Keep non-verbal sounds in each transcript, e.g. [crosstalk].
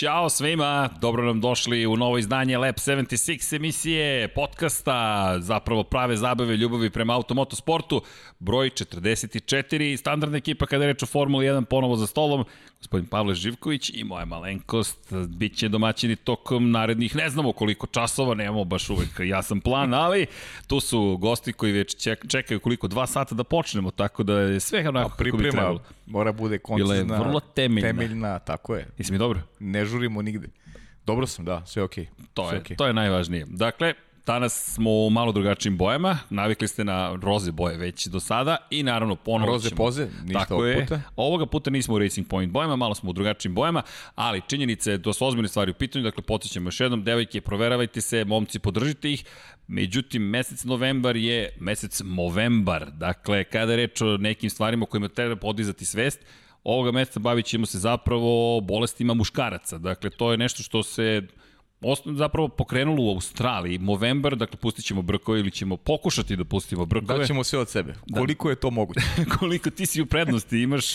Ćao svima, dobro nam došli u novo izdanje Lab 76 emisije, podcasta, zapravo prave zabave, ljubavi prema automotosportu, broj 44, standardna ekipa kada je reč o Formuli 1 ponovo za stolom, gospodin Pavle Živković i moja malenkost, bit će domaćini tokom narednih, ne znamo koliko časova, nemamo baš uvek jasan plan, ali tu su gosti koji već čekaju koliko, dva sata da počnemo, tako da je sve onako kako bi trebalo. Mora bude koncizna, Bila je vrlo temeljna. temeljna, tako je. Jesi mi dobro? Ne žurimo nigde. Dobro sam, da, sve okej. Okay. To, sve je, okay. to je najvažnije. Dakle, Danas smo u malo drugačijim bojama, navikli ste na roze boje već do sada i naravno ponovo Roze ćemo. poze, ništa Tako ovog je. puta. Ovoga puta nismo u Racing Point bojama, malo smo u drugačijim bojama, ali činjenica je da su ozbiljne stvari u pitanju, dakle podsjećamo još jednom, devojke, proveravajte se, momci, podržite ih, međutim, mesec novembar je mesec movembar, dakle, kada je reč o nekim stvarima kojima treba podizati svest, ovoga meseca bavit ćemo se zapravo bolestima muškaraca, dakle, to je nešto što se osnovno zapravo pokrenulo u Australiji, Movember, dakle pustit ćemo brkove ili ćemo pokušati da pustimo brkove. Daćemo sve od sebe. Koliko je to moguće? [laughs] Koliko ti si u prednosti, imaš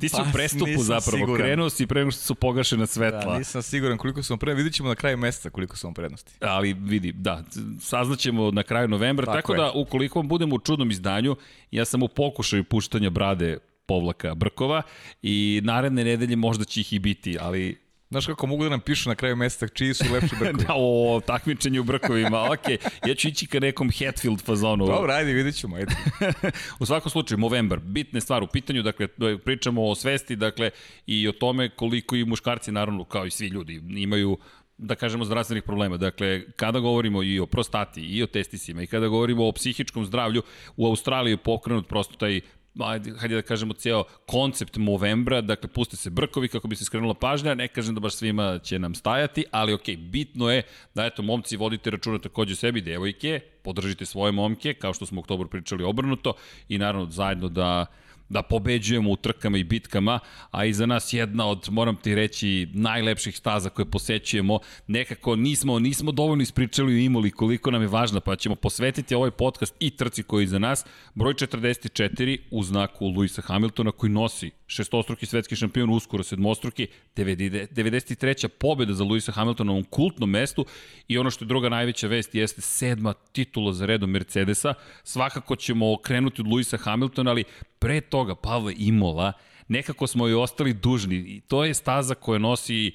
Ti si Pa, u prestupu zapravo, siguran. krenuo si pre nego što su pogašena svetla. Da, nisam siguran koliko sam pre, vidit ćemo na kraju meseca koliko sam prednosti. ali vidi, da, saznaćemo na kraju novembra, tako, Tako je. da ukoliko vam budemo u čudnom izdanju, ja sam u pokušaju puštanja brade povlaka brkova i naredne nedelje možda će ih i biti, ali Znaš kako mogu da nam pišu na kraju meseca čiji su lepši [laughs] brkovi? da, o takmičenju u brkovima, ok, ja ću ići ka nekom Hatfield fazonu. Dobro, ajde, vidit ćemo, ajde. [laughs] u svakom slučaju, Movember, bitne stvar u pitanju, dakle, pričamo o svesti, dakle, i o tome koliko i muškarci, naravno, kao i svi ljudi, imaju da kažemo zdravstvenih problema. Dakle, kada govorimo i o prostati i o testisima i kada govorimo o psihičkom zdravlju, u Australiji je pokrenut prosto taj ajde, hajde da kažemo ceo koncept Movembra, dakle puste se brkovi kako bi se skrenula pažnja, ne kažem da baš svima će nam stajati, ali ok, bitno je da eto momci vodite računa takođe sebi, devojke, podržite svoje momke, kao što smo u oktobru pričali obrnuto i naravno zajedno da da pobeđujemo u trkama i bitkama, a iza nas jedna od, moram ti reći, najlepših staza koje posećujemo. Nekako nismo, nismo dovoljno ispričali u Imoli koliko nam je važna, pa ćemo posvetiti ovaj podcast i trci koji je iza nas. Broj 44 u znaku Luisa Hamiltona koji nosi šestostruki svetski šampion, uskoro sedmostruki, 93. pobjeda za Luisa Hamiltona na ovom kultnom mestu i ono što je druga najveća vest jeste sedma titula za redom Mercedesa. Svakako ćemo krenuti od Luisa Hamiltona, ali pre toga Pavle Imola, nekako smo joj ostali dužni i to je staza koja nosi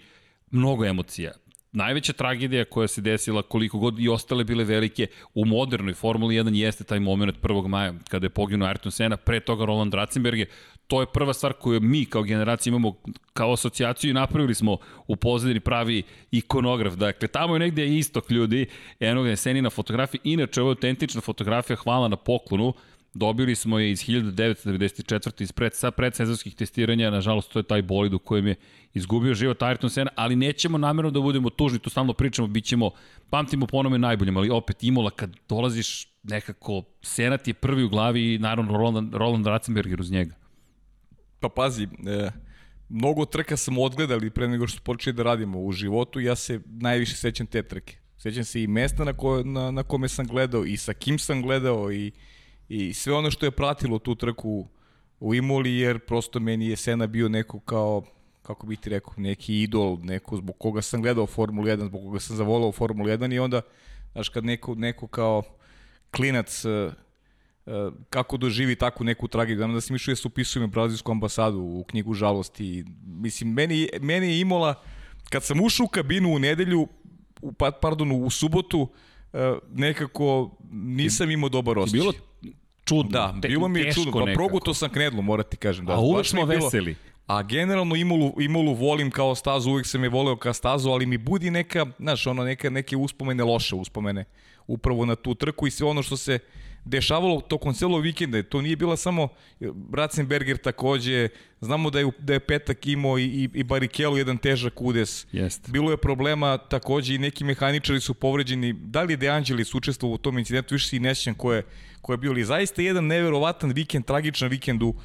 mnogo emocija. Najveća tragedija koja se desila koliko god i ostale bile velike u modernoj Formuli 1 jeste taj moment 1. maja kada je poginuo Ayrton Senna, pre toga Roland Ratzenberger. To je prva stvar koju mi kao generacija imamo kao asocijaciju i napravili smo u pozadini pravi ikonograf. Dakle, tamo je negde istok ljudi, eno je Senina fotografija. Inače, ovo je autentična fotografija, hvala na poklonu. Dobili smo je iz 1994. iz pred, sa predsezonskih testiranja, nažalost to je taj bolid u kojem je izgubio život Ayrton Senna, ali nećemo namjerno da budemo tužni, to stalno pričamo, bit ćemo, pamtimo po onome najboljem, ali opet Imola kad dolaziš nekako, Senna ti je prvi u glavi i naravno Roland, Roland Ratzenberger uz njega. Pa pazi, e, mnogo trka smo odgledali pre nego što smo počeli da radimo u životu, ja se najviše sećam te trke. Sećam se i mesta na, ko, na, na kome sam gledao i sa kim sam gledao i, i sve ono što je pratilo tu trku u Imoli, jer prosto meni je Sena bio neko kao, kako bih ti rekao, neki idol, neko zbog koga sam gledao Formulu 1, zbog koga sam zavolao Formulu 1 i onda, znaš, kad neko, neko kao klinac e, kako doživi takvu neku tragediju. Znam da sam išao da se upisujem brazilsku ambasadu u knjigu žalosti. Mislim, meni, meni je Imola, kad sam ušao u kabinu u nedelju, u, pa- pardon, u subotu, e, nekako nisam imao dobar osjećaj. Bilo čudno. Da, te- bilo mi je čudno. Pa nekako. progutao sam knedlu, moram ti kažem. Da, A uvek smo bilo- veseli. A generalno Imolu, Imolu volim kao stazu, uvijek sam je voleo kao stazu, ali mi budi neka, znaš, ono, neka, neke uspomene, loše uspomene, upravo na tu trku i sve ono što se dešavalo tokom celog vikenda. To nije bila samo Ratzenberger takođe, znamo da je, da je petak imao i, i, i Barikelu jedan težak udes. Jeste. Bilo je problema takođe i neki mehaničari su povređeni. Da li je De Angelis učestvovao u tom incidentu, više se i nećem ko je, ko je bio. Ali zaista jedan neverovatan vikend, tragičan vikend u,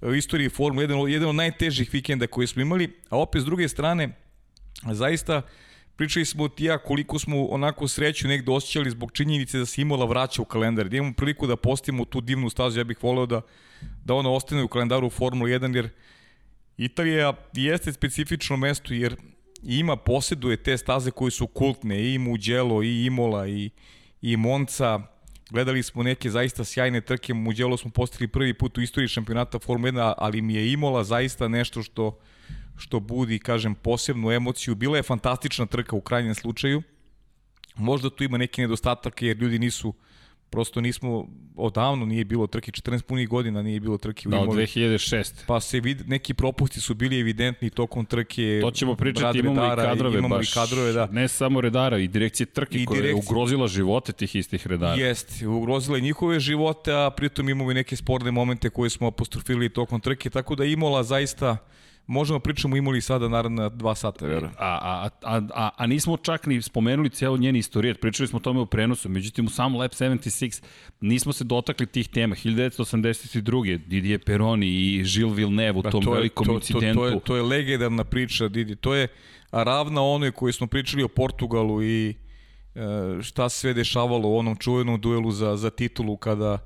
u istoriji Formule, jedan, od- jedan od najtežih vikenda koje smo imali, a opet s druge strane, zaista pričali smo ti ja koliko smo onako sreću negde osjećali zbog činjenice da se Imola vraća u kalendar, da imamo priliku da postimo tu divnu stazu, ja bih voleo da, da ona ostane u kalendaru Formule 1, jer Italija jeste specifično mesto, jer ima, posjeduje te staze koje su kultne, i Mugello, i Imola, i, i Monca, Gledali smo neke zaista sjajne trke, Mugello smo postigli prvi put u istoriji šampionata Formula 1, ali mi je Imola zaista nešto što što budi, kažem, posebnu emociju. Bila je fantastična trka u krajnjem slučaju. Možda tu ima neki nedostatak jer ljudi nisu prosto nismo odavno nije bilo trke 14 punih godina nije bilo trke u da, Imoli. 2006. Pa se vid neki propusti su bili evidentni tokom trke. To ćemo pričati, imamo redara, i kadrove imamo baš. I kadrove, da. Ne samo redara i direkcije trke I koja direkcije... je ugrozila živote tih istih redara. Jeste, ugrozila i njihove živote, a pritom imamo i neke sporne momente koje smo apostrofili tokom trke, tako da Imola zaista možemo pričamo imali sada naravno dva sata, verujem. A, a, a, a, a nismo čak ni spomenuli cijelo njeni istorijet, pričali smo o tome u prenosu, međutim u samom Lab 76 nismo se dotakli tih tema. 1982. Didier Peroni i Gilles Villeneuve u pa tom to je, velikom to, incidentu. To, to, je, to je legendarna priča, Didi. To je ravna onoj koji smo pričali o Portugalu i e, šta se sve dešavalo u onom čuvenom duelu za, za titulu kada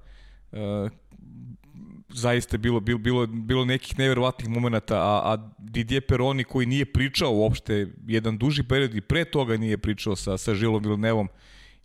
e, zaista bilo, bilo, bilo, bilo nekih neverovatnih momenta, a, a Didier Peroni koji nije pričao uopšte jedan duži period i pre toga nije pričao sa, sa Žilom Vilnevom,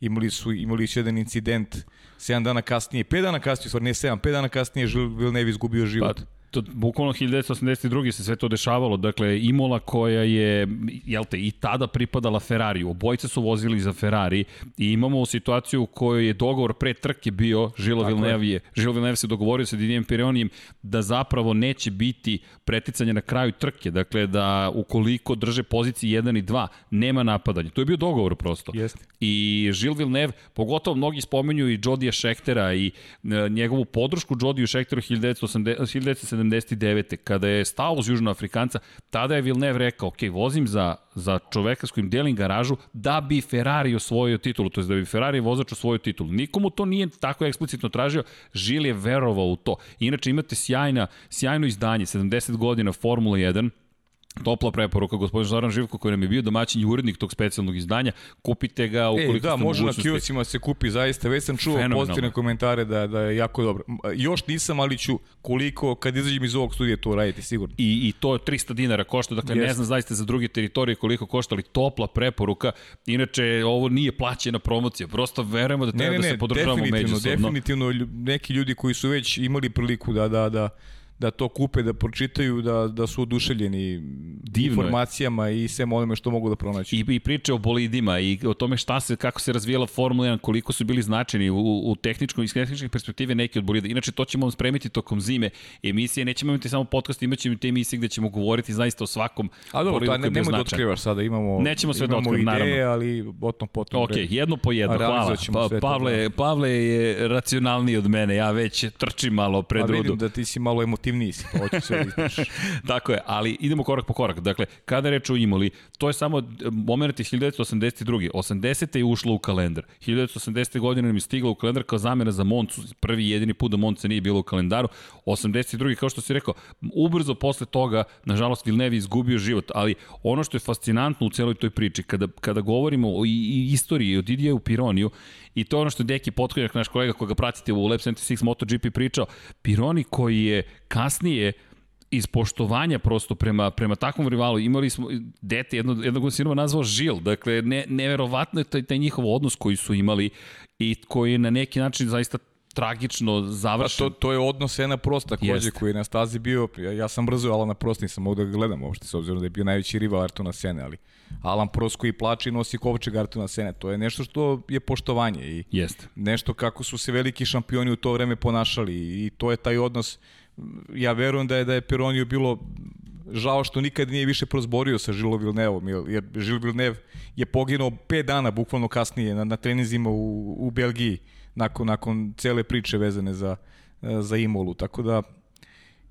imali su, imali su jedan incident 7 dana kasnije, 5 dana kasnije, stvar ne 7, 5 dana kasnije Žil Vilnev izgubio život. Pa, to, bukvalno 1982. se sve to dešavalo, dakle Imola koja je, jel te, i tada pripadala Ferrari, obojice su vozili za Ferrari i imamo situaciju u kojoj je dogovor pre trke bio, Žilo Villeneuve je, Žilo Villeneuve se dogovorio sa Didijem Perionijem da zapravo neće biti preticanje na kraju trke, dakle da ukoliko drže pozicije 1 i 2, nema napadanja. To je bio dogovor prosto. Jeste. I Žil Villeneuve, pogotovo mnogi spomenju i Jodija Šektera i e, njegovu podršku Jodiju Šekteru 1970 79. kada je stao uz Južnoafrikanca, tada je Villeneuve rekao, ok, vozim za, za čoveka s kojim delim garažu da bi Ferrari osvojio titulu, to je da bi Ferrari vozač osvojio titulu. Nikomu to nije tako eksplicitno tražio, Žil je verovao u to. Inače imate sjajna, sjajno izdanje, 70 godina Formula 1, Topla preporuka, gospodin Zoran Živko koji nam je bio domaćin i urednik tog specijalnog izdanja, kupite ga ukoliko e, da, može na kioscima se kupi zaista, već sam čuo pozitivne komentare da, da je jako dobro. Još nisam, ali ću koliko, kad izađem iz ovog studija to raditi, sigurno. I, i to je 300 dinara košta, dakle yes. ne znam zaista za druge teritorije koliko košta, ali topla preporuka, inače ovo nije plaćena promocija, prosto verujemo da treba ne, ne, da se podržavamo međusobno. Definitivno, definitivno neki ljudi koji su već imali priliku da, da, da da to kupe, da pročitaju, da, da su oduševljeni Divno informacijama je. i sve onome što mogu da pronaći. I, I priče o bolidima i o tome šta se, kako se razvijala Formula 1, koliko su bili značajni u, u tehničkom, iz tehničke perspektive neki od bolida. Inače, to ćemo vam spremiti tokom zime emisije. Nećemo imati samo podcast, imaćemo te emisije gde ćemo govoriti zaista o svakom A dobro, to ne, nemoj da otkrivaš sada, imamo, Nećemo sve da otkrivam, naravno. ali potom potom. Ok, jedno po jedno, hvala. Pa, Pavle, da. Pavle je racionalniji od mene, ja već trčim malo pred rudu. A vidim da ti si malo emotivniji si, pa hoću sve da [laughs] Tako je, ali idemo korak po korak. Dakle, kada reč o Imoli, to je samo moment iz 1982. 80. je ušlo u kalendar. 1980. godine nam je stigla u kalendar kao zamena za Moncu, prvi jedini put da Monca nije bilo u kalendaru. 82. kao što si rekao, ubrzo posle toga, nažalost, Vilnevi izgubio život, ali ono što je fascinantno u celoj toj priči, kada, kada govorimo o i, i istoriji, o Didiju Pironiju, I to je ono što je Deki Potkonjak, naš kolega koga pratite u Lab 76 MotoGP pričao, Pironi koji je kasnije iz poštovanja prosto prema, prema takvom rivalu. Imali smo, dete jedno, jednog sinova nazvao Žil, dakle ne, neverovatno je taj, taj njihov odnos koji su imali i koji je na neki način zaista tragično završen. Pa to, to je odnos Ena Prost takođe koji je na stazi bio, ja, ja sam brzo Alana Prost, nisam mogu da ga gledam uopšte, s obzirom da je bio najveći rival Artuna Sene, ali Alan Prost koji plače i nosi kovčeg Artuna Sene, to je nešto što je poštovanje i Jeste. nešto kako su se veliki šampioni u to vreme ponašali i to je taj odnos ja verujem da je da je Peroniju bilo žao što nikad nije više prozborio sa Žilo Vilnevom, jer Žil Vilnev je poginuo 5 dana bukvalno kasnije na, na trenizima u, u Belgiji nakon, nakon cele priče vezane za, za Imolu. Tako da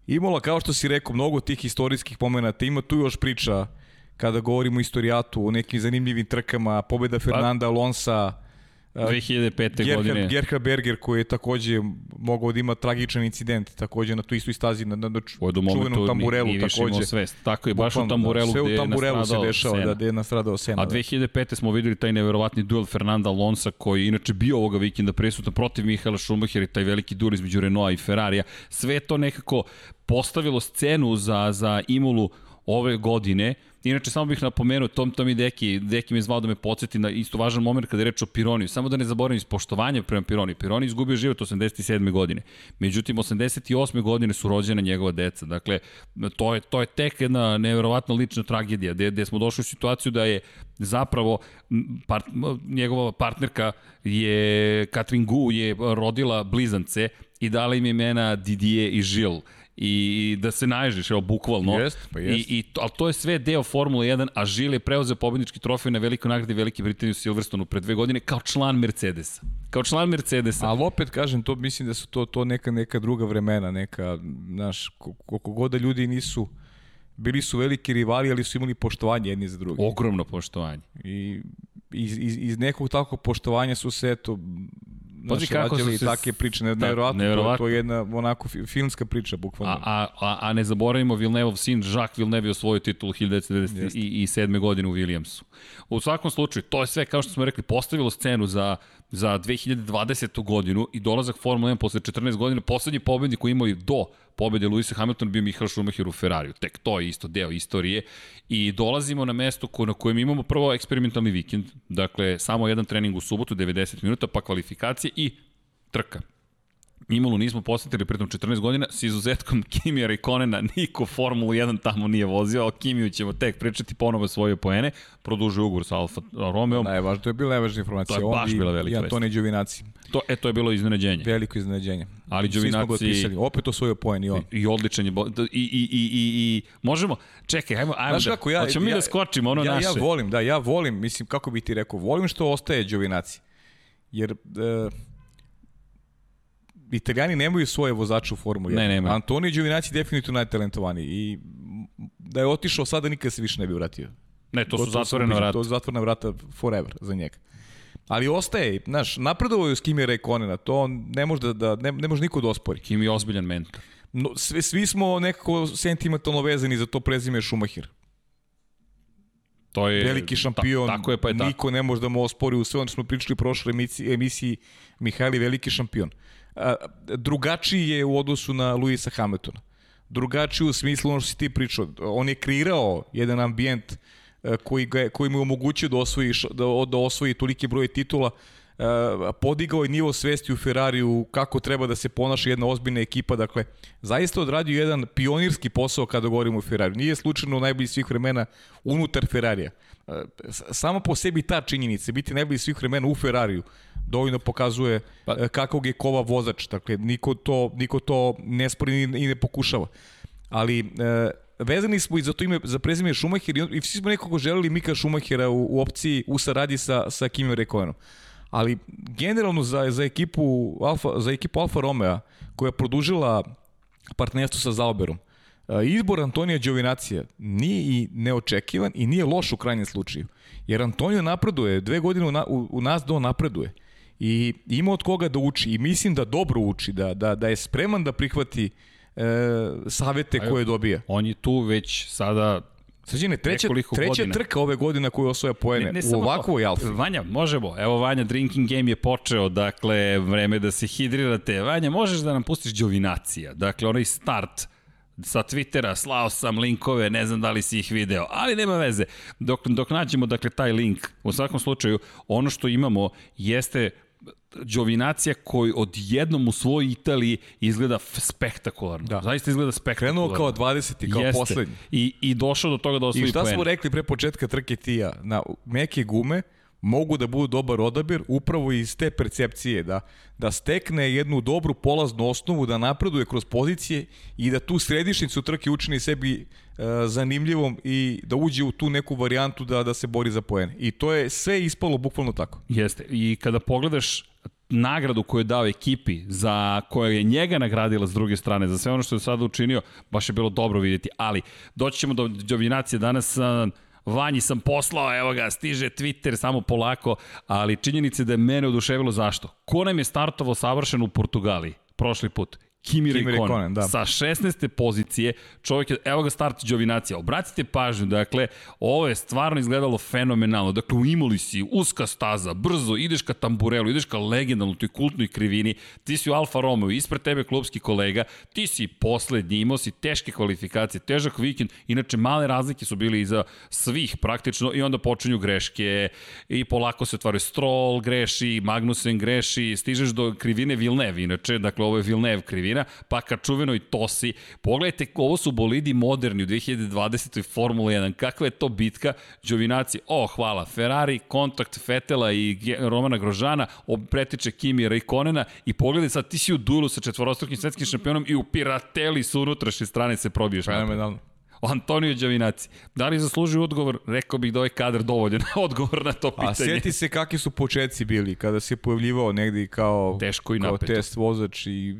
Imola, kao što si rekao, mnogo tih istorijskih pomenata, ima tu još priča kada govorimo o istorijatu, o nekim zanimljivim trkama, pobeda pa- Fernanda Alonsa, 2005. Gerhard, godine. Gerhard Berger koji je takođe mogao da ima tragičan incident, takođe na tu istoj stazi, na, na čuvenom tamburelu ni takođe. Svest. Tako je, baš u tamburelu da, gde je tamburelu se dešava, da, gde je nastradao Sena. A 2005. Da. smo videli taj neverovatni duel Fernanda Alonsa koji je inače bio ovoga vikenda prisutan protiv Mihaela Schumacher i taj veliki duel između Renaulta i Ferrarija. Sve to nekako postavilo scenu za, za Imolu ove godine. Inače, samo bih napomenuo, Tom Tom i Deki, Deki me zvao da me podsjeti na isto važan moment kada je reč o Pironiju. Samo da ne zaboravim iz poštovanja prema Pironiju. Pironi izgubio život 87. godine. Međutim, 88. godine su rođene njegova deca. Dakle, to je, to je tek jedna neverovatna lična tragedija, gde, gde smo došli u situaciju da je zapravo part, njegova partnerka je, Katrin Gu, je rodila blizance i dala im imena Didier i Žil i da se naježiš, evo, bukvalno. Jest, pa jest. I, i, ali to je sve deo Formule 1, a Žil je preuzeo pobednički trofej na velikoj nagradi Velike Britanije u Silverstonu pre dve godine kao član Mercedesa. Kao član Mercedesa. Ali opet kažem, to mislim da su to, to neka, neka druga vremena, neka, znaš, koliko god da ljudi nisu, bili su veliki rivali, ali su imali poštovanje jedni za drugi. Ogromno poštovanje. I iz, iz, iz nekog takvog poštovanja su se, eto, Pazi kako su se... Takve priče, ne, da, nevjerovatno, nevjerovatno. To, to je jedna onako filmska priča, bukvalno. A, a, a ne zaboravimo Villeneuve sin, Jacques Villeneuve osvojio titul 1997. godine u Williamsu. U svakom slučaju, to je sve, kao što smo rekli, postavilo scenu za, za 2020. godinu i dolazak Formula 1 posle 14 godina, poslednji pobednik koji imao do pobede Luisa Hamiltona bio Michael Schumacher u Ferrariju. Tek to je isto deo istorije. I dolazimo na mesto ko, na kojem imamo prvo eksperimentalni vikend, dakle samo jedan trening u subotu, 90 minuta, pa kvalifikacije i trka. Imalo nismo posetili pritom 14 godina, s izuzetkom [laughs] Kimija Rikonena, niko Formulu 1 tamo nije vozio, o Kimiju ćemo tek pričati ponovo svoje poene, produžuje ugovor sa Alfa Romeo. Najvažnije, to je bila najvažnija informacija. To je baš bila velika vest. I Antonij Đovinaci. To, e, to je bilo iznenađenje. Veliko iznenađenje. Ali Đovinaci... Opet osvojio poen i on. I, i odličan je. I, i, i, i, i možemo... Čekaj, ajmo, ajmo Znaš da... Kako, ja, hoćemo ja, mi da skočimo ono ja, naše. Ja volim, da, ja volim, mislim, kako bi ti rekao, volim što ostaje Đovinaci. Jer... Uh, Italijani nemaju svoje vozače u Formuli 1. Ne, nema. Antonio Giovinazzi je definitivno najtalentovaniji i da je otišao sada nikad se više ne bi vratio. Ne, to su zatvorena vrata. To su zatvorena vrata forever za njega. Ali ostaje, znaš, napredovao je s Kimi Rekonena, to ne može da, da ne, ne može niko da ospori. Kimi je ozbiljan mentor. No, svi, svi smo nekako sentimentalno vezani za to prezime Schumacher. To je veliki šampion. Ta, tako je, pa je niko tako. ne može da mu ospori u sve ono što smo pričali u prošloj emisiji, emisiji Mihajli veliki šampion. A, drugačiji je u odnosu na Luisa Hamiltona. Drugačiji u smislu ono što si ti pričao. On je kreirao jedan ambijent koji, ga, koji mu je omogućio da osvoji, da, da osvoji toliki broj titula podigao je nivo svesti u Ferrariju kako treba da se ponaša jedna ozbiljna ekipa, dakle zaista odradio jedan pionirski posao kada govorimo o Ferrariju. Nije slučajno najbolji svih vremena unutar Ferrarija. Samo po sebi ta činjenica, biti najbolji svih vremena u Ferrariju, dovoljno pokazuje pa, kakvog je kova vozač. Dakle, niko to, niko to ne spori i ne pokušava. Ali e, vezani smo i za to ime, za prezime Schumacher i, i svi smo nekako želeli Mika Schumachera u, u opciji u saradnji sa, sa Kimi Rekovenom ali generalno za, za ekipu Alfa, za ekipu Alfa Romeo koja je produžila partnerstvo sa Zauberom, e, izbor Antonija Đovinacija nije i neočekivan i nije loš u krajnjem slučaju. Jer Antonio napreduje, dve godine u, na, u, u nas do napreduje. I ima od koga da uči i mislim da dobro uči, da, da, da je spreman da prihvati e, savete koje dobija. On je tu već sada Srđine, treća, treća godina. trka ove godine koju osvoja poene ne, ne u ovakvoj Alfi. Vanja, možemo. Evo, Vanja, drinking game je počeo, dakle, vreme da se hidrirate. Vanja, možeš da nam pustiš Đovinacija, dakle, onaj start sa Twittera, slao sam linkove, ne znam da li si ih video, ali nema veze. Dok, dok nađemo, dakle, taj link, u svakom slučaju, ono što imamo jeste Đovinacija koji odjednom u svojoj Italiji izgleda spektakularno. Da. Zaista izgleda spektakularno. Krenuo kao 20. kao Jeste. poslednji. I, I došao do toga da osvoji poen. I šta smo rekli pre početka trke Tija? Na meke gume mogu da budu dobar odabir upravo iz te percepcije da, da stekne jednu dobru polaznu osnovu, da napreduje kroz pozicije i da tu središnicu trke učini sebi e, zanimljivom i da uđe u tu neku varijantu da, da se bori za poene. I to je sve ispalo bukvalno tako. Jeste. I kada pogledaš nagradu koju je dao ekipi, za koja je njega nagradila s druge strane, za sve ono što je sada učinio, baš je bilo dobro vidjeti. Ali, doći ćemo do Đovinacije danas, Vanji sam poslao, evo ga, stiže Twitter samo polako, ali činjenica je da je mene oduševilo zašto. Ko nam je startovao savršen u Portugaliji prošli put? Kimi. Raikkonen, da. Sa 16. pozicije, čovjek je, evo ga start Đovinacija. Obratite pažnju, dakle, ovo je stvarno izgledalo fenomenalno. Dakle, u Imoli si, uska staza, brzo, ideš ka tamburelu, ideš ka legendarnu, toj kultnoj krivini, ti si u Alfa Romeo, ispred tebe klubski kolega, ti si poslednji, imao si teške kvalifikacije, težak vikend, inače male razlike su bili iza svih praktično i onda počinju greške i polako se otvaraju Stroll greši, Magnussen greši, stižeš do krivine Villeneuve, inače, dakle ovo je Villeneuve krivina, pa ka čuvenoj Tosi. Pogledajte, ovo su bolidi moderni u 2020. Formula 1, kakva je to bitka, Đovinaci, o, hvala, Ferrari, kontakt Fetela i Romana Grožana, pretiče Kimi Raikonena i pogledaj sad, ti si u duelu sa četvorostrukim svetskim šampionom i u Pirateli su unutrašnje strane se probiješ. Fenomenalno. Antonio Đovinaci. Da li zaslužuje odgovor? Rekao bih da ovaj kadar dovoljan [laughs] odgovor na to pitanje. A sjeti se kakvi su početci bili, kada se pojavljivao negdje kao, Teško i kao napeto. test vozač i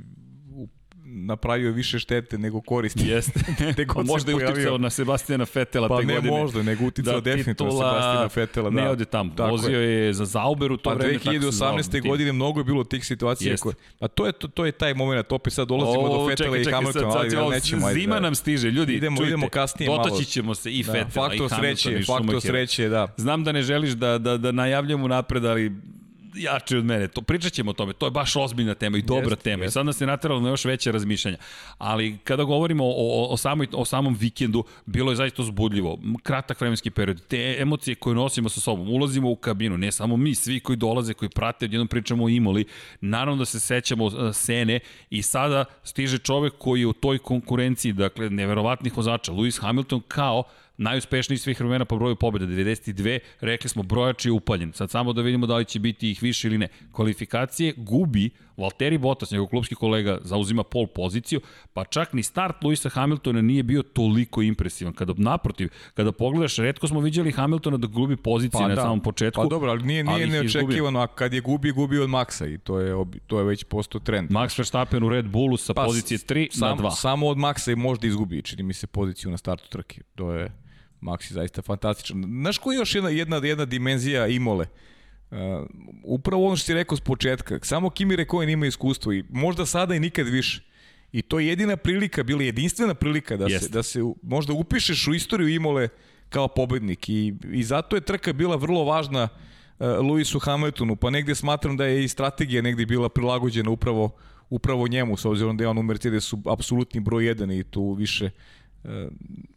napravio više štete nego koristi. Jeste. [laughs] God se možda je uticao na Sebastijana Fetela Pa te ne godine. možda, nego uticao definitivno na Sebastina Fetela, da. Ne ode tamo. Tako Vozio je za Zauber u to Pa vreme. zvao 2018. tim. godine mnogo je bilo tih situacija. Jeste. Koje, a to je, to, to je taj moment, opet sad dolazimo O, do Fetela čekaj, i Hamiltona, sad, ali sad, nećemo. Zima da. nam stiže, ljudi, Idemo- čujte, idemo kasnije malo. dotaći ćemo se i Da, Fetela, i faktor Hamiltona, sreće, i faktor sreće, da. Znam da ne želiš da, da, da najavljamo napred, ali jači od mene. To pričat ćemo o tome. To je baš ozbiljna tema i dobra Jeste, tema. I jeste. sad nas je nateralo na još veće razmišljanja. Ali kada govorimo o, o, o, samoj, o samom vikendu, bilo je zaista uzbudljivo. Kratak vremenski period. Te emocije koje nosimo sa sobom. Ulazimo u kabinu. Ne samo mi, svi koji dolaze, koji prate, odjednom pričamo o Imoli. Naravno da se sećamo uh, Sene i sada stiže čovek koji je u toj konkurenciji, dakle, neverovatnih vozača. Lewis Hamilton kao najuspešniji svih vremena po broju pobjeda, 92, rekli smo brojač je upaljen. Sad samo da vidimo da li će biti ih više ili ne. Kvalifikacije gubi Valtteri Bottas, njegov klubski kolega, zauzima pol poziciju, pa čak ni start Luisa Hamiltona nije bio toliko impresivan. Kada, naprotiv, kada pogledaš, redko smo viđali Hamiltona da gubi pozicije na samom početku. Pa dobro, ali nije, ali nije je izgubio. neočekivano, a kad je gubi, gubi od Maxa i to je, to je već postao trend. Max Verstappen u Red Bullu sa Pa, pozicije 3 sam, na 2. Samo od Maxa i možda izgubi, čini mi se, poziciju na startu trke. To je Max je zaista fantastičan. Znaš koja je još jedna, jedna, jedna dimenzija Imole? Uh, upravo ono što si rekao s početka. Samo Kimi Rekojen ima iskustvo i možda sada i nikad više. I to je jedina prilika, bila jedinstvena prilika da se, da se možda upišeš u istoriju Imole kao pobednik i, i zato je trka bila vrlo važna uh, Luisu Hamiltonu, pa negde smatram da je i strategija negde bila prilagođena upravo upravo njemu, s obzirom da je on u Mercedesu apsolutni broj jedan i tu više e,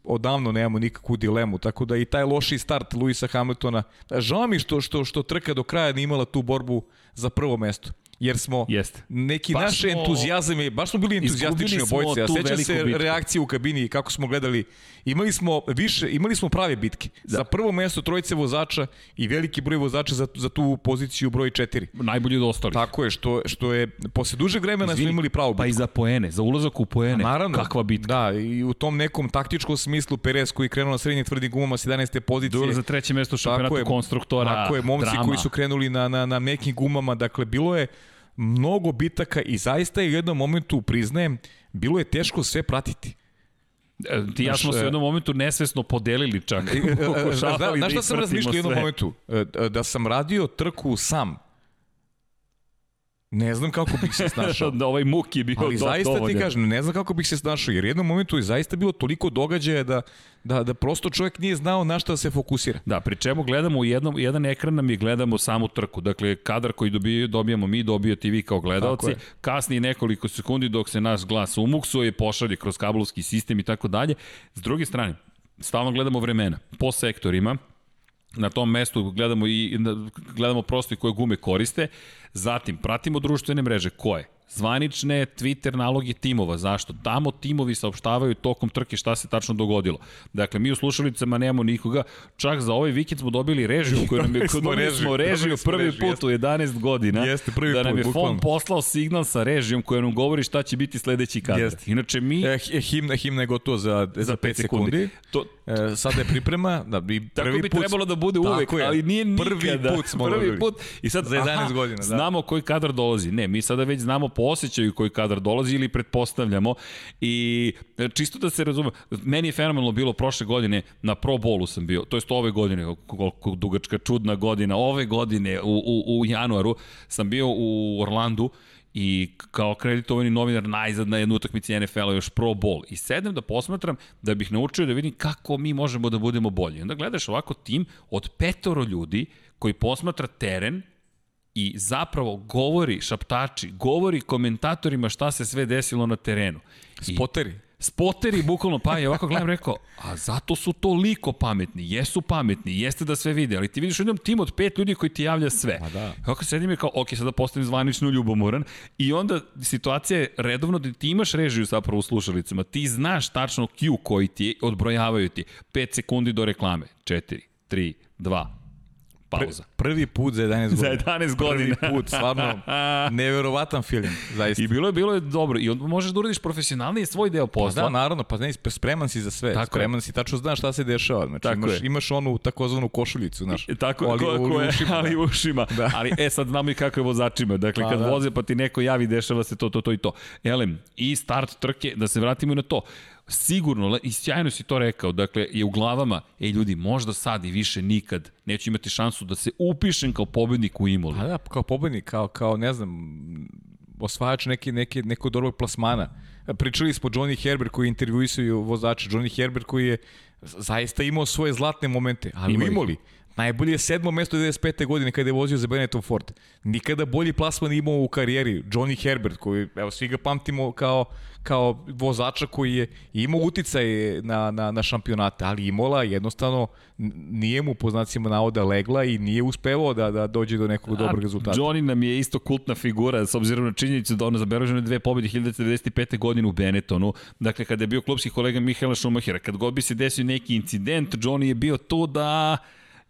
odavno nemamo nikakvu dilemu, tako da i taj loši start Luisa Hamiltona, žao mi što, što, što trka do kraja nije imala tu borbu za prvo mesto, jer smo Jeste. neki Baš naš smo- entuzijazam je, baš smo bili entuzijastični smo obojice, a tu sećam se bitku. reakcije u kabini i kako smo gledali, imali smo više, imali smo prave bitke, da. za prvo mesto trojice vozača i veliki broj vozača za, za tu poziciju broj 4. Najbolji od ostalih. Tako je, što, što je, posle dužeg vremena smo Izvini, imali pravu bitku. Pa i za poene, za ulazak u poene. Naravno. Kakva bitka. Da, i u tom nekom taktičkom smislu Perez koji je krenuo na srednjim tvrdim gumama s 11. pozicije. Duel za treće mesto šampionatu konstruktora. Tako je, momci drama. koji su krenuli na, na, na nekim gumama, dakle bilo je mnogo bitaka i zaista je u jednom momentu, priznajem, bilo je teško sve pratiti. E, Ti ja Znaš, smo se u e, jednom momentu nesvesno podelili čak. Pokušavali Zna, da znaš šta sam razmišljao u jednom sve. momentu? E, Da sam radio trku sam. Ne znam kako bih se snašao. [laughs] da ovaj muk je bio Ali do, zaista ti kažem, ne znam kako bih se snašao, jer u jednom momentu je zaista bilo toliko događaja da, da, da prosto čovjek nije znao na šta da se fokusira. Da, pri čemu gledamo u jednom, jedan ekran nam je gledamo samu trku. Dakle, kadar koji dobije, dobijamo mi, dobijate vi kao gledalci. je. Kasnije nekoliko sekundi dok se naš glas umuksuje, pošalje kroz kablovski sistem i tako dalje. S druge strane, stalno gledamo vremena po sektorima, na tom mestu gledamo i gledamo prosto i koje gume koriste. Zatim pratimo društvene mreže koje zvanične Twitter naloge timova. Zašto? Tamo timovi saopštavaju tokom trke šta se tačno dogodilo. Dakle, mi u slušalicama nemamo nikoga. Čak za ovaj vikend smo dobili režiju koju nam je [laughs] Dobili smo režiju, smo režiju prvi režiju, put u 11 godina. Jeste, prvi da nam put, je bukvalno. fon poslao signal sa režijom koja nam govori šta će biti sledeći kadar. Jeste. Inače mi E, hi- himna, himna je gotova za, za, za 5 sekundi. To, E, sada je priprema, da bi Tako prvi bi put, trebalo da bude uvek, je. ali nije nikada. Prvi put smo Prvi dobili. put. I sad, Za 11 aha, godina, da. Znamo koji kadar dolazi. Ne, mi sada već znamo po osjećaju koji kadar dolazi ili pretpostavljamo. I e, čisto da se razume, meni je fenomenalno bilo prošle godine, na Pro Bowlu sam bio, to jest ove godine, koliko dugačka čudna godina, ove godine u, u, u januaru sam bio u Orlandu i kao kreditovani novinar najzad na jednu utakmici NFL-a još Pro Bowl i sedem da posmatram da bih naučio da vidim kako mi možemo da budemo bolji. Onda gledaš ovako tim od petoro ljudi koji posmatra teren i zapravo govori šaptači, govori komentatorima šta se sve desilo na terenu. Spoteri. Spoteri, bukvalno, pa je ovako gledam rekao, a zato su toliko pametni, jesu pametni, jeste da sve vide, ali ti vidiš jednom timu od pet ljudi koji ti javlja sve. Pa da. Kako sedim je kao, ok, sada postavim zvanično ljubomoran. I onda situacija je redovno da ti imaš režiju zapravo u slušalicama, ti znaš tačno Q koji ti odbrojavaju ti. 5 sekundi do reklame, 4, 3, 2, pauza. Pr prvi put za 11 [laughs] godina. Za 11 godina. Prvi put, stvarno, [laughs] neverovatan film, zaista. I bilo je, bilo je dobro. I onda možeš da uradiš profesionalnije svoj deo posla. Pa da, naravno, pa ne, spreman si za sve. Tako spreman je. si, tačno znaš šta se dešava. Znači, Tako imaš, je. imaš onu takozvanu košuljicu, znaš. Tako, ali, ko, ko, je, ušima, ali ušima. Da. Ali, e, sad znamo i kako je vozačima. Dakle, Pa kad da. voze pa ti neko javi, dešava se to, to, to i to. Elem, i start trke, da se vratimo i na to. Sigurno, i sjajno si to rekao, dakle, je u glavama, ej ljudi, možda sad i više nikad neću imati šansu da se upišem kao pobednik u Imoli. Pa da, kao pobednik, kao, kao ne znam, osvajač neki, neki, nekog dobrog plasmana. Pričali smo Johnny Herbert koji intervjuisaju vozače. Johnny Herbert koji je zaista imao svoje zlatne momente, ali Imao u. Imoli. Najbolje je sedmo mesto 95. godine kada je vozio za Benetton Ford. Nikada bolji plasman imao u karijeri. Johnny Herbert koji, evo, svi ga pamtimo kao, kao vozača koji je imao uticaj na, na, na šampionate, ali Imola jednostavno nije mu po znacima navoda legla i nije uspevao da, da dođe do nekog dobrog rezultata. Johnny nam je isto kultna figura, s obzirom na činjenicu da ono zabeleženo dve pobjede 1995. godine u Benettonu. Dakle, kada je bio klubski kolega Mihaela Schumachera, kad god bi se desio neki incident, Johnny je bio tu da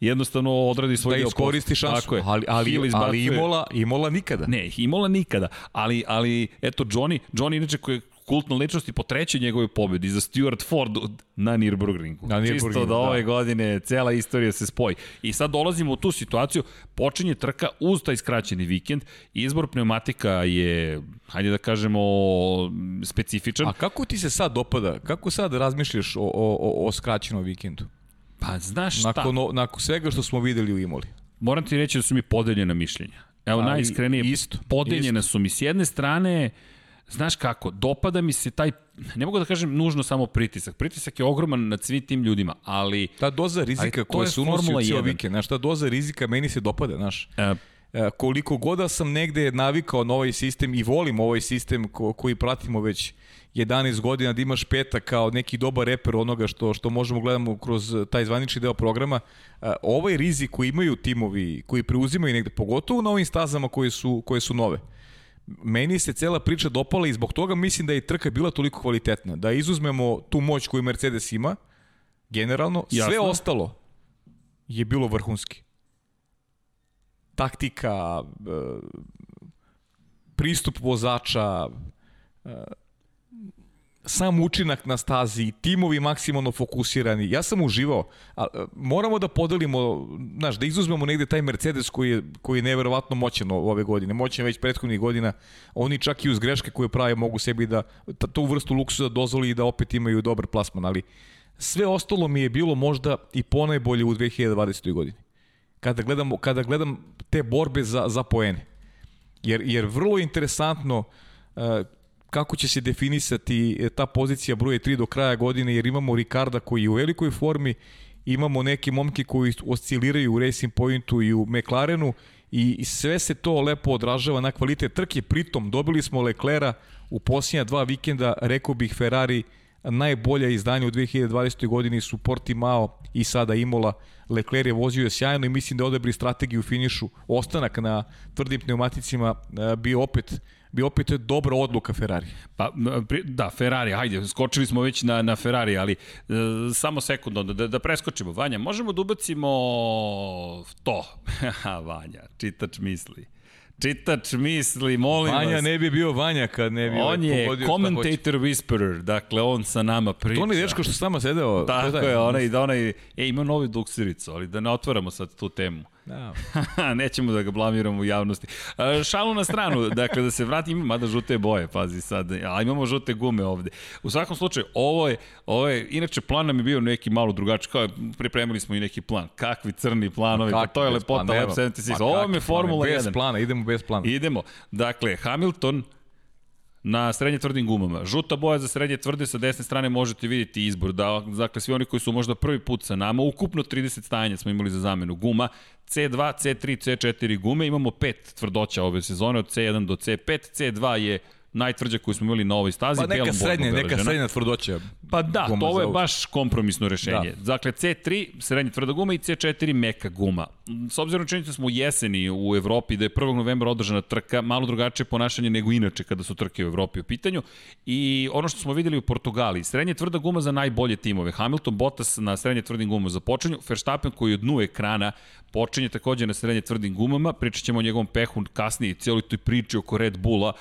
jednostavno odradi svoj da deo iskoristi šansu. Tako je. Ali, ali, ali Imola, Imola nikada. Ne, Imola nikada. Ali, ali eto, Johnny, Johnny inače koji je kultna ličnost i po trećoj njegovoj pobedi za Stuart Ford na Nürburgringu. Na Nürburgringu, Čisto da ove da. godine cela istorija se spoji. I sad dolazimo u tu situaciju, počinje trka uz taj skraćeni vikend, izbor pneumatika je, hajde da kažemo, specifičan. A kako ti se sad dopada? Kako sad razmišljaš o, o, o, o skraćenom vikendu? Pa znaš šta, Nakon, o, nakon svega što smo videli u Imoli. moram ti reći da su mi podeljena mišljenja. Evo, Ali najiskrenije, isto, podeljena su mi. S jedne strane, znaš kako, dopada mi se taj, ne mogu da kažem nužno samo pritisak. Pritisak je ogroman nad svim tim ljudima, ali Ta doza rizika koja se unosi u cijel 1. vikend, znaš, ta doza rizika meni se dopada, znaš. e, E, koliko god da sam negde navikao na ovaj sistem i volim ovaj sistem ko, koji pratimo već 11 godina da imaš peta kao neki dobar reper onoga što što možemo gledamo kroz taj zvanični deo programa, e, ovaj rizik koji imaju timovi koji preuzimaju negde, pogotovo na ovim stazama koje su, koje su nove. Meni se cela priča dopala i zbog toga mislim da je trka bila toliko kvalitetna. Da izuzmemo tu moć koju Mercedes ima, generalno, sve Jasno. ostalo je bilo vrhunski taktika, e, pristup vozača, sam učinak na stazi, timovi maksimalno fokusirani. Ja sam uživao. A, moramo da podelimo, znaš, da izuzmemo negde taj Mercedes koji je, koji je neverovatno moćan ove godine. Moćan već prethodnih godina. Oni čak i uz greške koje prave mogu sebi da tu vrstu luksuza dozvoli i da opet imaju dobar plasman. Ali sve ostalo mi je bilo možda i ponajbolje u 2020. godini kada gledam, kada gledam te borbe za, za poene. Jer, jer vrlo interesantno uh, kako će se definisati e, ta pozicija broje 3 do kraja godine, jer imamo Ricarda koji je u velikoj formi, imamo neke momke koji osciliraju u Racing Pointu i u McLarenu i, sve se to lepo odražava na kvalitet trke. Pritom dobili smo Leclera u posljednja dva vikenda, rekao bih Ferrari, najbolja izdanja u 2020. godini su Portimao i sada Imola. Lecler je vozio je sjajno i mislim da je strategiju u finišu. Ostanak na tvrdim pneumaticima e, bio opet bi opet dobra odluka Ferrari. Pa, da, Ferrari, hajde, skočili smo već na, na Ferrari, ali e, samo sekundno, da, da preskočimo. Vanja, možemo da ubacimo to. [laughs] Vanja, čitač misli. Čitač misli, molim Vanja vas. ne bi bio Vanja kad ne bi on ovaj je pogodio commentator whisperer, dakle on sa nama priča. To onaj dečko što s nama sedeo. Tako je, onaj, da onaj, e, ima novi duksiricu, ali da ne otvaramo sad tu temu. Da. [laughs] Nećemo da ga blamiramo u javnosti. A, šalu na stranu, [laughs] dakle da se vratim, mada žute boje, pazi sad, a imamo žute gume ovde. U svakom slučaju, ovo je, ovo je inače plan nam je bio neki malo drugačiji, kao pripremili smo i neki plan. Kakvi crni planovi, pa to je lepota Lab 76. Pa ovo je Formula 1. Bez plana, idemo bez plana. Idemo. Dakle, Hamilton, na srednje tvrdim gumama. Žuta boja za srednje tvrde, sa desne strane možete vidjeti izbor. Da, dakle, svi oni koji su možda prvi put sa nama, ukupno 30 stajanja smo imali za zamenu guma. C2, C3, C4 gume, imamo pet tvrdoća ove sezone, od C1 do C5. C2 je najtvrđa koju smo imali na ovoj stazi. Pa neka srednja, neka srednja tvrdoća. Pa da, to je baš kompromisno rešenje. Da. Dakle, C3, srednja tvrda guma i C4, meka guma. S obzirom na činjenicu da smo u jeseni u Evropi, da je 1. novembra održana trka, malo drugačije ponašanje nego inače kada su trke u Evropi u pitanju. I ono što smo videli u Portugaliji, srednja tvrda guma za najbolje timove. Hamilton, Bottas na srednje tvrdim gumama za počinju, Verstappen koji je od dnu ekrana počinje takođe na srednje tvrdim gumama, pričat ćemo o njegovom pehu kasnije, cijeloj toj priči oko Red Bulla,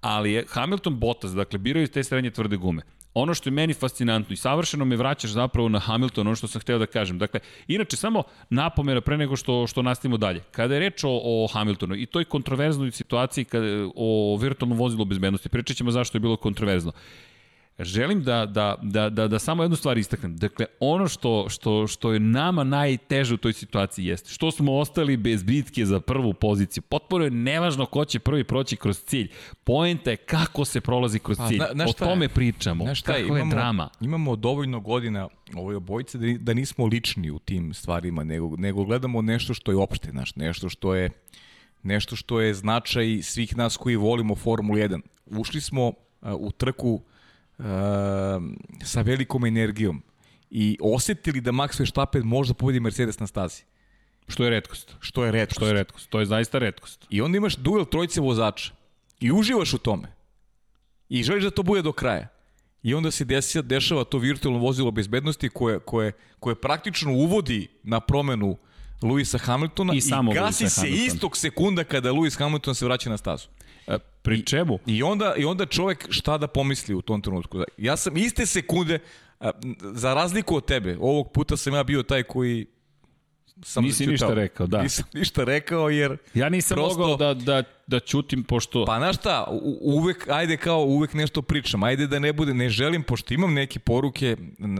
ali je Hamilton Bottas, dakle, biraju te srednje tvrde gume. Ono što je meni fascinantno i savršeno me vraćaš zapravo na Hamilton, ono što sam hteo da kažem. Dakle, inače, samo napomena pre nego što, što nastavimo dalje. Kada je reč o, o Hamiltonu i toj kontroverznoj situaciji kada, o virtualnom vozilu bezbednosti, pričat ćemo zašto je bilo kontroverzno želim da, da, da, da, da samo jednu stvar istaknem. Dakle, ono što, što, što je nama najteže u toj situaciji jeste što smo ostali bez bitke za prvu poziciju. Potpuno je nevažno ko će prvi proći kroz cilj. Poenta je kako se prolazi kroz pa, cilj. Na, na o tome pričamo. Na šta, kako imamo, je drama. Imamo dovoljno godina ovoj obojice da, da nismo lični u tim stvarima, nego, nego gledamo nešto što je opšte, naš, nešto što je nešto što je značaj svih nas koji volimo Formulu 1. Ušli smo u trku Ehm, sa velikom energijom i osetili da Max Verstappen možda pobedi Mercedes na stazi. Što je redkost. Što je redkost. Što je redkost. To je zaista redkost. I onda imaš duel trojice vozača i uživaš u tome. I želiš da to bude do kraja. I onda se desi, dešava to virtualno vozilo bezbednosti koje, koje, koje praktično uvodi na promenu Luisa Hamiltona i, i gasi se Hamilton. istog sekunda kada Lewis Hamilton se vraća na stazu. E, pri čemu? I, I onda, I onda čovek šta da pomisli u tom trenutku. Ja sam iste sekunde, za razliku od tebe, ovog puta sam ja bio taj koji sam Nisi ništa rekao, da. Nisam ništa rekao jer... Ja nisam prosto, mogao da, da, da čutim pošto... Pa znaš šta, uvek, ajde kao uvek nešto pričam, ajde da ne bude, ne želim, pošto imam neke poruke,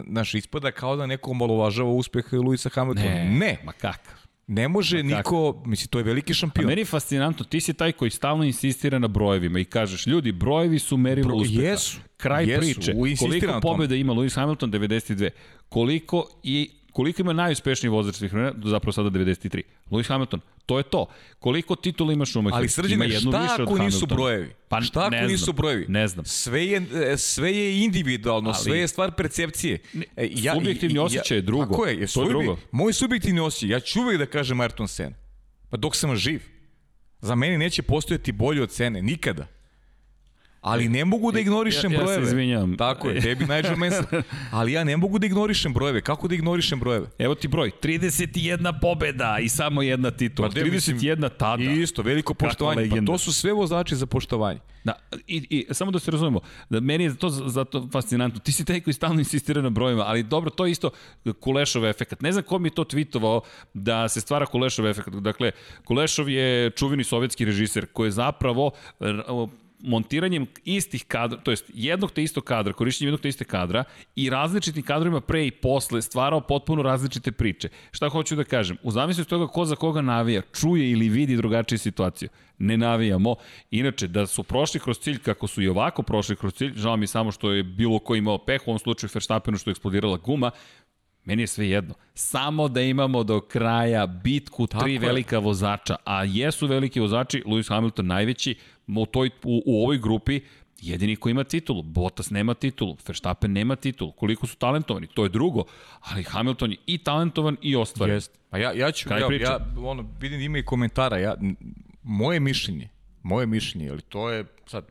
naš ispada kao da neko omalovažava uspeh Luisa Hamiltona. Ne, ne. ma kakav. Ne može Ma niko, misli, to je veliki šampion. A meni je fascinantno, ti si taj koji stalno insistira na brojevima i kažeš, ljudi, brojevi su merilo Bro, uspeha. Jesu. Kraj jesu, priče. Koliko pobjeda ima Lewis Hamilton? 92. Koliko i koliko ima najuspešniji vozač svih vremena, zapravo sada 93. Lewis Hamilton, to je to. Koliko titula ima Schumacher? Ali srđene, ima šta više ako nisu brojevi? Pa, šta ako nisu brojevi? Ne znam. Sve je, sve je individualno, Ali, sve je stvar percepcije. E, ja, subjektivni ja, osjećaj je drugo. Tako je, je to je drugo. Moj subjektivni osjećaj, ja ću uvek da kažem Ayrton Senna. Pa dok sam živ. Za mene neće postojati bolje od cene, nikada. Ali ne mogu da ignorišem ja, brojeve. Ja se izvinjam. Tako je, tebi Nigel Mansell. [laughs] Ali ja ne mogu da ignorišem brojeve. Kako da ignorišem brojeve? Evo ti broj, 31 pobeda i samo jedna titula. Pa, 31 tada. I isto, veliko poštovanje. Pa to su sve vozači za poštovanje. Da, i, i samo da se razumemo, da meni je to zato fascinantno. Ti si taj koji stalno insistira na brojima, ali dobro, to je isto Kulešov efekt. Ne znam ko mi je to tweetovao da se stvara Kulešov efekt. Dakle, Kulešov je čuveni sovjetski režiser koji je zapravo montiranjem istih kadra, to jest jednog te istog kadra, korišćenjem jednog te iste kadra i različitim kadrovima pre i posle stvarao potpuno različite priče. Šta hoću da kažem? U zavisnosti toga ko za koga navija, čuje ili vidi drugačiju situaciju. Ne navijamo. Inače, da su prošli kroz cilj kako su i ovako prošli kroz cilj, žao mi samo što je bilo ko imao peh, u ovom slučaju Verstappenu što je eksplodirala guma, Meni je sve jedno. Samo da imamo do kraja bitku Tako tri je. velika vozača, a jesu veliki vozači, Lewis Hamilton najveći, u, toj, u, u ovoj grupi jedini ko ima titulu. Bottas nema titulu, Verstappen nema titulu. Koliko su talentovani, to je drugo. Ali Hamilton je i talentovan i ostvaren. Jest. Pa ja, ja ću, Kraj ja, priča. ja ono, vidim da ima i komentara. Ja, moje mišljenje, moje mišljenje, ali to je sad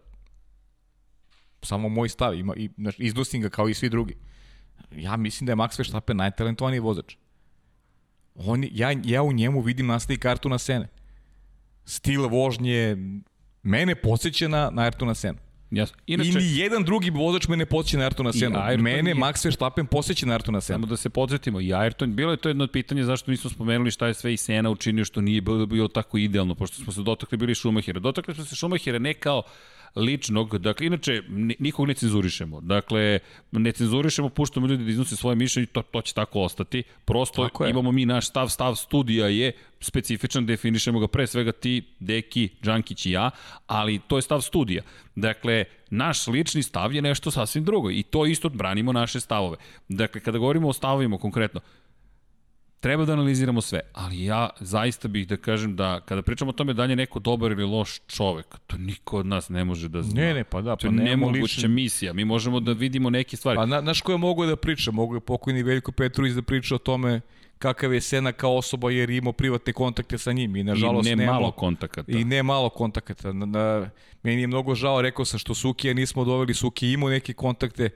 samo moj stav, ima, i, znaš, iznosim ga kao i svi drugi. Ja mislim da je Max Verstappen najtalentovaniji vozač. On, ja, ja u njemu vidim nastavi kartu na sene. Stil vožnje, mene podsjeća na, na Ayrtona Sena. Jasno. Inače, I ni jedan drugi vozač me ne podsjeća na Ayrtona Senu. Mene, je... Max Verstappen posjeća na Ayrtona Senu. Samo da se podsjetimo, i Ayrton, bilo je to jedno pitanje zašto nismo spomenuli šta je sve i Sena učinio što nije bilo, bilo tako idealno, pošto smo se dotakli bili Šumahira. Dotakli smo se Šumahira ne kao ličnog, dakle, inače, nikog ne cenzurišemo. Dakle, ne cenzurišemo, puštamo ljudi da iznose svoje mišljenje, to, to će tako ostati. Prosto tako imamo mi naš stav, stav studija je specifičan, definišemo ga pre svega ti, Deki, Đankić i ja, ali to je stav studija. Dakle, naš lični stav je nešto sasvim drugo i to isto branimo naše stavove. Dakle, kada govorimo o stavovima konkretno, treba da analiziramo sve, ali ja zaista bih da kažem da kada pričamo o tome da li je neko dobar ili loš čovek, to niko od nas ne može da zna. Ne, ne, pa da, pa to je nemoguća lični... misija. Mi možemo da vidimo neke stvari. Pa na, naš ko je mogo da priča? Mogu je pokojni Veljko Petrović da priča o tome kakav je Sena kao osoba jer imao privatne kontakte sa njim i nažalost I ne nema, malo kontakata. I ne malo kontakata. Na, na, meni je mnogo žao, rekao sam što Sukija nismo doveli, Suki imao neke kontakte,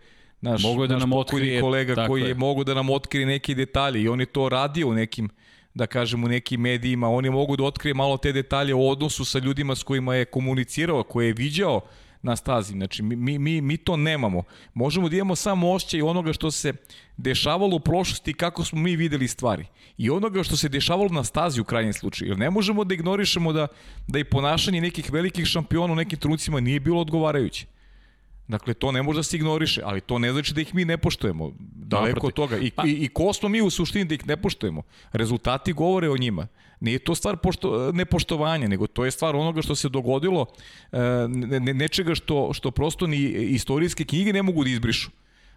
Naš, mogu da nam otkrije kolega koji je, je mogu da nam otkrije neki detalje i on je to radio u nekim da kažem u nekim medijima, oni mogu da otkrije malo te detalje o odnosu sa ljudima s kojima je komunicirao, koje je viđao na stazi. Znači, mi, mi, mi to nemamo. Možemo da imamo samo ošćaj onoga što se dešavalo u prošlosti kako smo mi videli stvari. I onoga što se dešavalo na stazi u krajnjem slučaju. Jer ne možemo da ignorišemo da, da i ponašanje nekih velikih šampiona u nekim trenucima nije bilo odgovarajuće. Dakle, to ne može da se ignoriše, ali to ne znači da ih mi ne poštujemo. Daleko od toga. I, pa. i, I ko smo mi u suštini da ih ne poštujemo? Rezultati govore o njima. Nije to stvar pošto, nepoštovanja, nego to je stvar onoga što se dogodilo, e, ne, nečega što, što prosto ni istorijske knjige ne mogu da izbrišu.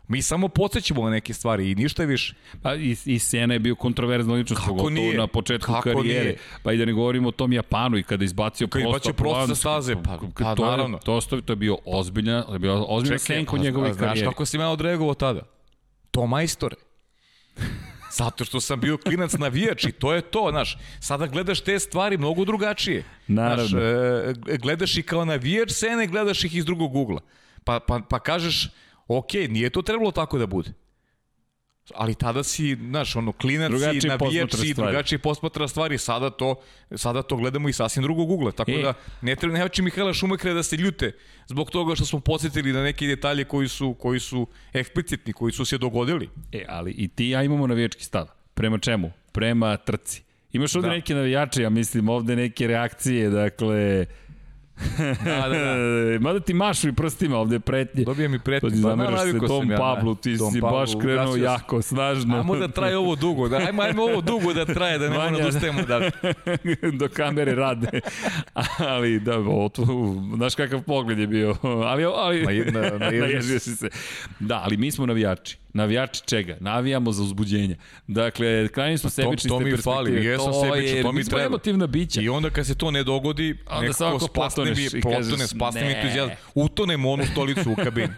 Mi samo podsjećamo na neke stvari i ništa više. Pa i, i Sena je bio kontroverzna ličnost, pogotovo nije? na početku Kako karijere. Nije? Pa i da ne govorimo o tom Japanu i kada izbacio kada prosto. Prosto sa staze, pa, pa to naravno. Je, to, to, to je bio ozbiljna, je bio ozbiljna senka u njegove karijere. Znaš kako si me odreagovao tada? To majstore. [laughs] Zato što sam bio klinac navijač i to je to, znaš. Sada gledaš te stvari mnogo drugačije. Naravno. Znaš, e, gledaš ih kao navijač sene, gledaš ih iz drugog ugla. Pa, pa, pa kažeš, ok, nije to trebalo tako da bude. Ali tada si, znaš, ono, klinac drugačiji si, navijač si, drugačiji posmatra stvari, sada to, sada to gledamo i sasvim drugog ugla, tako e. da ne treba, ne će Mihajla Šumakre da se ljute zbog toga što smo podsjetili na neke detalje koji su, koji su eksplicitni, koji su se dogodili. E, ali i ti ja imamo navijački stav. Prema čemu? Prema trci. Imaš ovde da. neke navijače, ja mislim, ovde neke reakcije, dakle, da, da, da. [laughs] Mada ti mašu i prstima ovde pretnje. Dobije mi pretnje. Pa, zameraš se Tom ja, Pablu, ti Tom si Pablu, baš krenuo jako, snažno. Ajmo da traje ovo dugo, da, ajmo, ajmo ovo dugo da traje, da ne moramo da ustajemo da... [laughs] Do kamere rade. ali, da, o, tu, znaš kakav pogled je bio. [laughs] ali, ali, na, na, na, naježio si se. Da, ali mi smo navijači. Navijači čega? Navijamo za uzbuđenje. Dakle, krajnji smo sebični to, to mi fali, jesam sebičan, to mi treba. emotivna bića. I onda kad se to ne dogodi, onda nekako splasne mi, potone, splasne mi entuzijazam. Utonem onu stolicu u kabini.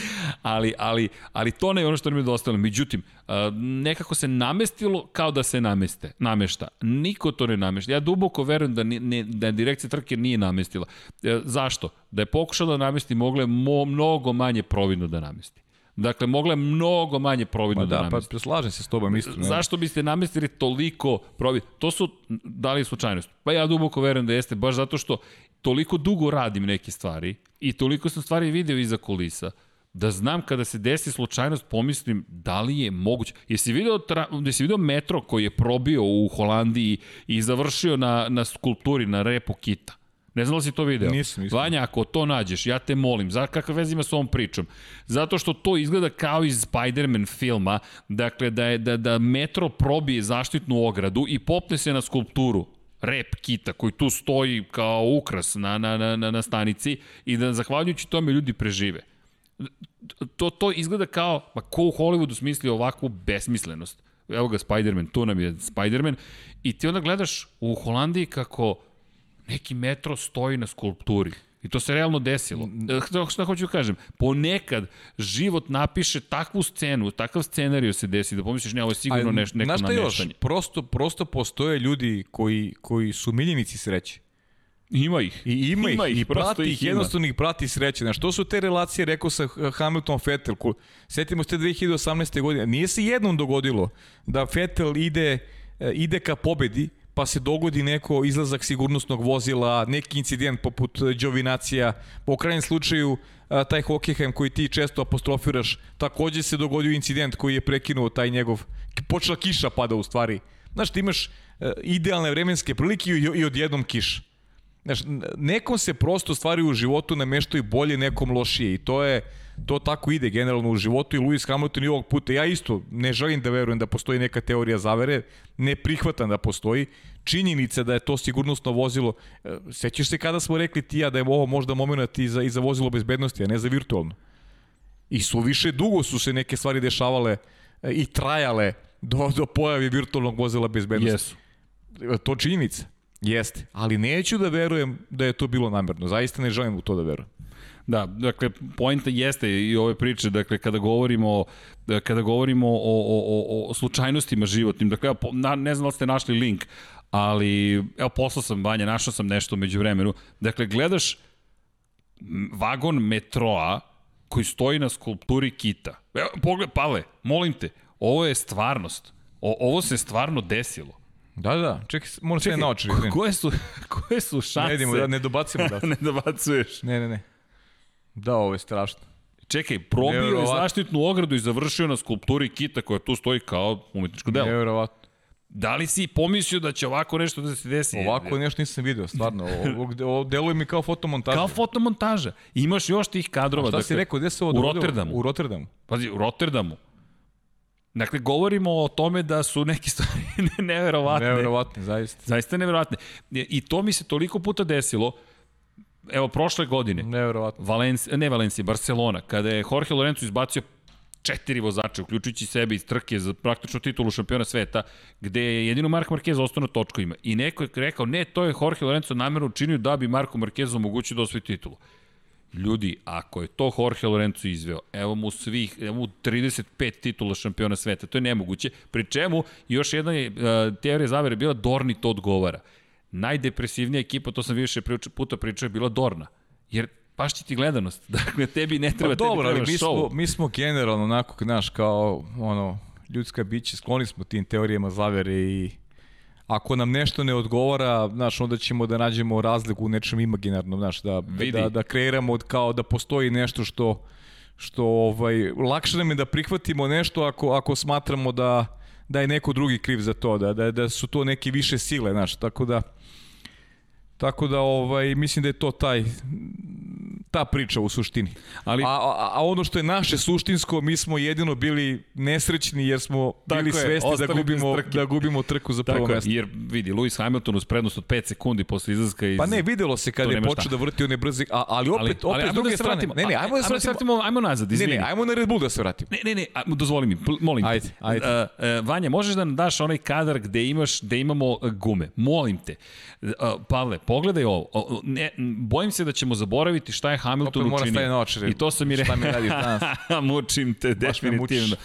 [laughs] ali, ali, ali to ne je ono što nam je dostalo. Međutim, nekako se namestilo kao da se nameste, namešta. Niko to ne namešta. Ja duboko verujem da, ne, da direkcija trke nije namestila. E, zašto? Da je pokušala da namesti, mogla je mo, mnogo manje providno da namesti. Dakle, mogla je mnogo manje providno da, da namesti. Pa slažem se s tobom isto. Zašto biste namestili toliko providno? To su, da li slučajnost? Pa ja duboko verujem da jeste, baš zato što toliko dugo radim neke stvari i toliko sam stvari video iza kulisa, da znam kada se desi slučajnost pomislim da li je moguće. Jesi video, tra, jesi video metro koji je probio u Holandiji i završio na, na skulpturi, na repu kita? Ne znam da si to video. Nisam, nisam. Vanja, ako to nađeš, ja te molim, za kakve veze ima s ovom pričom? Zato što to izgleda kao iz Spider-Man filma, dakle da, je, da, da metro probije zaštitnu ogradu i popne se na skulpturu rep kita koji tu stoji kao ukras na, na, na, na stanici i da zahvaljujući tome ljudi prežive. To, to izgleda kao, ma ko u Hollywoodu smislio ovakvu besmislenost? Evo ga Spider-Man, tu nam je Spider-Man i ti onda gledaš u Holandiji kako neki metro stoji na skulpturi. I to se realno desilo. Šta, šta hoću da kažem? Ponekad život napiše takvu scenu, takav scenariju se desi da pomisliš ne, ovo je sigurno neš, neko nameštanje. Znaš šta još? Prosto, prosto postoje ljudi koji, koji su miljenici sreće. Ima ih. I ima, ima ih, i prati ih, jednostavno ih prati sreće. Znaš, to su te relacije, rekao sa Hamilton Vettel. Setimo se te 2018. godine. Nije se jednom dogodilo da Vettel ide, ide ka pobedi, pa se dogodi neko izlazak sigurnosnog vozila, neki incident poput Đovinacija, po krajnjem slučaju taj Hockenheim koji ti često apostrofiraš, takođe se dogodio incident koji je prekinuo taj njegov, počela kiša pada u stvari. Znaš, ti imaš idealne vremenske prilike i odjednom kiša. Znaš, nekom se prosto stvari u životu nameštaju bolje, nekom lošije i to je, to tako ide generalno u životu i Lewis Hamilton i ovog puta, ja isto ne želim da verujem da postoji neka teorija zavere, ne prihvatam da postoji, činjenica da je to sigurnosno vozilo, e, sećaš se kada smo rekli ti ja da je ovo možda moment i za, i za vozilo bezbednosti, a ne za virtualno. I su više dugo su se neke stvari dešavale e, i trajale do, do pojavi virtualnog vozila bezbednosti. Jesu. To činjenica. Jeste, ali neću da verujem da je to bilo namerno. Zaista ne želim u to da verujem. Da, dakle, pojenta jeste i ove priče, dakle, kada govorimo, kada govorimo o, o, o, o slučajnostima životnim, dakle, na, ne znam da ste našli link, ali, evo, poslao sam Banja, našao sam nešto među vremenu. Dakle, gledaš vagon metroa koji stoji na skulpturi kita. Evo, pogled, Pale, molim te, ovo je stvarnost. O, ovo se stvarno desilo. Da, da, čekaj, moram se na oči. Koje su, [laughs] koje su šanse? Ne idemo, da, ne dobacimo [laughs] da. ne dobacuješ. Ne, ne, ne. Da, ovo je strašno. Čekaj, probio je zaštitnu ogradu i završio na skulpturi kita koja tu stoji kao umetničko delo. Nevjerovatno. Da li si pomislio da će ovako nešto da se desi? Ovako nešto nisam video, stvarno. Ovo, ovo deluje mi kao fotomontaža. Kao fotomontaža. Imaš još tih kadrova. A šta dakle, si rekao, gde se ovo U Rotterdamu. U Rotterdamu. Pazi, u Rotterdamu. Dakle, govorimo o tome da su neke [laughs] stvari neverovatne. Neverovatne, zaista. Zaista neverovatne. I to mi se toliko puta desilo, evo, prošle godine. Neverovatno. Valenci, ne Valencija, Barcelona, kada je Jorge Lorenzo izbacio četiri vozača, uključujući sebe iz trke za praktično titulu šampiona sveta, gde je jedino Marko Marquez ostao na točkovima. I neko je rekao, ne, to je Jorge Lorenzo namjerno učinio da bi Marko Marquez omogućio da osvoji titulu. Ljudi, ako je to Jorge Lorenzo izveo, evo mu svih, evo mu 35 titula šampiona sveta, to je nemoguće. Pri čemu, još jedna je, uh, teorija zavere bila, Dorni to odgovara. Najdepresivnija ekipa, to sam više puta pričao, je bila Dorna. Jer paš će ti gledanost. [laughs] Dakle, tebi ne treba, pa, dobro, tebi treba ali mi smo, mi smo generalno onako, znaš, kao ono, ljudska bića, skloni smo tim teorijama zavere i ako nam nešto ne odgovara, znaš, onda ćemo da nađemo razliku u nečem imaginarnom, znaš, da, Vidi. da, da kreiramo kao da postoji nešto što što ovaj lakše nam je da prihvatimo nešto ako ako smatramo da da je neko drugi kriv za to, da da da su to neke više sile, znaš, tako da Tako da ovaj mislim da je to taj ta priča u suštini. Ali, a, a, a ono što je naše suštinsko, mi smo jedino bili nesrećni jer smo bili je, svesti da gubimo, da gubimo trku za prvo mesto. Jer vidi, Lewis Hamilton uz prednost od 5 sekundi posle izlaska iz... Pa ne, videlo se kada je počeo da vrti one brze, a, ali opet, ali, opet ali, s druge da strane... Ne, ne, ajmo da se vratimo, ajmo, ajmo nazad, izvini. Ne, ne, ajmo na Red Bull da se vratimo. Ne, ne, ne, dozvoli mi, molim te. Ajde, ajde. Uh, uh, Vanja, možeš da nam daš onaj kadar gde imaš, gde imamo gume. Molim te. Uh, Pavle, pogledaj ovo. Ne, bojim se da ćemo zaboraviti šta je Hamilton učinio na oči. I to sam mi rekao. Šta mi radiš danas? [laughs] Mučim te, Baš definitivno.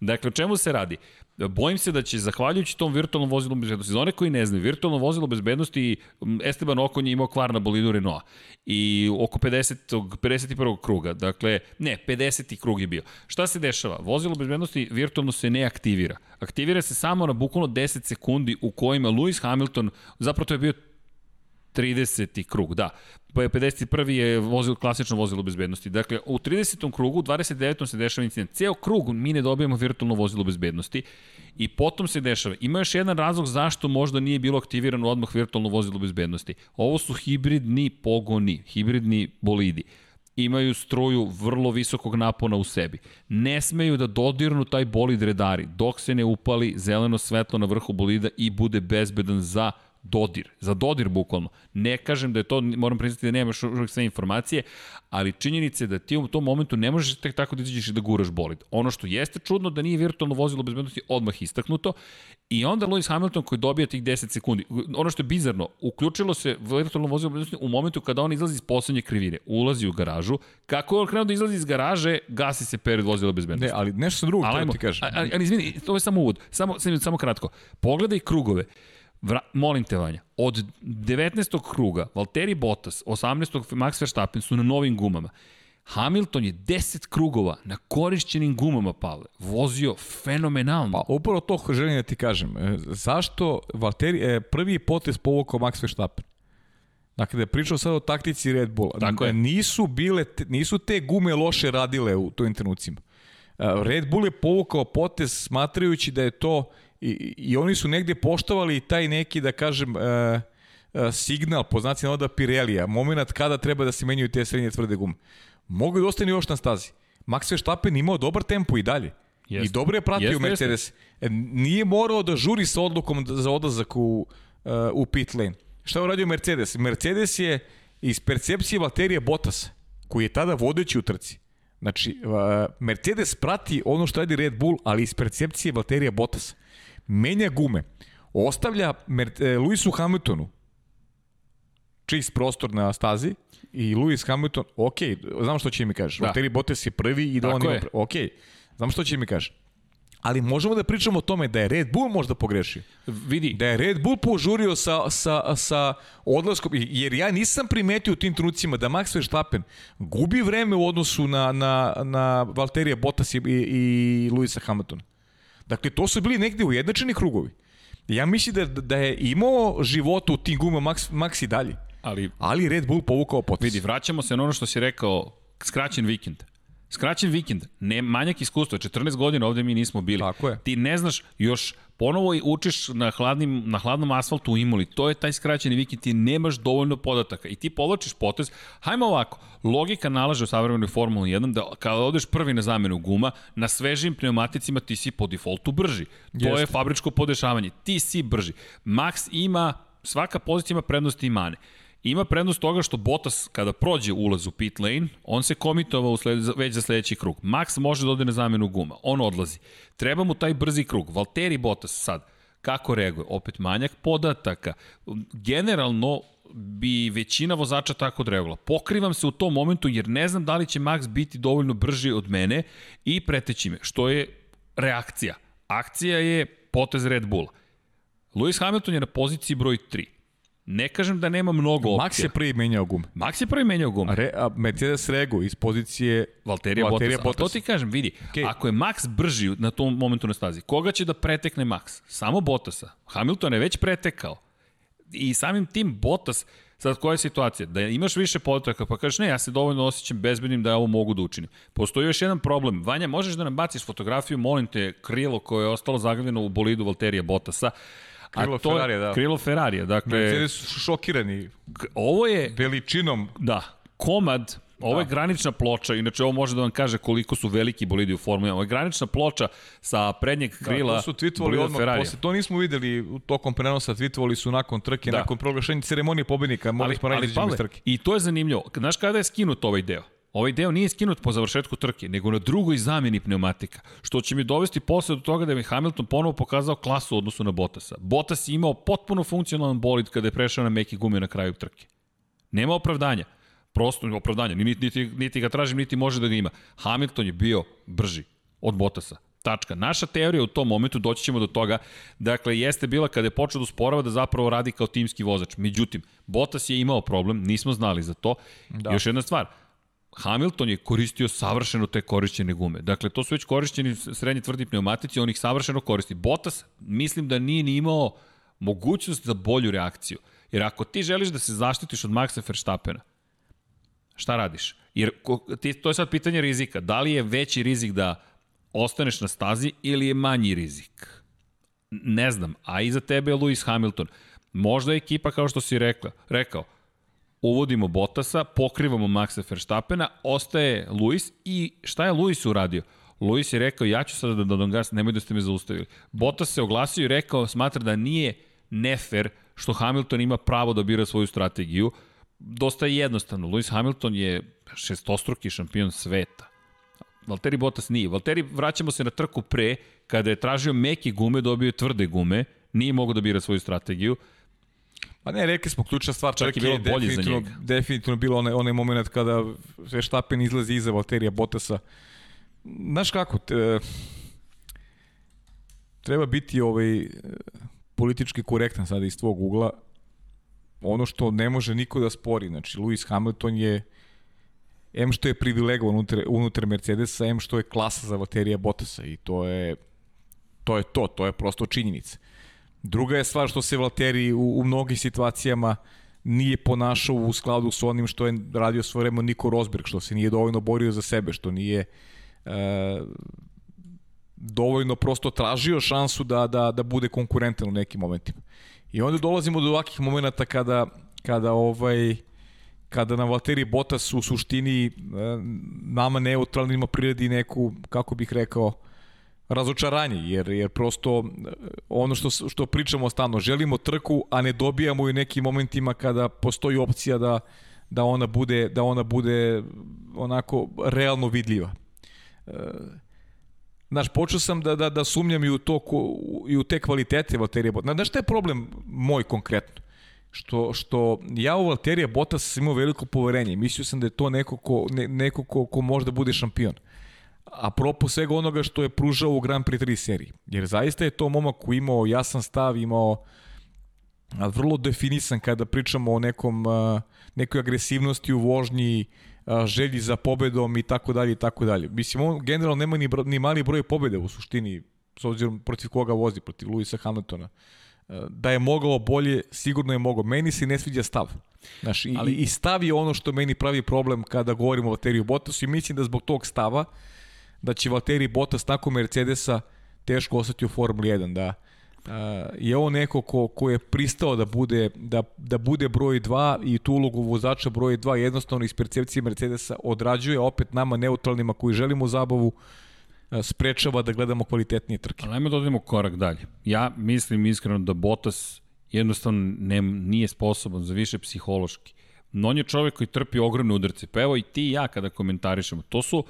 Dakle, o čemu se radi? Bojim se da će, zahvaljujući tom virtualnom vozilu bezbednosti, za one koji ne znaju, virtualno vozilo bezbednosti, Esteban Okon je imao kvar na bolidu Renault i oko 50. 51. kruga, dakle, ne, 50. krug je bio. Šta se dešava? Vozilo bezbednosti virtualno se ne aktivira. Aktivira se samo na bukvalno 10 sekundi u kojima Lewis Hamilton, zapravo to je bio 30. krug, da. 51. je vozilo, klasično vozilo bezbednosti. Dakle, u 30. krugu, u 29. se dešava incident. Ceo krug mi ne dobijamo virtualno vozilo bezbednosti i potom se dešava. Ima još jedan razlog zašto možda nije bilo aktivirano odmah virtualno vozilo bezbednosti. Ovo su hibridni pogoni, hibridni bolidi imaju struju vrlo visokog napona u sebi. Ne smeju da dodirnu taj bolid redari dok se ne upali zeleno svetlo na vrhu bolida i bude bezbedan za dodir, za dodir bukvalno. Ne kažem da je to, moram priznati da nemaš uvijek sve informacije, ali činjenica je da ti u tom momentu ne možeš tek tako da izađeš i da guraš bolid. Ono što jeste čudno da nije virtualno vozilo bezbednosti odmah istaknuto i onda Lewis Hamilton koji dobija tih 10 sekundi. Ono što je bizarno, uključilo se virtualno vozilo bezbednosti u momentu kada on izlazi iz poslednje krivine, ulazi u garažu, kako je on krenuo da izlazi iz garaže, gasi se pered vozila bezbednosti. Ne, ali nešto drugo, to ti kažem. Ali, ali izvini, to je samo uvod, samo, samo kratko. Pogledaj krugove. Vra, molim te, Vanja, od 19. kruga Valtteri Bottas, 18. Max Verstappen su na novim gumama. Hamilton je 10 krugova na korišćenim gumama, Pavle, vozio fenomenalno. Pa upravo to želim da ti kažem. E, zašto Valtteri, e, prvi potez povukao Max Verstappen? Dakle, da je pričao sad o taktici Red Bulla. Tako je. Nisu, bile, nisu te gume loše radile u tojim trenucima. E, Red Bull je povukao potez smatrajući da je to i, i oni su negde poštovali taj neki, da kažem, e, signal, po znacima oda Pirelija, moment kada treba da se menjaju te srednje tvrde gume. Mogu da ostane još na stazi. Max Verstappen imao dobar tempo i dalje. Jeste. I dobro je pratio jeste, Mercedes. Jeste. Nije morao da žuri sa odlukom za odlazak u, uh, u pit lane. Šta je uradio Mercedes? Mercedes je iz percepcije Valterija Bottas, koji je tada vodeći u trci. Znači, uh, Mercedes prati ono što radi Red Bull, ali iz percepcije Valterija Bottas. Menja gume. Ostavlja uh, Lewisu Hamiltonu čist prostor na stazi i Lewis Hamilton, ok, znam što će mi kažeš, da. Valtteri Bottas je prvi i da Tako on ima, ok, znam što će mi kažeš. Ali možemo da pričamo o tome da je Red Bull možda pogrešio. Vidi. Da je Red Bull požurio sa, sa, sa odlaskom, jer ja nisam primetio u tim trenucima da Max Verstappen gubi vreme u odnosu na, na, na Valterija Bottas i, i, i Luisa Hamiltona. Dakle, to su bili negde ujednačeni krugovi. Ja mislim da, da je imao života u tim guma Max, Max i dalje. Ali, ali Red Bull povukao potes. Vidi, vraćamo se na ono što si rekao, skraćen vikend. Skraćen vikend, ne manjak iskustva, 14 godina ovde mi nismo bili. Tako je. Ti ne znaš, još ponovo učiš na, hladnim, na hladnom asfaltu u Imoli, to je taj skraćeni vikend, ti nemaš dovoljno podataka i ti povlačiš potez. Hajmo ovako, logika nalaže u savremenoj Formuli 1 da kada odeš prvi na zamenu guma, na svežim pneumaticima ti si po defaultu brži. To Jeste. je fabričko podešavanje, ti si brži. Max ima, svaka pozicija ima prednosti i mane. Ima prednost toga što Bottas kada prođe ulaz u pit lane, on se komitovao u sled, već za sledeći krug. Max može da ode na zamenu guma, on odlazi. Treba mu taj brzi krug. Valtteri Bottas sad, kako reaguje? Opet manjak podataka. Generalno, bi većina vozača tako odreagovala. Pokrivam se u tom momentu jer ne znam da li će Max biti dovoljno brži od mene i preteći me, što je reakcija. Akcija je potez Red Bulla. Lewis Hamilton je na poziciji broj 3. Ne kažem da nema mnogo opcija. Max je prvi menjao gume. Max je prvi menjao gume. Re, a Mercedes Regu iz pozicije Valterija, Valterija Bottas. Bottas. To ti kažem, vidi, okay. ako je Max brži na tom momentu na stazi, koga će da pretekne Max? Samo Bottasa. Hamilton je već pretekao. I samim tim Bottas, sad koja je situacija? Da imaš više podataka pa kažeš ne, ja se dovoljno osjećam bezbednim da ovo mogu da učinim. Postoji još jedan problem. Vanja, možeš da nam baciš fotografiju, molim te, krilo koje je ostalo zaglavljeno u bolidu Valterija Bottasa. Krilo to, Ferrarija, da. Krilo Ferrarija, dakle... Mercedes su šokirani ovo je, veličinom. Da, komad Ovo je da. granična ploča, inače ovo može da vam kaže koliko su veliki bolidi u Formuli 1. Ovo je granična ploča sa prednjeg krila da, to su tweetovali odmah, Ferrari. posle to nismo videli u tokom prenosa, tweetovali su nakon trke, da. nakon proglašenja ceremonije pobednika, mogli smo raditi iz trke. I to je zanimljivo. Znaš kada je skinut ovaj deo? Ovaj deo nije skinut po završetku trke, nego na drugoj zameni pneumatika, što će mi dovesti posle do toga da je Hamilton ponovo pokazao klasu u odnosu na Bottasa. Bottas je imao potpuno funkcionalan bolid kada je prešao na meki gume na kraju trke. Nema opravdanja. Prosto opravdanja. Niti, niti, niti ga tražim, niti može da ga ima. Hamilton je bio brži od Bottasa. Tačka. Naša teorija u tom momentu, doći ćemo do toga, dakle, jeste bila kada je počeo da usporava da zapravo radi kao timski vozač. Međutim, Bottas je imao problem, nismo znali za to. Da. Još jedna stvar, Hamilton je koristio savršeno te korišćene gume. Dakle, to su već korišćeni srednji tvrdi pneumatici, on ih savršeno koristi. Bottas, mislim da nije ni imao mogućnost za bolju reakciju. Jer ako ti želiš da se zaštitiš od Maxa Verstappena, šta radiš? Jer ti, to je sad pitanje rizika. Da li je veći rizik da ostaneš na stazi ili je manji rizik? Ne znam. A iza tebe je Lewis Hamilton. Možda je ekipa, kao što si rekla, rekao, uvodimo Bottasa, pokrivamo Maxa Verstappena, ostaje Luis i šta je Luis uradio? Luis je rekao, ja ću sada da dodam gas, nemoj da ste me zaustavili. Bottas se oglasio i rekao, smatra da nije nefer što Hamilton ima pravo da bira svoju strategiju. Dosta je jednostavno. Lewis Hamilton je šestostruki šampion sveta. Valtteri Bottas nije. Valtteri, vraćamo se na trku pre, kada je tražio meke gume, dobio je tvrde gume, nije mogao da bira svoju strategiju. Pa ne, rekli smo ključna stvar, čak je bilo bolje za njega. Definitivno bilo onaj, onaj moment kada Verstappen izlazi iza Valterija Bottasa. Znaš kako, te, treba biti ovaj politički korektan sada iz tvog ugla. Ono što ne može niko da spori, znači Lewis Hamilton je M što je privilegovan unutar, unutar Mercedesa, M što je klasa za Valterija Bottasa i to je to je to, to je prosto činjenica. Druga je stvar što se Valteri u, u mnogim situacijama nije ponašao u skladu s onim što je radio svoje vreme Niko Rosberg, što se nije dovoljno borio za sebe, što nije e, dovoljno prosto tražio šansu da, da, da bude konkurentan u nekim momentima. I onda dolazimo do ovakih momenta kada, kada ovaj kada na Valtteri Bottas u suštini e, nama neutralnima priredi neku, kako bih rekao, razočaranje, jer, jer prosto e, ono što, što pričamo stalno, želimo trku, a ne dobijamo u nekim momentima kada postoji opcija da, da ona bude da ona bude onako realno vidljiva. E, Znaš, počeo sam da, da, da sumnjam i u, to, i u te kvalitete Valterija Bottas. Znaš šta je problem moj konkretno? Što, što ja u Valterija Bottas sam imao veliko poverenje. Mislio sam da je to neko ko, ne, neko ko, ko možda bude šampion. A propo svega onoga što je pružao u Grand Prix 3 seriji. Jer zaista je to momak koji imao jasan stav, imao vrlo definisan kada pričamo o nekom, nekoj agresivnosti u vožnji, želji za pobedom i tako dalje i tako dalje. Mislim, on generalno nema ni, ni mali broj pobede u suštini, s obzirom protiv koga vozi, protiv Luisa Hamiltona. Da je mogao bolje, sigurno je mogao. Meni se ne sviđa stav. Znaš, i, Ali... i stav je ono što meni pravi problem kada govorimo o Valteriju Bottasu i mislim da zbog tog stava da će Valtteri Bottas nakon Mercedesa teško ostati u Formuli 1, da Uh, je on neko ko, ko je pristao da bude, da, da bude broj 2 i tu ulogu vozača broj 2 jednostavno iz percepcije Mercedesa odrađuje opet nama neutralnima koji želimo zabavu sprečava da gledamo kvalitetnije trke. Ali ajmo da odemo korak dalje. Ja mislim iskreno da Bottas jednostavno ne, nije sposoban za više psihološki. No on je čovek koji trpi ogromne udarce. Pa evo i ti i ja kada komentarišemo, to su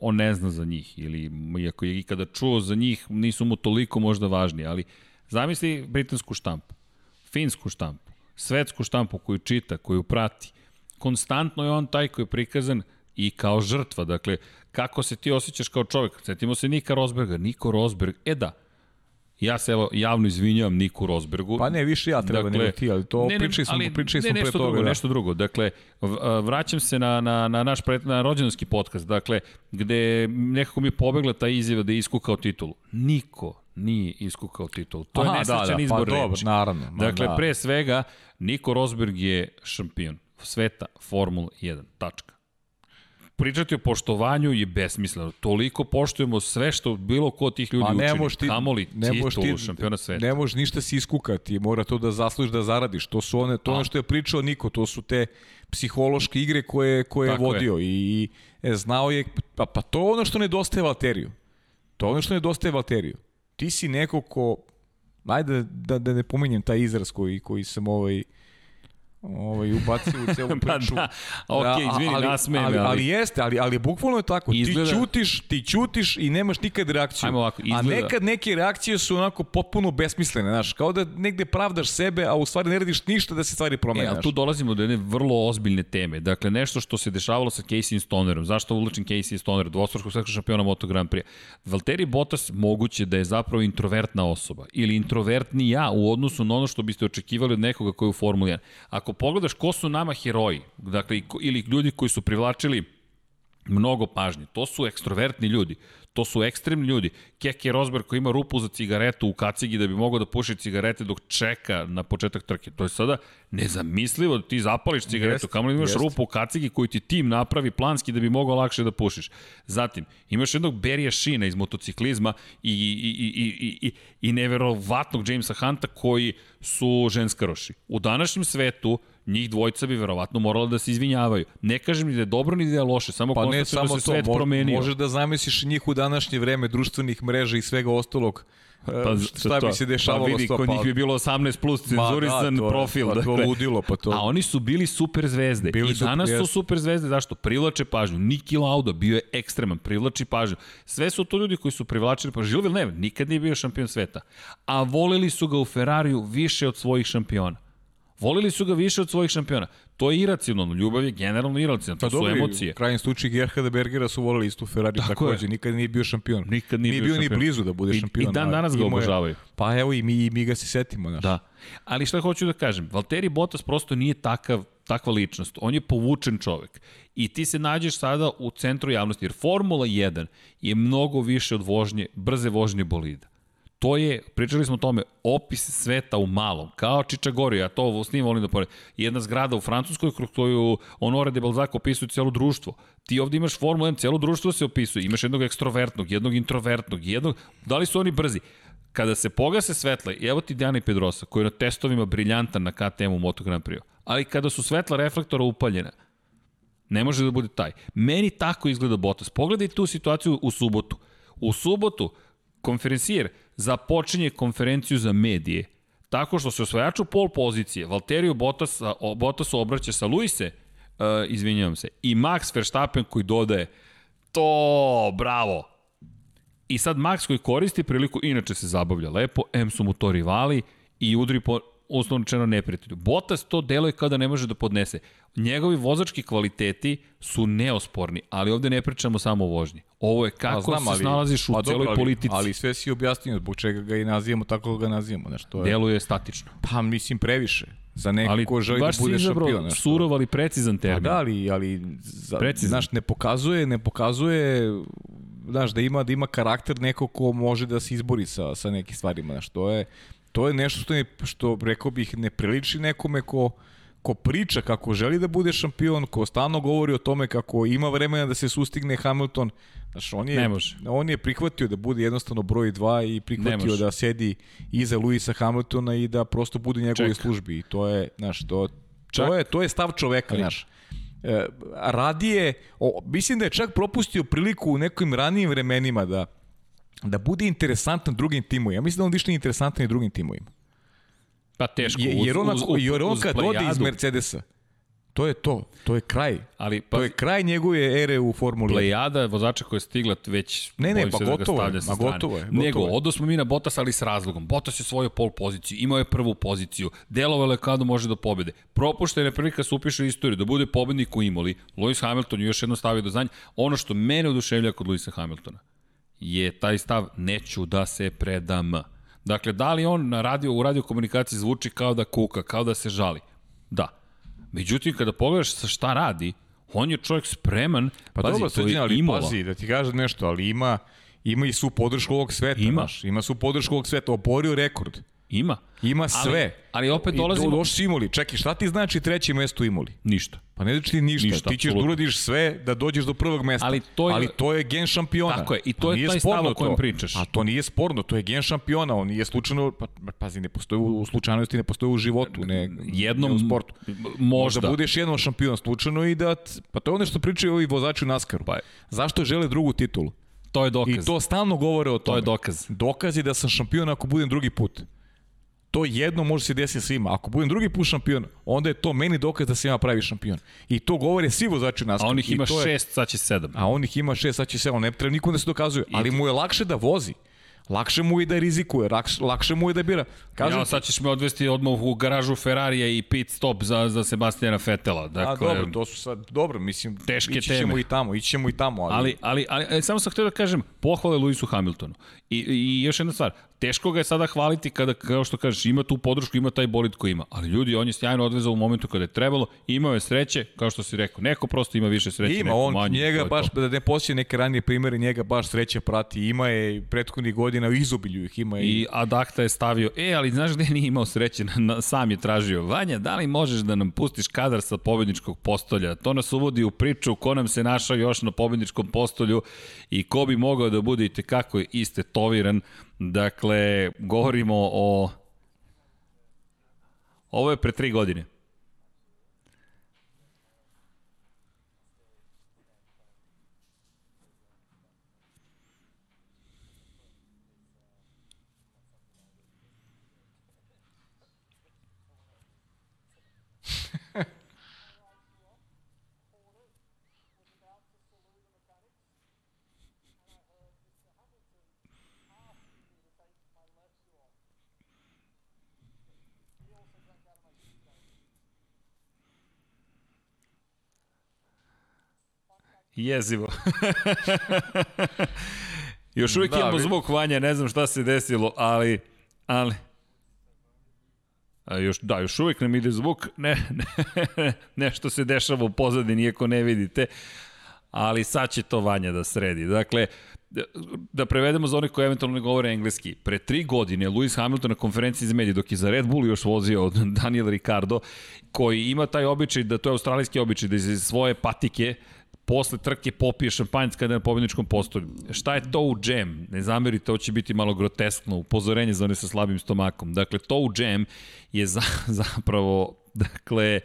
on ne zna za njih ili iako je ikada čuo za njih nisu mu toliko možda važni, ali Zamisli britansku štampu, finsku štampu, svetsku štampu koju čita, koju prati. Konstantno je on taj koji je prikazan i kao žrtva. Dakle, kako se ti osjećaš kao čovjek? Sjetimo se Nika Rosberga. Niko Rosberg, e da, Ja se evo javno izvinjavam Niku Rosbergu. Pa ne, više ja treba dakle, nego ti, ali to ne, pričali smo, ali, pričali smo ne, pre toga. Drugo, da. Nešto drugo, dakle, vraćam se na, na, na naš pred, na rođendanski podcast, dakle, gde nekako mi pobegla ta izjava da je iskukao titulu. Niko nije iskukao titul. To Aha, je nesrećan da, da, izbor pa, reči. Dobro, naravno. Ma, dakle, da. pre svega, Niko Rosberg je šampion sveta Formula 1. Tačka. Pričati o poštovanju je besmisleno. Toliko poštujemo sve što bilo ko od tih ljudi ne učini. Ti, Kamoli ne titulu ti, šampiona sveta. Ne možeš ništa se iskukati. Mora to da zaslužiš da zaradiš. To su one, to ono što je pričao Niko. To su te psihološke igre koje, koje je vodio. Je. I, e, znao je, pa, pa to je ono što nedostaje Valteriju. To je ono što nedostaje Valteriju ti si neko ko, ajde da, da ne pominjem taj izraz koji, koji sam ovaj, ovaj, ubacio u [laughs] celu pa priču. pa da, ok, da, izvini, ali, nasmejem. Ali, ali, ali, jeste, ali, ali bukvalno je tako. Izgleda... Ti ćutiš, ti ćutiš i nemaš nikad reakciju. Ajmo ovako, izgleda... A nekad neke reakcije su onako potpuno besmislene, znaš, kao da negde pravdaš sebe, a u stvari ne radiš ništa da se stvari promene. E, ali tu dolazimo do jedne vrlo ozbiljne teme. Dakle, nešto što se dešavalo sa Casey Stonerom. Zašto uvlačim Casey Stoner, dvostrukog svetskog šampiona Moto Grand Prix? Valtteri Bottas moguće da je zapravo introvertna osoba ili introvertni ja u odnosu na ono što biste očekivali od nekoga koji je u Formuli 1. Ako pogledaš ko su nama heroji, dakle, ili ljudi koji su privlačili mnogo pažnje. To su ekstrovertni ljudi. To su ekstremni ljudi. Keke Rosberg koji ima rupu za cigaretu u kacigi da bi mogao da puši cigarete dok čeka na početak trke. To je sada nezamislivo da ti zapališ cigaretu, jest, kamo li imaš jest. rupu u kacigi koju ti tim napravi planski da bi mogao lakše da pušiš. Zatim, imaš jednog Berija Šina iz motociklizma i, i, i, i, i, i neverovatnog Jamesa Hunta koji su ženskaroši. U današnjem svetu njih dvojica bi verovatno morala da se izvinjavaju. Ne kažem ni da je dobro ni da je loše, samo pa ne, samo da se svet to, promenio. Možeš da zamisliš njih u današnje vreme društvenih mreža i svega ostalog Pa, šta bi se dešavalo pa vidi, kod njih bi bilo 18 plus cenzurisan da, profil. Pa dakle. to ludilo, pa to. A oni su bili super zvezde. Bili I danas su super zvezde, zašto? Privlače pažnju. Niki Lauda bio je ekstreman, privlači pažnju. Sve su to ljudi koji su privlačili pažnju. Žilvil ne, nikad nije bio šampion sveta. A voleli su ga u Ferrariju više od svojih šampiona. Volili su ga više od svojih šampiona. To je iracionalno. Ljubav je generalno iracionalna. To pa su dobri, emocije. Krajem slučaju Gerharda Bergera su volili istu Ferrari Tako takođe. Je. Nikad nije bio šampion. Nikad nije, nije bio, bio ni blizu da bude šampion. I, dan danas ga obožavaju. Pa evo i mi, i mi ga se setimo. Znaš. Da. Ali šta hoću da kažem, Valtteri Bottas prosto nije takav takva ličnost. On je povučen čovek. I ti se nađeš sada u centru javnosti, jer Formula 1 je mnogo više od vožnje, brze vožnje bolida. To je, pričali smo o tome, opis sveta u malom, kao Čičagorija, ja to s njim volim da pored. Jedna zgrada u Francuskoj, kroz koju Honore de Balzac opisuje cijelo društvo. Ti ovde imaš Formula 1, cijelo društvo se opisuje. Imaš jednog ekstrovertnog, jednog introvertnog, jednog... Da li su oni brzi? Kada se pogase svetla, evo ti Djana i Pedrosa, koji je na testovima briljantan na KTM-u Moto Grand Prix, ali kada su svetla reflektora upaljena, ne može da bude taj. Meni tako izgleda Bottas. Pogledaj tu situaciju u subotu. U subotu, konferencijer započinje konferenciju za medije tako što se osvajaču pol pozicije, Valteriju Bottas, Bottasu obraća sa Luise, uh, izvinjavam se, i Max Verstappen koji dodaje to, bravo, I sad Max koji koristi priliku, inače se zabavlja lepo, M su mu to rivali i udri po uslovno čeno neprijatelju. Bottas to deluje kao da ne može da podnese. Njegovi vozački kvaliteti su neosporni, ali ovde ne pričamo samo o vožnji. Ovo je kako znam, se ali, snalaziš u pa celoj ali, politici. Ali sve si objasnio zbog čega ga i nazivamo tako ga nazivamo. Znaš, to je, Deluje statično. Pa mislim previše. Za neko ali, ko želi da bude šampion. Baš surov, ali precizan termin. Pa da, ali, ali za, znaš, ne pokazuje, ne pokazuje znaš, da ima, da ima karakter neko ko može da se izbori sa, sa nekim stvarima, znaš, to je, to je nešto što, ne, što rekao bih, ne priliči nekome ko, ko priča kako želi da bude šampion, ko stalno govori o tome kako ima vremena da se sustigne Hamilton, Znaš, on je, on je prihvatio da bude jednostavno broj 2 i prihvatio da sedi iza Luisa Hamiltona i da prosto bude njegove službi. I to je, znaš, to, to, je, to je stav čoveka, znaš. E, radije, o, mislim da je čak propustio priliku u nekim ranijim vremenima da, da bude interesantan drugim timovima. Ja mislim da on više nije interesantan i drugim timovima. Pa teško. Je, jer, on, uz, uz, jer on kad ode iz Mercedesa, To je to, to je kraj. Ali, pa, to je kraj njegove ere u Formuli 1. Plejada vozača koja je stigla već ne, ne, pa da gotovo je, ma gotovo je. Gotovo Nego, odo smo mi na Bottas, ali s razlogom. Bottas je svoju pol poziciju, imao je prvu poziciju, delovalo je kada može da pobede. Propušta je prilika da se upiše istoriju, da bude pobednik u Imoli. Lewis Hamilton je još jedno stavio do znanja. Ono što mene oduševlja kod Lewisa Hamiltona je taj stav neću da se predam. Dakle, da li on na radio, u radio komunikaciji zvuči kao da kuka, kao da se žali? Da. Međutim, kada pogledaš sa šta radi, on je čovjek spreman, pa pazi, dobro, to je ali imola. pazi, da ti kažem nešto, ali ima, ima i su podršku ovog sveta, ima. Naš, ima su podršku ovog sveta, oborio rekord. Ima. Ima sve. Ali, ali opet dolazimo... I došli Imoli. Čekaj, šta ti znači treće mesto Imoli? Ništa. Pa ne znači ti ništa. ništa ti ćeš da uradiš sve da dođeš do prvog mesta. Ali to je, ali to je gen šampiona. Tako je. I to pa je taj stav o kojem pričaš. A to nije sporno. To je gen šampiona. On nije slučajno... Pa, pazi, ne postoji u slučajnosti, ne postoji u životu. Ne, jednom ne u sportu. Možda. Možda budeš jednom šampion slučajno i da... Pa to je ono što pričaju ovi vozači u Naskaru. Pa je. Zašto žele drugu titulu? To je dokaz. I to stalno govore o tome. To je dokaz. Dokaz je da sam šampion ako budem drugi put to jedno može se desiti svima. Ako budem drugi put šampion, onda je to meni dokaz da se ima pravi šampion. I to govore svi vozači nas. A on ih ima šest, sad će sedam. A on ih ima šest, sad će sedam. Ne treba nikom da se dokazuje. Ali mu je lakše da vozi. Lakše mu je da rizikuje, lakše, lakše mu je da bira. Kažem ja, sad ćeš me odvesti odmah u garažu Ferrarija i pit stop za, za Sebastiana Fetela. Dakle, A dobro, to su sad, dobro, mislim, teške ići ćemo teme. i tamo, ići ćemo i tamo. Ali, ali, ali, ali e, samo sam htio da kažem, pohvale Luisu Hamiltonu. I, I još jedna stvar, teško ga je sada hvaliti kada, kao što kažeš, ima tu podršku, ima taj bolid koji ima. Ali ljudi, on je sjajno odvezao u momentu kada je trebalo, imao je sreće, kao što si rekao, neko prosto ima više sreće, ima, neko on, manje. Njega baš, to. da ne posjeće neke ranije primere, njega baš sreća prati. Ima je prethodnih godina u izobilju ih ima. I, I Adakta je stavio, e, ali znaš gde nije imao sreće, na, sam je tražio. Vanja, da li možeš da nam pustiš kadar sa pobedničkog postolja? To nas uvodi u priču ko nam se našao još na pobedničkom postolju i ko bi mogao da bude i tekako istetoviran Dakle, govorimo o... Ovo je pre tri godine. Jezivo. [laughs] Još uvijek da, imamo zvuk vanja, ne znam šta se desilo, ali... ali A još, da, još uvijek nam ide zvuk, ne, ne, [laughs] nešto se dešava u pozadini, iako ne vidite, ali sad će to Vanja da sredi. Dakle, da prevedemo za onih koji eventualno ne govore engleski. Pre tri godine Lewis Hamilton na konferenciji za medije, dok je za Red Bull još vozio [laughs] Daniel Ricardo, koji ima taj običaj, da to je australijski običaj, da iz svoje patike posle trke popije šampanjac kada je na pobjedničkom postolju. Šta je to u džem? Ne zamerite, to će biti malo groteskno, upozorenje za one sa slabim stomakom. Dakle, to u džem je za, [laughs] zapravo, dakle,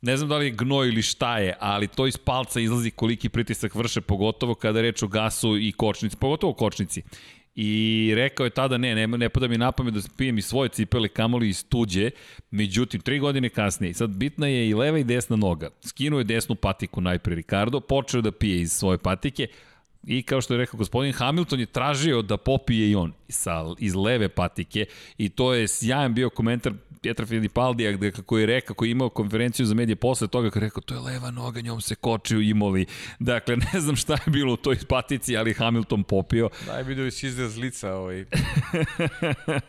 ne znam da li je gnoj ili šta je, ali to iz palca izlazi koliki pritisak vrše, pogotovo kada je reč o gasu i kočnici, pogotovo kočnici. I rekao je tada, ne, ne, ne pada mi na pamet da pijem iz svoje cipele, kamoli iz tuđe. Međutim, tri godine kasnije, sad bitna je i leva i desna noga. Skinuo je desnu patiku najpre Ricardo, počeo da pije iz svoje patike, I kao što je rekao gospodin Hamilton je tražio da popije i on sa, iz leve patike i to je sjajan bio komentar Pietra Filipaldija, gde kako je rekao, koji je imao konferenciju za medije posle toga, kako je rekao, to je leva noga, njom se koči u imoli. Dakle, ne znam šta je bilo u toj patici, ali Hamilton popio. Daj si izraz lica, ovaj.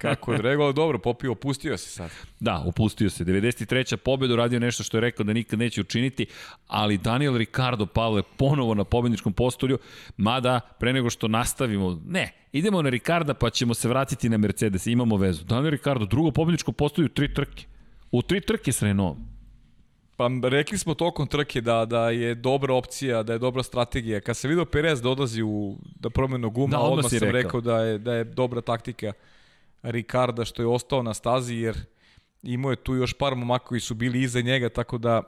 kako je rekao, dobro, popio, opustio se sad. Da, opustio se. 93. pobedu radio nešto što je rekao da nikad neće učiniti, ali Daniel Ricardo pale ponovo na pobedničkom postolju, mada pre nego što nastavimo, ne, idemo na Ricarda pa ćemo se vratiti na Mercedes, imamo vezu. Daniel Ricardo, drugo pobedničko postolju, tri trke. U tri trke s Renaultom. Pa rekli smo tokom trke da, da je dobra opcija, da je dobra strategija. Kad se vidio Perez da odlazi u, da promenu guma, da, odmah sam rekao. rekao da je, da je dobra taktika Ricarda što je ostao na stazi, jer imao je tu još par momaka koji su bili iza njega, tako da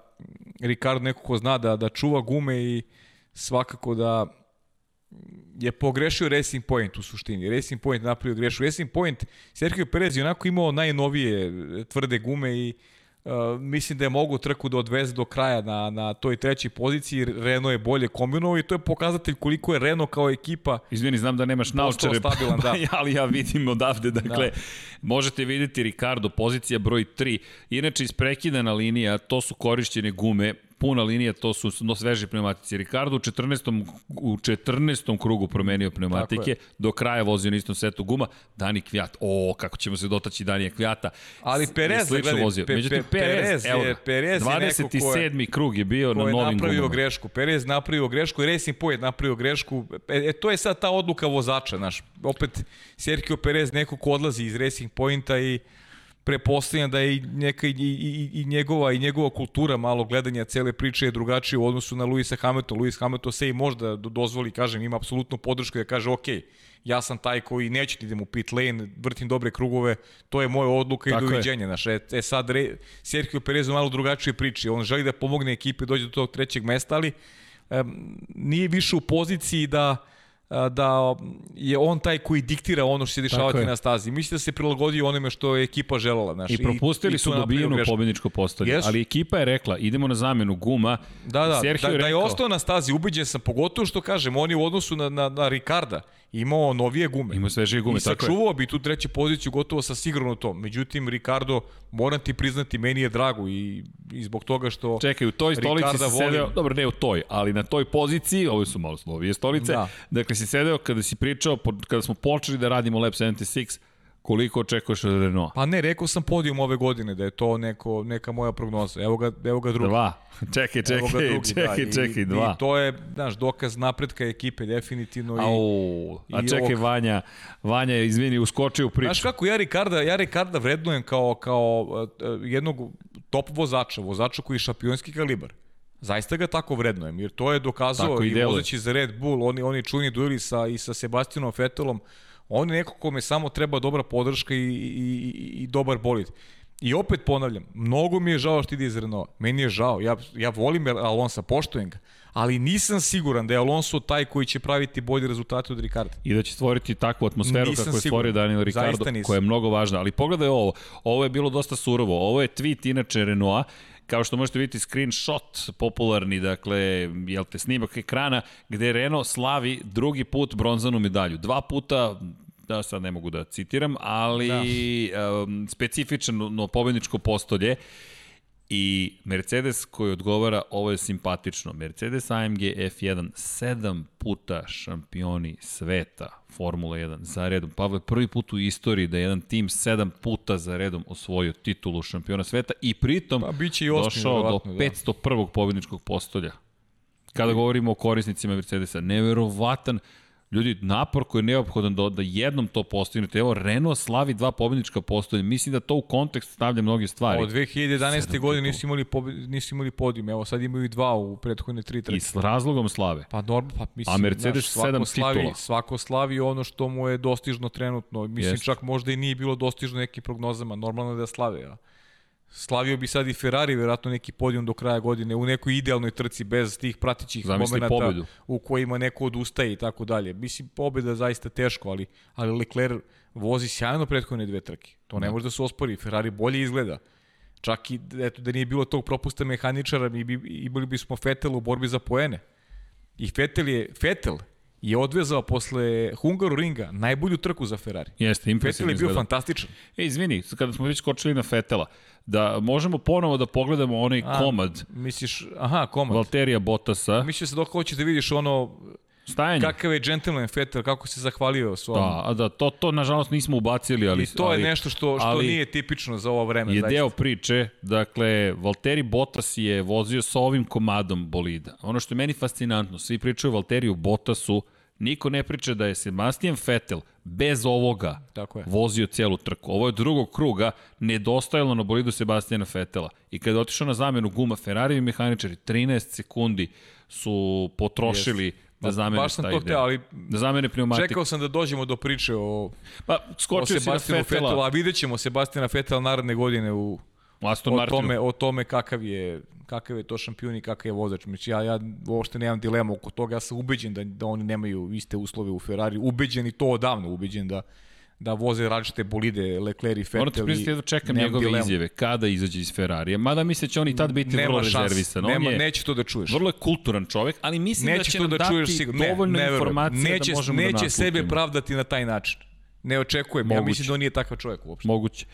Ricardo neko ko zna da, da čuva gume i svakako da je pogrešio Racing Point u suštini. Racing Point napravio grešu. Racing Point, Sergio Perez je onako imao najnovije tvrde gume i Uh, mislim da je mogu trku da odveze do kraja na, na toj trećoj poziciji, Renault je bolje kombinovao i to je pokazatelj koliko je Renault kao ekipa Izvini, znam da nemaš naočare, [laughs] stabilan, da. [laughs] ali ja vidim odavde, dakle, da. možete vidjeti Ricardo, pozicija broj 3, inače isprekidana linija, to su korišćene gume, puna linija, to su no, sveži pneumatici. Ricardo u 14. u 14. krugu promenio pneumatike, do kraja vozio na istom setu guma. Dani Kvjat, o, kako ćemo se dotaći Danija Kvjata. Ali Perez, gledaj, vozio. Pe, Međutim, Perez, evo, je, Perez 27. Je krug je bio na novim gumama. napravio grešku. Perez napravio grešku i Racing Point napravio grešku. E, e, to je sad ta odluka vozača, znaš. Opet Sergio Perez neko ko odlazi iz Racing Pointa i prepostavljam da je i neka i, i, i, njegova i njegova kultura malo gledanja cele priče je drugačija u odnosu na Luisa Hamiltona. Luis Hamilton se i možda dozvoli, kažem, ima apsolutnu podršku da kaže ok, ja sam taj koji neće da idem u pit lane, vrtim dobre krugove, to je moja odluka Tako i doviđenja. Znaš, e, e sad re, Sergio Perez malo drugačije priči, on želi da pomogne ekipi dođe do tog trećeg mesta, ali um, nije više u poziciji da da je on taj koji diktira ono što se dešavati na stazi. Mislim da se prilagodio onome što je ekipa želela. Znaš, I propustili i, su dobijenu pobedničko postolje. Yes. Ali ekipa je rekla, idemo na zamenu guma. Da, da, Sergio da, je, da je ostao na stazi, ubeđen sam, pogotovo što kažem, on je u odnosu na, na, na Ricarda imao novije gume. Imao sveže gume, I sačuvao bi tu treću poziciju gotovo sa sigurno to. Međutim, Ricardo, moram ti priznati, meni je drago i, i zbog toga što Čekaj, u toj stolici si volim... sedeo, dobro, ne u toj, ali na toj poziciji, ovo su malo slovije stolice, da. dakle si sedeo kada si pričao, kada smo počeli da radimo Lab 76, Koliko očekuješ od Renault? Pa ne, rekao sam podijum ove godine da je to neko, neka moja prognoza. Evo ga, evo ga drugi. Dva. [laughs] Čekaj, čekaj, drugi, čekaj, da. čekaj, dva. I to je, znaš, dokaz napretka ekipe definitivno. Au, i, a čekaj, ovog... Vanja, Vanja, izvini, uskočio u priču. Znaš kako, ja Ricarda, ja Ricarda vrednujem kao, kao uh, jednog top vozača, vozača koji je šampionski kalibar. Zaista ga tako vrednujem, jer to je dokazao tako i, i vozeći za Red Bull, oni, oni čuni dueli sa, i sa Sebastianom Vettelom, On je neko kome samo treba dobra podrška i, i, i, i dobar bolid. I opet ponavljam, mnogo mi je žao što ide iz Renault. Meni je žao, ja, ja volim Alonso, poštujem ga, ali nisam siguran da je Alonso taj koji će praviti bolje rezultate od Ricarda. I da će stvoriti takvu atmosferu nisam kako je stvorio Daniel Ricardo, koja je mnogo važna. Ali pogledaj ovo, ovo je bilo dosta surovo. Ovo je tweet inače Renaulta, kao što možete vidjeti screenshot popularni, dakle, jel te snimak ekrana, gde Renault slavi drugi put bronzanu medalju. Dva puta da sad ne mogu da citiram, ali da. um, specifično no, pobedničko postolje I Mercedes koji odgovara, ovo je simpatično. Mercedes AMG F1, sedam puta šampioni sveta Formula 1 za redom. Pavle, prvi put u istoriji da je jedan tim sedam puta za redom osvojio titulu šampiona sveta i pritom Pa, biće i osmi, došao do verovatno, da. 501. pobjedničkog postolja. Kada govorimo o korisnicima Mercedesa, neverovatan Ljudi, napor koji je neophodan da, da jednom to postignete. Evo, Renault slavi dva pobjednička postolja. Mislim da to u kontekst stavlja mnoge stvari. Od 2011. Sedam godine nisu imali, pobe, nisu imali podijum, evo sad imaju i dva u prethodne tri I trke. s razlogom slave. Pa normalno, pa mislim, A Mercedes znaš, svako sedam slavi, titula. Svako slavi ono što mu je dostižno trenutno. Mislim, Jeste. čak možda i nije bilo dostižno nekim prognozama, normalno je da slave. A slavio bi sad i Ferrari, verovatno neki podijum do kraja godine, u nekoj idealnoj trci, bez tih pratićih pobedu. u kojima neko odustaje i tako dalje. Mislim, pobeda zaista teško, ali, ali Leclerc vozi sjajno prethodne dve trke. To ne može da se ospori. Ferrari bolje izgleda. Čak i eto, da nije bilo tog propusta mehaničara, mi bi, imali bismo Vettel u borbi za poene. I Vettel je, Vettel je odvezao posle Hungaroringa najbolju trku za Ferrari. Jeste, Vettel impresivno je bio izgleda. fantastičan. E, izvini, kada smo već skočili na Fetela, da možemo ponovo da pogledamo onaj A, komad Misliš, aha, komad. Valterija Bottasa, Misliš se dok hoćeš da vidiš ono, stajanje. kakav je džentlmen Vettel, kako se zahvalio svom. Da, a da, to, to nažalost nismo ubacili, ali... I to ali, je nešto što, što ali nije tipično za ovo vreme. je zaista. deo priče, dakle, Valtteri Bottas je vozio sa ovim komadom bolida. Ono što je meni fascinantno, svi pričaju Valteriju Bottasu, niko ne priča da je Sebastian Vettel bez ovoga Tako je. vozio celu trku. Ovo je drugog kruga nedostajalo na bolidu Sebastiana Vettela. I kada je otišao na zamenu guma Ferrari i mehaničari, 13 sekundi su potrošili da zamene Baš sam to hteo, ali Da zamene pneumatiku. čekao sam da dođemo do priče o, Pa, o skočio si na Sebastianu Vettela, Vettelu, a vidjet ćemo Sebastiana Vettela naredne godine u, Aston o Martinu. tome, o tome kakav je kakav je to šampion i kakav je vozač. Mislim, ja, ja uopšte nemam dilemu oko toga, ja sam ubeđen da, da oni nemaju iste uslove u Ferrari, ubeđen i to odavno, ubeđen da da voze različite bolide Leclerc i Vettel. priznati, i ja čekam njegove dilemu. izjave, kada izađe iz Ferrarija. Mada misle će on i tad biti vrlo Nema rezervisan. šanse, On nema, je neće to da čuješ. vrlo je kulturan čovek, ali mislim da Neće će to nam da dati čuješ sigurno. Ne, dovoljno ne verujem. informacija neće, da možemo neće da sebe naputimo. pravdati na taj način. Ne očekujem. Ja Moguće. mislim da on nije takav čovjek uopšte. Moguće.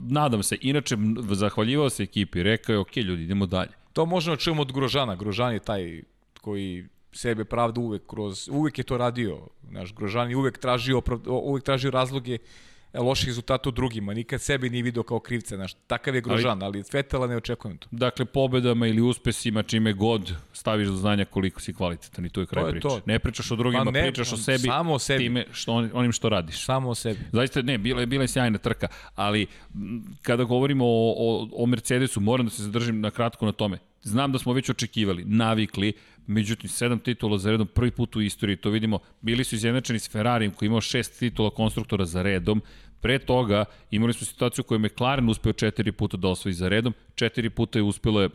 Nadam se. Inače, zahvaljivao se ekipi, rekao je, ok, ljudi, idemo dalje. To možemo da čujemo od Grožana. Grožan je taj koji sebe pravda uvek kroz uvek je to radio. Naš Grožan je uvek tražio uvek tražio razloge e, loših rezultata u drugima. Nikad sebe nije video kao krivca. Znaš, takav je Grožan, ali, ali Vetela ne očekujem to. Dakle, pobedama ili uspesima, čime god staviš do znanja koliko si kvalitetan i tu je kraj To priče. to. Ne pričaš o drugima, Pa ne, pričaš o sebi, samo o sebi. time što, on- onim što radiš. Samo o sebi. Zaista ne, bila je, bila je sjajna trka, ali m, kada govorimo o, o, o Mercedesu, moram da se zadržim na kratko na tome. Znam da smo već očekivali, navikli, međutim, sedam titula za redom, prvi put u istoriji, to vidimo, bili su izjednačeni s Ferrarijem koji imao šest titula konstruktora za redom, Pre toga imali smo situaciju u kojoj McLaren uspeo četiri puta da osvoji za redom, četiri puta je uspela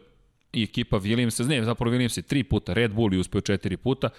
i ekipa Williamsa, ne, zapravo Williams je tri puta, Red Bull je uspeo četiri puta.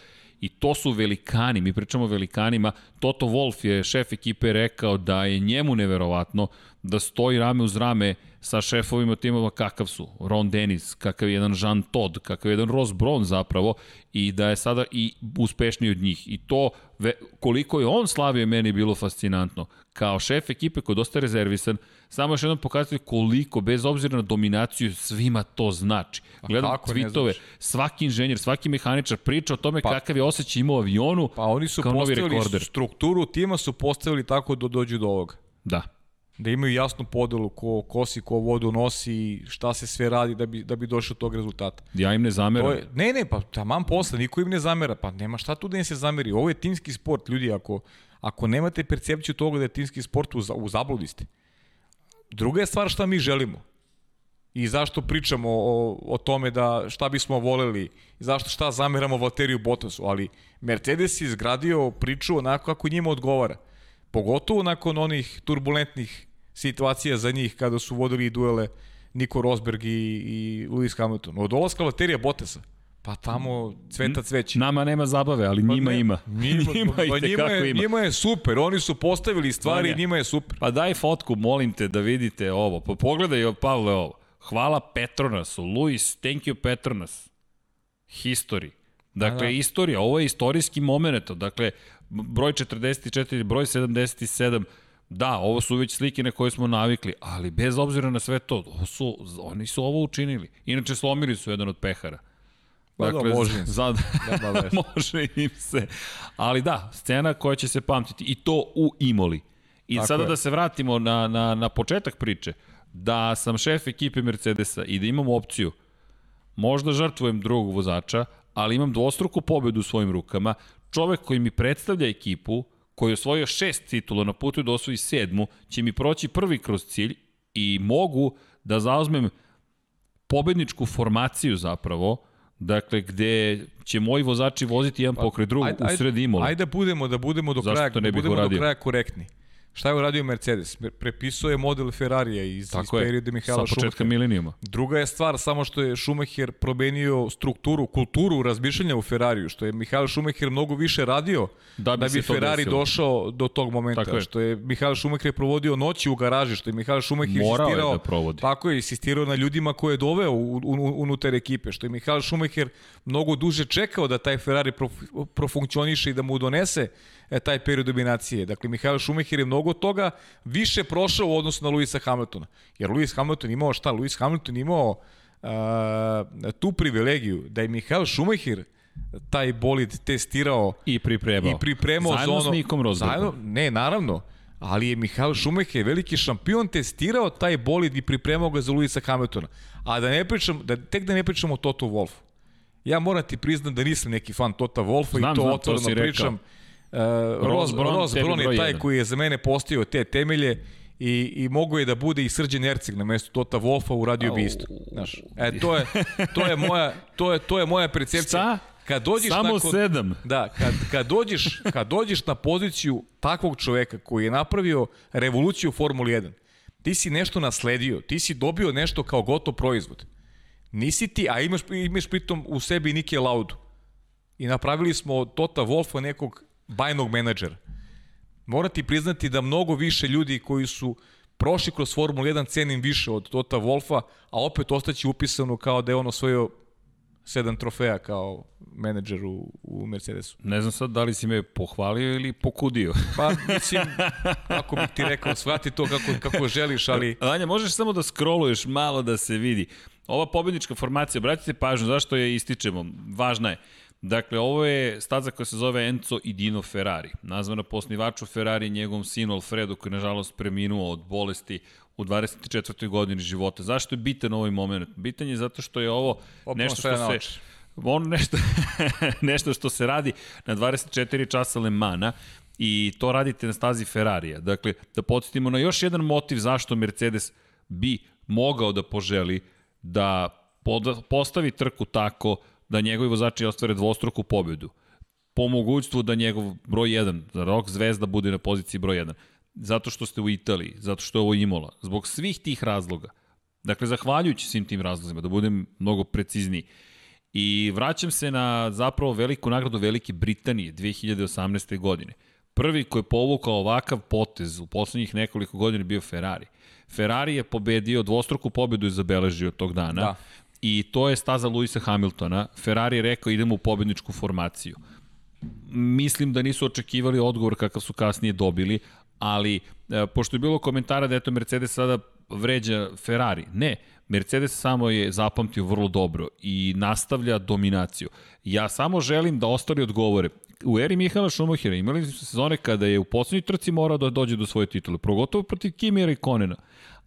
I to su velikani, mi pričamo o velikanima, Toto Wolff je šef ekipe rekao da je njemu neverovatno da stoji rame uz rame sa šefovima timova kakav su Ron Dennis, kakav je jedan Jean Todt, kakav je jedan Ross Brown zapravo i da je sada i uspešniji od njih. I to, ve, koliko je on slavio, meni bilo fascinantno. Kao šef ekipe koji je dosta rezervisan, samo još jednom pokazati koliko, bez obzira na dominaciju, svima to znači. Gledam kako tweetove, svaki inženjer, svaki mehaničar priča o tome Pa- kakav je osjećaj imao u avionu Pa oni su kao novi postavili rekorder. strukturu tima su postavili tako da dođu do ovoga. Da. Da imaju jasnu podelu ko kosi, ko vodu nosi, šta se sve radi da bi, da bi došao do tog rezultata. Ja im ne zameram. To je, ne, ne, pa taman posle, niko im ne zamera, pa nema šta tu da im se zameri. Ovo je timski sport, ljudi, ako, ako nemate percepciju toga da je timski sport, u, u zabludi ste. Druga je stvar šta mi želimo. I zašto pričamo o, o tome da šta bismo voleli, i zašto šta zameramo Valteriju Bottasu, ali Mercedes je izgradio priču onako kako njima odgovara. Pogotovo nakon onih turbulentnih situacija za njih kada su vodili duele Nico Rosberg i, i Lewis Hamilton. Od dolaska Valterija Bottasa, pa tamo cveta cveće. Nama nema zabave, ali Pa njima ne, ima. [laughs] Njima, njima pa i njima, je, ima. njima je super, oni su postavili stvari Vanja. i njima je super. Pa daj fotku, molim te, da vidite ovo. Pa pogledaj, Pavle, ovo. Hvala Petronasu. Luis, thank you Petronas. History. Dakle, Da, da. istorija, ovo je istorijski moment. Dakle, broj 44, broj 77, Da, ovo su već slike na koje smo navikli, ali bez obzira na sve to, ovo su, oni su ovo učinili. Inače, slomili su jedan od pehara. Pa da, može [laughs] im se. Za, Nema veze. može im se. Ali da, scena koja će se pamtiti i to u Imoli. I Tako sada je. da se vratimo na, na, na početak priče, da sam šef ekipe Mercedesa i da imam opciju, možda žrtvujem drugog vozača, ali imam dvostruku pobedu u svojim rukama, čovek koji mi predstavlja ekipu, koji je osvojio šest titula na putu da osvoji sedmu, će mi proći prvi kroz cilj i mogu da zauzmem pobedničku formaciju zapravo, dakle gde će moji vozači voziti jedan pokraj drugog u sred Imola. Ajde da budemo, da budemo do Zašto kraja, da budemo do kraja korektni. Šta je uradio Mercedes? Prepisao je model Ferrarija iz, iz Tako je, perioda Mihaela sa početka milenijuma. Druga je stvar samo što je Schumacher promenio strukturu, kulturu razmišljanja u Ferrariju, što je Mihael Schumacher mnogo više radio Da da bi bi, se to Ferrari desilo. došao do tog momenta. Tako je. Što je Mihael Schumacher provodio noći u garaži, što je Mihael Schumacher Morao je insistirao, da provodi. Tako je, insistirao na ljudima koje je doveo unutar ekipe, što je Mihael Schumacher mnogo duže čekao da taj Ferrari prof, profunkcioniše i da mu donese e, taj period dominacije. Dakle, Mihael Schumacher je mnogo toga više prošao u odnosu na Luisa Hamiltona. Jer Luis Hamilton imao šta? Luis Hamilton imao a, tu privilegiju da je Mihael Schumacher taj bolid testirao I pripremao. i pripremao Zajedno za ono... s Nikom Rosbergom. Ne, naravno. Ali je Mihael Schumacher, veliki šampion, testirao taj bolid i pripremao ga za Luisa Hamiltona. A da ne pričam, da, tek da ne pričam o Toto Wolfu. Ja moram ti priznat da nisam neki fan Tota Wolfa Znam, i to znam, to otvoreno si rekao. Uh, Ross, Brown, Ross Brown je taj jedan. koji je za mene postavio te temelje i, i mogo je da bude i Srđan Erceg na mestu Tota Wolfa uradio bi isto. Znaš, e, to je, to je moja, to je, to je moja percepcija. Šta? Kad dođeš Samo nakon, sedam. Da, kad, kad, dođeš, kad dođeš na poziciju takvog čoveka koji je napravio revoluciju u Formuli 1, ti si nešto nasledio, ti si dobio nešto kao gotov proizvod. Nisi ti, a imaš, imaš pritom u sebi Nike Laudu. I napravili smo Tota Wolfa nekog bajnog menadžera. Mora ti priznati da mnogo više ljudi koji su prošli kroz Formulu 1 cenim više od Tota Wolfa, a opet ostaće upisano kao da je on osvojio sedam trofeja kao menadžer u, u Mercedesu. Ne znam sad da li si me pohvalio ili pokudio. [laughs] Pa, mislim, kako bih ti rekao, shvati to kako, kako želiš, ali... Anja, možeš samo da scrolluješ malo da se vidi. Ova pobednička formacija, obratite pažnju, zašto je ističemo? Važna je. Dakle, ovo je staza koja se zove Enzo i Dino Ferrari, nazvana po osnivaču Ferrari i njegovom sinu Alfredo, koji je nažalost preminuo od bolesti u 24. godini života. Zašto je bitan ovaj moment? Bitan je zato što je ovo nešto što se... oči. On nešto, [laughs] nešto što se radi na 24 časa Le Mana i to radite na stazi Ferrarija. Dakle, da podsjetimo na još jedan motiv zašto Mercedes bi mogao da poželi da postavi trku tako da njegovi vozači ostvare dvostruku pobedu. Po mogućstvu da njegov broj 1, da Rok Zvezda bude na poziciji broj 1. Zato što ste u Italiji, zato što je ovo Imola. Zbog svih tih razloga. Dakle, zahvaljujući svim tim razlozima, da budem mnogo precizniji. I vraćam se na zapravo veliku nagradu Velike Britanije 2018. godine. Prvi koji je povukao ovakav potez u poslednjih nekoliko godina bio Ferrari. Ferrari je pobedio, dvostruku pobedu je zabeležio tog dana. Da. I to je staza Luisa Hamiltona. Ferrari je rekao idemo u pobedničku formaciju. Mislim da nisu očekivali odgovor kakav su kasnije dobili, ali e, pošto je bilo komentara da eto Mercedes sada vređa Ferrari, ne, Mercedes samo je zapamtio vrlo dobro i nastavlja dominaciju. Ja samo želim da ostali odgovore. U eri Mihala Šumahira imali su sezone kada je u poslednjoj trci morao da dođe do svoje titule, progotovo protiv Kimira i Konena.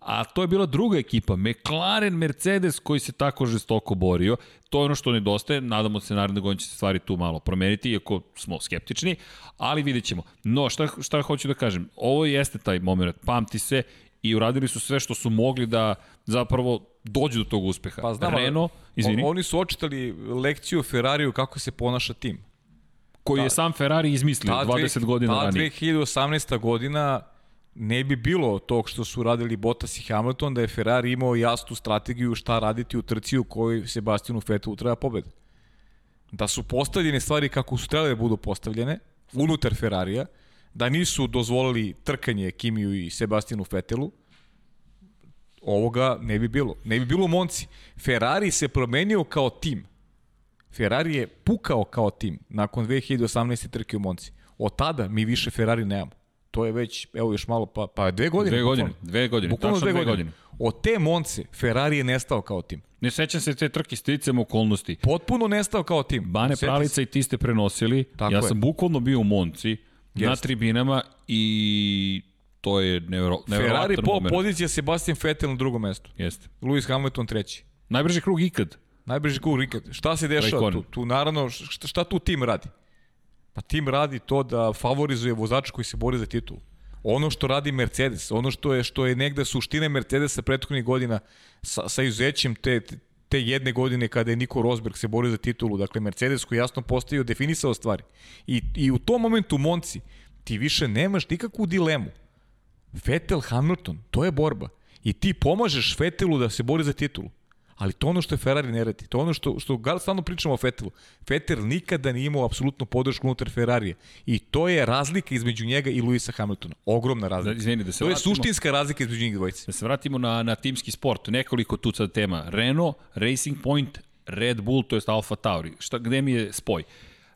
A to je bila druga ekipa, McLaren Mercedes koji se tako žestoko borio. To je ono što nedostaje, nadamo se naredne godine će se stvari tu malo promeniti, iako smo skeptični, ali vidjet ćemo. No, šta, šta hoću da kažem, ovo jeste taj moment, pamti se i uradili su sve što su mogli da zapravo dođu do tog uspeha. Pa znam, Renault, izvini, Oni su očitali lekciju Ferrariju kako se ponaša tim. koji je sam Ferrari izmislio Ta 20 dve- godina ta ranije. 2018. godina ne bi bilo tog što su radili Bottas i Hamilton da je Ferrari imao jasnu strategiju šta raditi u trci u kojoj Sebastianu Vettelu treba pobeda. Da su postavljene stvari kako su trebale da budu postavljene unutar Ferrarija, da nisu dozvolili trkanje Kimiju i Sebastianu Vettelu, ovoga ne bi bilo. Ne bi bilo Monci. Ferrari se promenio kao tim. Ferrari je pukao kao tim nakon 2018. trke u Monci. Od tada mi više Ferrari nemamo. To je već, evo još malo, pa, pa dve godine. Dve godine, bukvalno. dve godine, Bukvalno tačno dve godine. Od te Monce, Ferrari je nestao kao tim. Ne sećam se te trke sticam okolnosti. Potpuno nestao kao tim. Bane Sjeti Pralica i ti ste prenosili. Tako ja je. sam bukvalno bio u Monci, na Jeste. tribinama i to je nevero, Ferrari neverovatan po moment. pozicija Sebastian Vettel na drugom mestu. Jeste. Lewis Hamilton treći. Najbrži krug ikad. Najbrži krug Rikard. Šta se dešava tu? Tu naravno, šta, šta tu tim radi? Pa tim radi to da favorizuje vozača koji se bori za titulu. Ono što radi Mercedes, ono što je što je negde suština Mercedesa prethodnih godina sa, sa izuzećem te, te jedne godine kada je Nico Rosberg se borio za titulu, dakle Mercedes koji jasno postavio, definisao stvari. I, I u tom momentu Monci ti više nemaš nikakvu dilemu. Vettel Hamilton, to je borba. I ti pomažeš Vettelu da se bori za titulu. Ali to je ono što je Ferrari ne radi. To je ono što, što gar stalno pričamo o Vettelu. Vettel nikada nije imao apsolutnu podršku unutar Ferrarija. I to je razlika između njega i Luisa Hamiltona. Ogromna Da, razlika. izvini, da se to je vratimo- suštinska razlika između njih dvojice. Da se vratimo na, na timski sport, nekoliko tu sad tema. Renault, Racing Point, Red Bull, to jest Alfa Tauri. Šta, gde mi je spoj?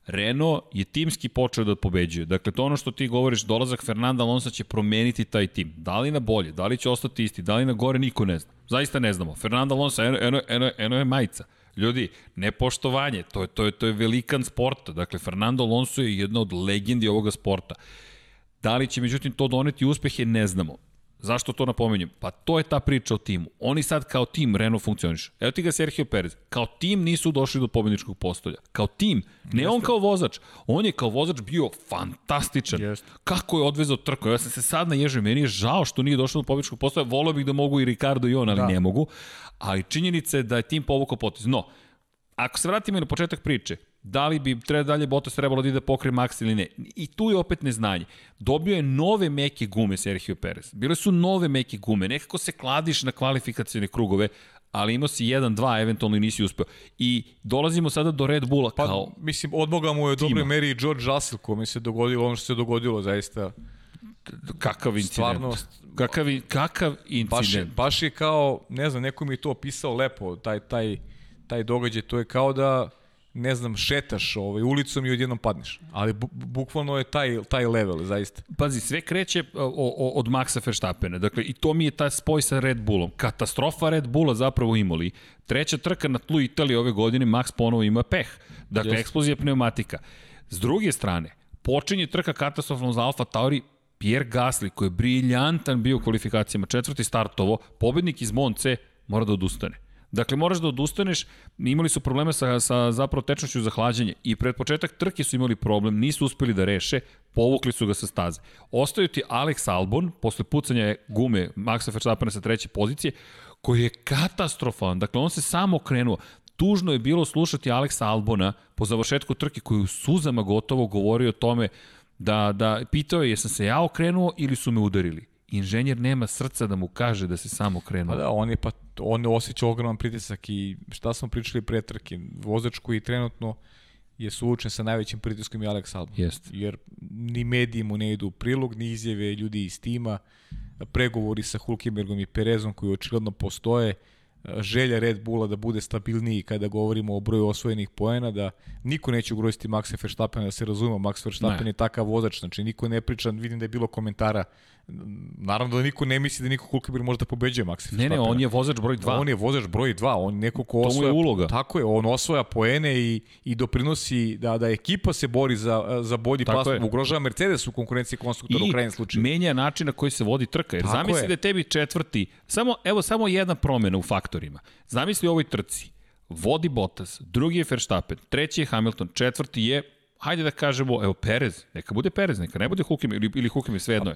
Renault je timski počeo da pobeđuje. Dakle, to ono što ti govoriš, dolazak Fernanda Alonso će promeniti taj tim. Da li na bolje, da li će ostati isti, da li na gore, niko ne zna. Zaista ne znamo. Fernando Alonso, eno, eno, eno, eno je majica. Ljudi, nepoštovanje, to je, to je, to je velikan sporta. Dakle, Fernando Alonso je jedna od legendi ovoga sporta. Da li će međutim to doneti uspehe, ne znamo. Zašto to napominjem? Pa to je ta priča o timu. Oni sad kao tim Renault funkcioniš. Evo ti ga Sergio Perez. Kao tim nisu došli do pobedničkog postolja. Kao tim. Ne on kao vozač. On je kao vozač bio fantastičan. Jeste. Kako je odvezao trku. Ja sam se sad naježio. Meni je žao što nije došao do pobedničkog postolja. Volio bih da mogu i Ricardo i on, ali Da. ne mogu. Ali činjenica je da je tim povukao potez. No, ako se vratimo na početak priče, da li bi treba dalje Bottas trebalo da ide pokre Max ili ne. I tu je opet neznanje. Dobio je nove meke gume Sergio Perez. Bile su nove meke gume. Nekako se kladiš na kvalifikacijne krugove, ali imao si 1-2, eventualno i nisi uspeo. I dolazimo sada do Red Bulla Pa, kao... mislim, odmoga mu je u dobroj meri i George Russell, kome se dogodilo ono što se dogodilo, zaista. Kakav incident. Stvarno, Kakav, kakav Baš je, incident. baš je kao, ne znam, neko mi je to opisao lepo, taj, taj, taj događaj, to je kao da, ne znam, šetaš ovaj, ulicom i odjednom padneš. Ali bu, bukvalno je taj, taj level, zaista. Pazi, sve kreće o, o, od Maxa Verstappena. Dakle, i to mi je ta spoj sa Red Bullom. Katastrofa Red Bulla zapravo imali. Treća trka na tlu Italije ove godine, Max ponovo ima peh. Dakle, Jeste. eksplozija pneumatika. S druge strane, počinje trka katastrofalno za Alfa Tauri, Pierre Gasly, koji je briljantan bio u kvalifikacijama, četvrti startovo, pobednik iz Monce, mora da odustane. Dakle, moraš da odustaneš, imali su probleme sa, sa zapravo tečnošću za hlađenje i pred početak trke su imali problem, nisu uspeli da reše, povukli su ga sa staze. Ostaju ti Alex Albon, posle pucanja gume Maxa Verstappena sa treće pozicije, koji je katastrofalan. Dakle, on se samo okrenuo. Tužno je bilo slušati Aleksa Albona po završetku trke koji u suzama gotovo govorio o tome da, da pitao je jesam se ja okrenuo ili su me udarili. Inženjer nema srca da mu kaže da se samo okrenuo. Pa da, on je pa on osjeća ogroman pritisak i šta smo pričali pre trke, vozač koji trenutno je suočen sa najvećim pritiskom i Alex Albon. Jest. Jer ni mediji mu ne idu u prilog, ni izjave ljudi iz tima, pregovori sa Hulkenbergom i Perezom koji očigledno postoje, želja Red Bulla da bude stabilniji kada govorimo o broju osvojenih poena, da niko neće ugroziti Maxa Verstappena, da se razumemo, Max Verstappen Ne. je takav vozač, znači niko ne priča, vidim da je bilo komentara, naravno da niko ne misli da niko Hulkenberg može da pobeđuje Maxa Verstappena. Ne, ne, on je vozač broj 2. On je vozač broj 2, on neko ko mu je uloga. Tako je, on osvaja poene i, i doprinosi da da ekipa se bori za, za bolji Tako plasman, je. ugrožava Mercedes u konkurenciji konstruktora u krajnjem slučaju. menja način na koji se vodi trka. Jer Tako zamisli je. da je tebi četvrti, samo, evo samo jedna promena u faktorima. Zamisli u ovoj trci. Vodi Bottas, drugi je Verstappen, treći je Hamilton, četvrti je, hajde da kažemo, evo Perez, neka bude Perez, neka ne bude Hulkenberg ili, ili Hulkenberg, svejedno je.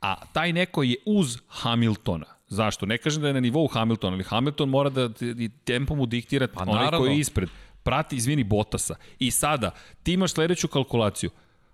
A taj neko je uz Hamiltona. Zašto? Ne kažem da je na nivou Hamiltona, ali Hamilton mora da tempo mu diktira pa, onaj naravno. koji je ispred. Prati, izvini, Bottasa. I sada, ti imaš sledeću kalkulaciju.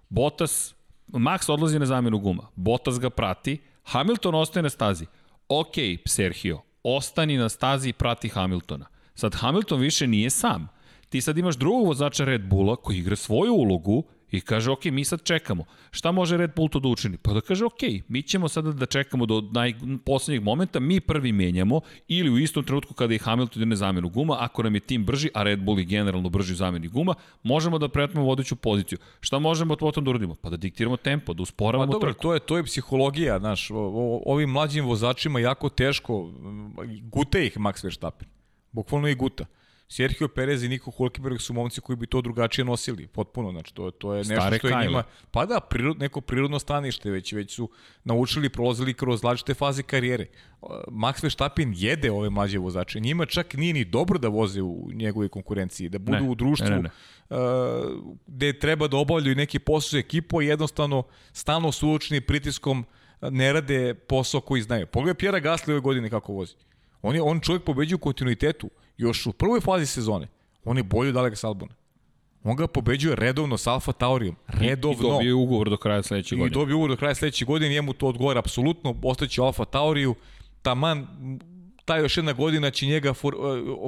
Bottas, Max odlazi na zamenu guma. Bottas ga prati, Hamilton ostaje na stazi. Ok, Sergio, ostani na stazi i prati Hamiltona. Sad, Hamilton više nije sam. Ti sad imaš drugog vozača Red Bulla koji igra svoju ulogu I kaže, ok, mi sad čekamo. Šta može Red Bull to da učini? Pa da kaže, ok, mi ćemo sada da čekamo do naj, poslednjeg momenta, mi prvi menjamo ili u istom trenutku kada je Hamilton ide na zamenu guma, ako nam je tim brži, a Red Bull je generalno brži u zameni guma, možemo da pretmemo vodeću poziciju. Šta možemo potom da uradimo? Pa da diktiramo tempo, da usporavamo pa, dobro, trku. To je, to je psihologija, znaš, o, o, ovim mlađim vozačima jako teško, gute ih Max Verstappen, bukvalno i guta. Sergio Perez i Niko Hulkenberg su momci koji bi to drugačije nosili, potpuno, znači to, to je nešto Stare što je njima, pa da, prirod, neko prirodno stanište, već, već su naučili, prolazili kroz različite faze karijere. Max Verstappen jede ove mlađe vozače, njima čak nije ni dobro da voze u njegovoj konkurenciji, da budu Ne, u društvu ne, ne, ne. Uh, gde treba da obavljaju neki posao ekipo i jednostavno stalno suočni pritiskom ne rade posao koji znaju. Pogledaj Pjera Gasly ove godine kako vozi. On, je, on čovjek pobeđuje u kontinuitetu još u prvoj fazi sezone. On je bolji od Alex Albona. On ga pobeđuje redovno s Alfa Taurijom. Redovno. I dobio ugovor do kraja sledeće I godine. dobio ugovor do kraja sledeće godine, njemu to odgovara apsolutno, ostaće Alfa Tauriju, taman ta još jedna godina će njega for,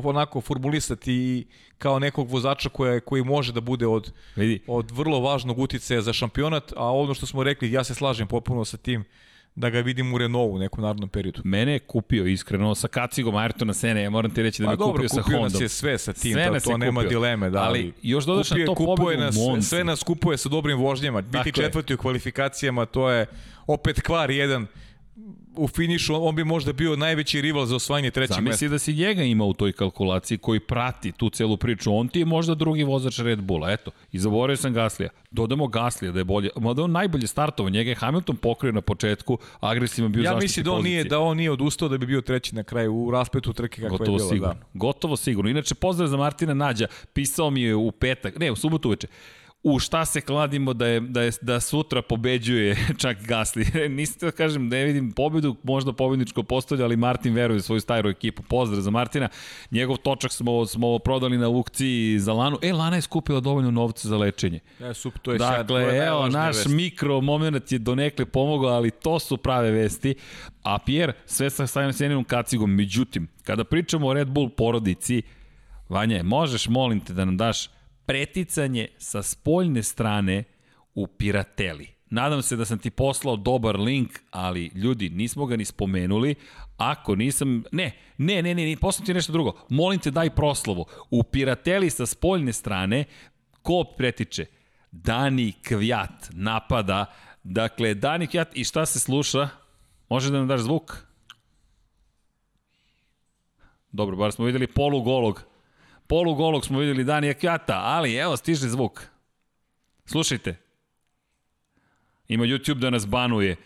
onako formulisati kao nekog vozača koja, koji može da bude od, Vidi. od vrlo važnog uticaja za šampionat, a ono što smo rekli, ja se slažem potpuno sa tim da ga vidim u Renaultu u nekom narodnom periodu. Mene je kupio iskreno sa kacigom Ayrtona Sene, ja moram ti reći da Pa me dobro, kupio sa kupio Hondom. nas je sve sa tim, Sve to, je nema kupio. dileme. Da, Ali još dodaš na to kupuje pobedu nas, Monci. Sve nas kupuje sa dobrim vožnjama. Biti Tako je. četvrti u kvalifikacijama, to je opet kvar jedan u finišu, on bi možda bio najveći rival za osvajanje trećeg mesta. Zamisli da si njega ima u toj kalkulaciji koji prati tu celu priču. On ti je možda drugi vozač Red Bulla. Eto, i zaboravio sam Gaslija. Dodamo Gaslija da je bolje. Mada on najbolje startovao. Njega je Hamilton pokrio na početku, agresivan bio Ja zaštiti mislim da on, nije, da on nije odustao da bi bio treći na kraju u raspetu trke kakva Gotovo je bila. sigurno. Da. Gotovo sigurno. Inače, pozdrav za Martina Nađa. Pisao mi je u petak, ne, u subotu uveče. U šta se kladimo da je, da je da sutra pobeđuje [laughs] čak Gasli. [laughs] Niste da kažem, ne vidim pobedu, možda pobedničko postolje, ali Martin veruje svoju staru ekipu. Pozdrav za Martina. Njegov točak smo, smo prodali na aukciji za Lanu. E, Lana je skupila dovoljno novca za lečenje. Ja, sup, to je Dakle, to je evo, naš vest. mikro moment je donekle pomogao, ali to su prave vesti. A Pierre, sve sa Sajnom kacigom. Međutim, kada pričamo o Red Bull porodici, Vanja, možeš, molim te, da nam daš preticanje sa spoljne strane u Pirateli. Nadam se da sam ti poslao dobar link, ali ljudi, nismo ga ni spomenuli. Ako nisam... Ne, ne, ne, ne, ne poslao ti nešto drugo. Molim te, daj proslavu. U Pirateli sa spoljne strane, ko pretiče? Dani Kvjat napada. Dakle, Dani Kvjat i šta se sluša? Može da nam daš zvuk? Dobro, bar smo videli polugolog. Polugolog smo videli Danija Kvjata, ali evo, stiže zvuk. Slušajte. Ima YouTube da nas banuje.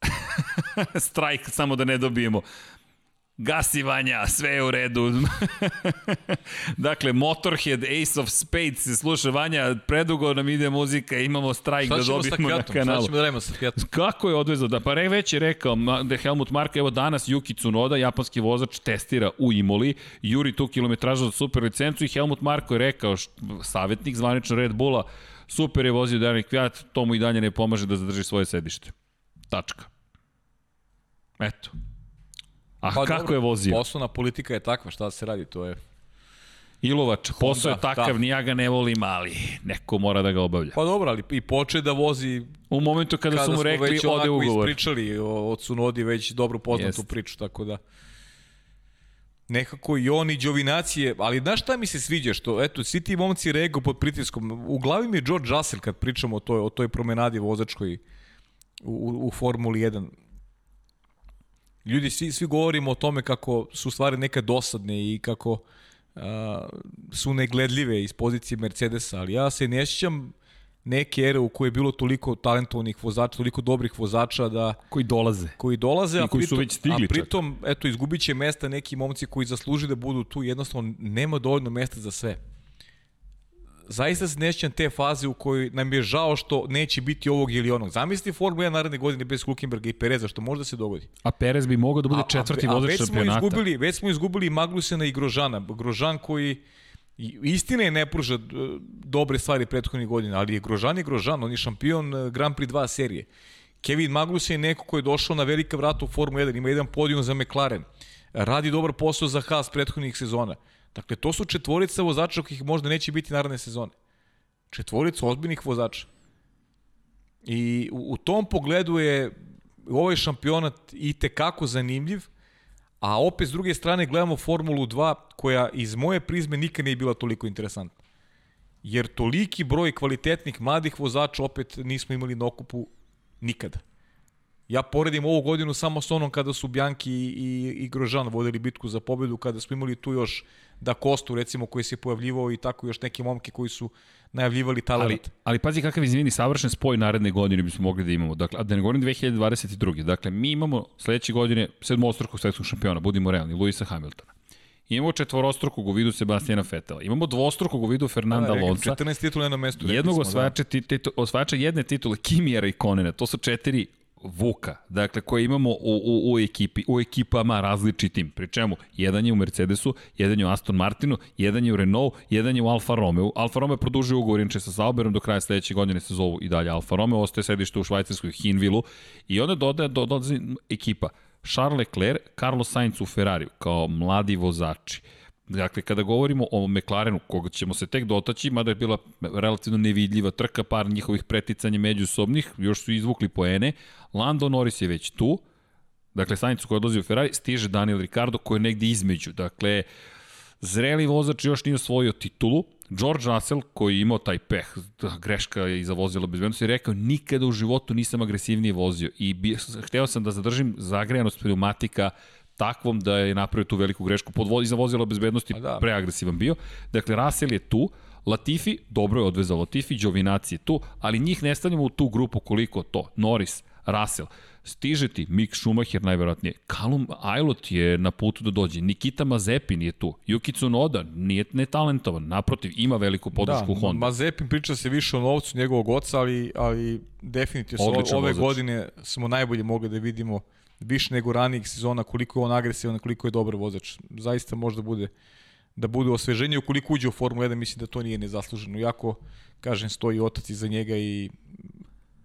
[laughs] Strajk samo da ne dobijemo. Gasi Vanja, sve je u redu. [laughs] dakle, Motorhead, Ace of Spades se sluša Vanja, predugo nam ide muzika, imamo strajk da dobijemo na kanalu. Šta ćemo da radimo sa Kvijatom? Kako je odvezao? Da, pa re već je rekao da je Helmut Marko, evo danas Yuki Tsunoda, japanski vozač, testira u Imoli, juri tu kilometražu za super licencu i Helmut Marko je rekao, savjetnik zvanično Red Bulla, super je vozio Dani Kvijat, to mu i dalje ne pomaže da zadrži svoje sedište. Tačka. Eto. A pa, kako dobro, je vozio? Poslovna politika je takva, šta da se radi, to je... Ilovač, posao je Honda, takav, da. ni ja ga ne volim, ali neko mora da ga obavlja. Pa dobro, ali i poče da vozi U momentu kada, kada su mu rekli ode ugovor. ispričali o, Cunodi već dobro poznatu Jest. priču, tako da nekako i on i Đovinacije, ali znaš šta mi se sviđa, što eto, svi ti momci rego pod pritiskom, u glavi mi je George Russell kad pričamo o toj, o toj promenadi vozačkoj u, u, u Formuli 1. Ljudi, svi, svi govorimo o tome kako su stvari nekad dosadne i kako uh, su negledljive iz pozicije Mercedesa, ali ja se ne sjećam neke ere u kojoj je bilo toliko talentovanih vozača, toliko dobrih vozača da Koji dolaze. koji dolaze, I a koji su pritom, već stigli a pritom eto, izgubit će mesta neki momci koji zasluži da budu tu, jednostavno nema dovoljno mesta za sve. Zaista se ne sjećam te faze u kojoj nam je žao što neće biti ovog ili onog. Zamisli Formula 1 naredne godine bez Hulkenberga i Pereza, što možda se dogodi. A Perez bi mogao da bude četvrti vozač već smo šampionata. izgubili, već smo izgubili i Magnusena i Grožana. Grožan koji istina je ne pruža e, dobre stvari prethodnih godina, ali je Grožan je Grožan, on je šampion e, Grand Prix 2 serije. Kevin Magnussen je neko ko je došao na velika vrata u Formula 1, ima jedan podijum za McLaren, radi dobar posao za Haas prethodnih sezona. Dakle, to su četvorica vozača kojih možda neće biti naredne sezone. četvoricu ozbiljnih vozača. I u, u tom pogledu je ovaj šampionat i tekako zanimljiv, a opet s druge strane gledamo Formulu 2 koja iz moje prizme nikad nije bila toliko interesantna. Jer toliki broj kvalitetnih mladih vozača opet nismo imali na okupu nikada. Ja poredim ovu godinu samo s onom kada su Bjanki i, i, i Grožan vodili bitku za pobedu, kada smo imali tu još da Kostu, recimo, koji se pojavljivao i tako još neke momke koji su najavljivali talent. Ali, ali pazi kakav izvini savršen spoj naredne godine bismo mogli da imamo. Dakle, a da ne govorim 2022. Dakle, mi imamo sledeće godine sedmostrukog svetskog šampiona, budimo realni, Luisa Hamiltona. Imamo četvorostrukog u vidu Sebastijana Fetela. Imamo dvostrukog u vidu Fernanda da, Lonca. 14 titula na mestu. Jednog osvajača, da. titu, osvajača jedne titule Kimijera i Konena. To su četiri Vuka, dakle koje imamo u, u, u ekipi, u ekipama različitim. Pri čemu, jedan je u Mercedesu, jedan je u Aston Martinu, jedan je u Renault, jedan je u Alfa Romeo. Alfa Romeo produžuje ugovor inče sa Sauberom do kraja sledeće godine se zovu i dalje Alfa Romeo, ostaje sedište u švajcarskoj Hinvilu i onda dodaje, dodaje ekipa Charles Leclerc, Carlos Sainz u Ferrari kao mladi vozači. Dakle, kada govorimo o McLarenu, koga ćemo se tek dotaći, mada je bila relativno nevidljiva trka, par njihovih preticanja međusobnih, još su izvukli poene, Lando Norris je već tu, dakle, Sainz koji odlazi u Ferrari, stiže Daniel Ricardo koji je negde između, dakle, zreli vozač još nije osvojio titulu, George Russell, koji je imao taj peh, greška je iza vozila bezbednosti, je rekao nikada u životu nisam agresivnije vozio. I bi, hteo sam da zadržim zagrejanost pneumatika takvom da je napravio tu veliku grešku pod iza vozila bezbednosti da. preagresivan bio. Dakle, Russell je tu, Latifi, dobro je odvezao Latifi, Giovinazzi je tu, ali njih ne stavljamo u tu grupu koliko to. Norris, Russell, stiže ti Mick Schumacher najverovatnije, Callum Aylot je na putu da dođe, Nikita Mazepin je tu, Yuki Tsunoda nije netalentovan, naprotiv, ima veliku podršku da, Honda. Mazepin priča se više o novcu njegovog oca, ali, ali definitivno ove vozač. godine smo najbolje mogli da vidimo više nego ranijih sezona koliko je on agresivan, koliko je dobar vozač. Zaista možda bude da bude osveženje ukoliko uđe u Formulu 1, mislim da to nije nezasluženo. Iako, kažem, stoji otac iza njega i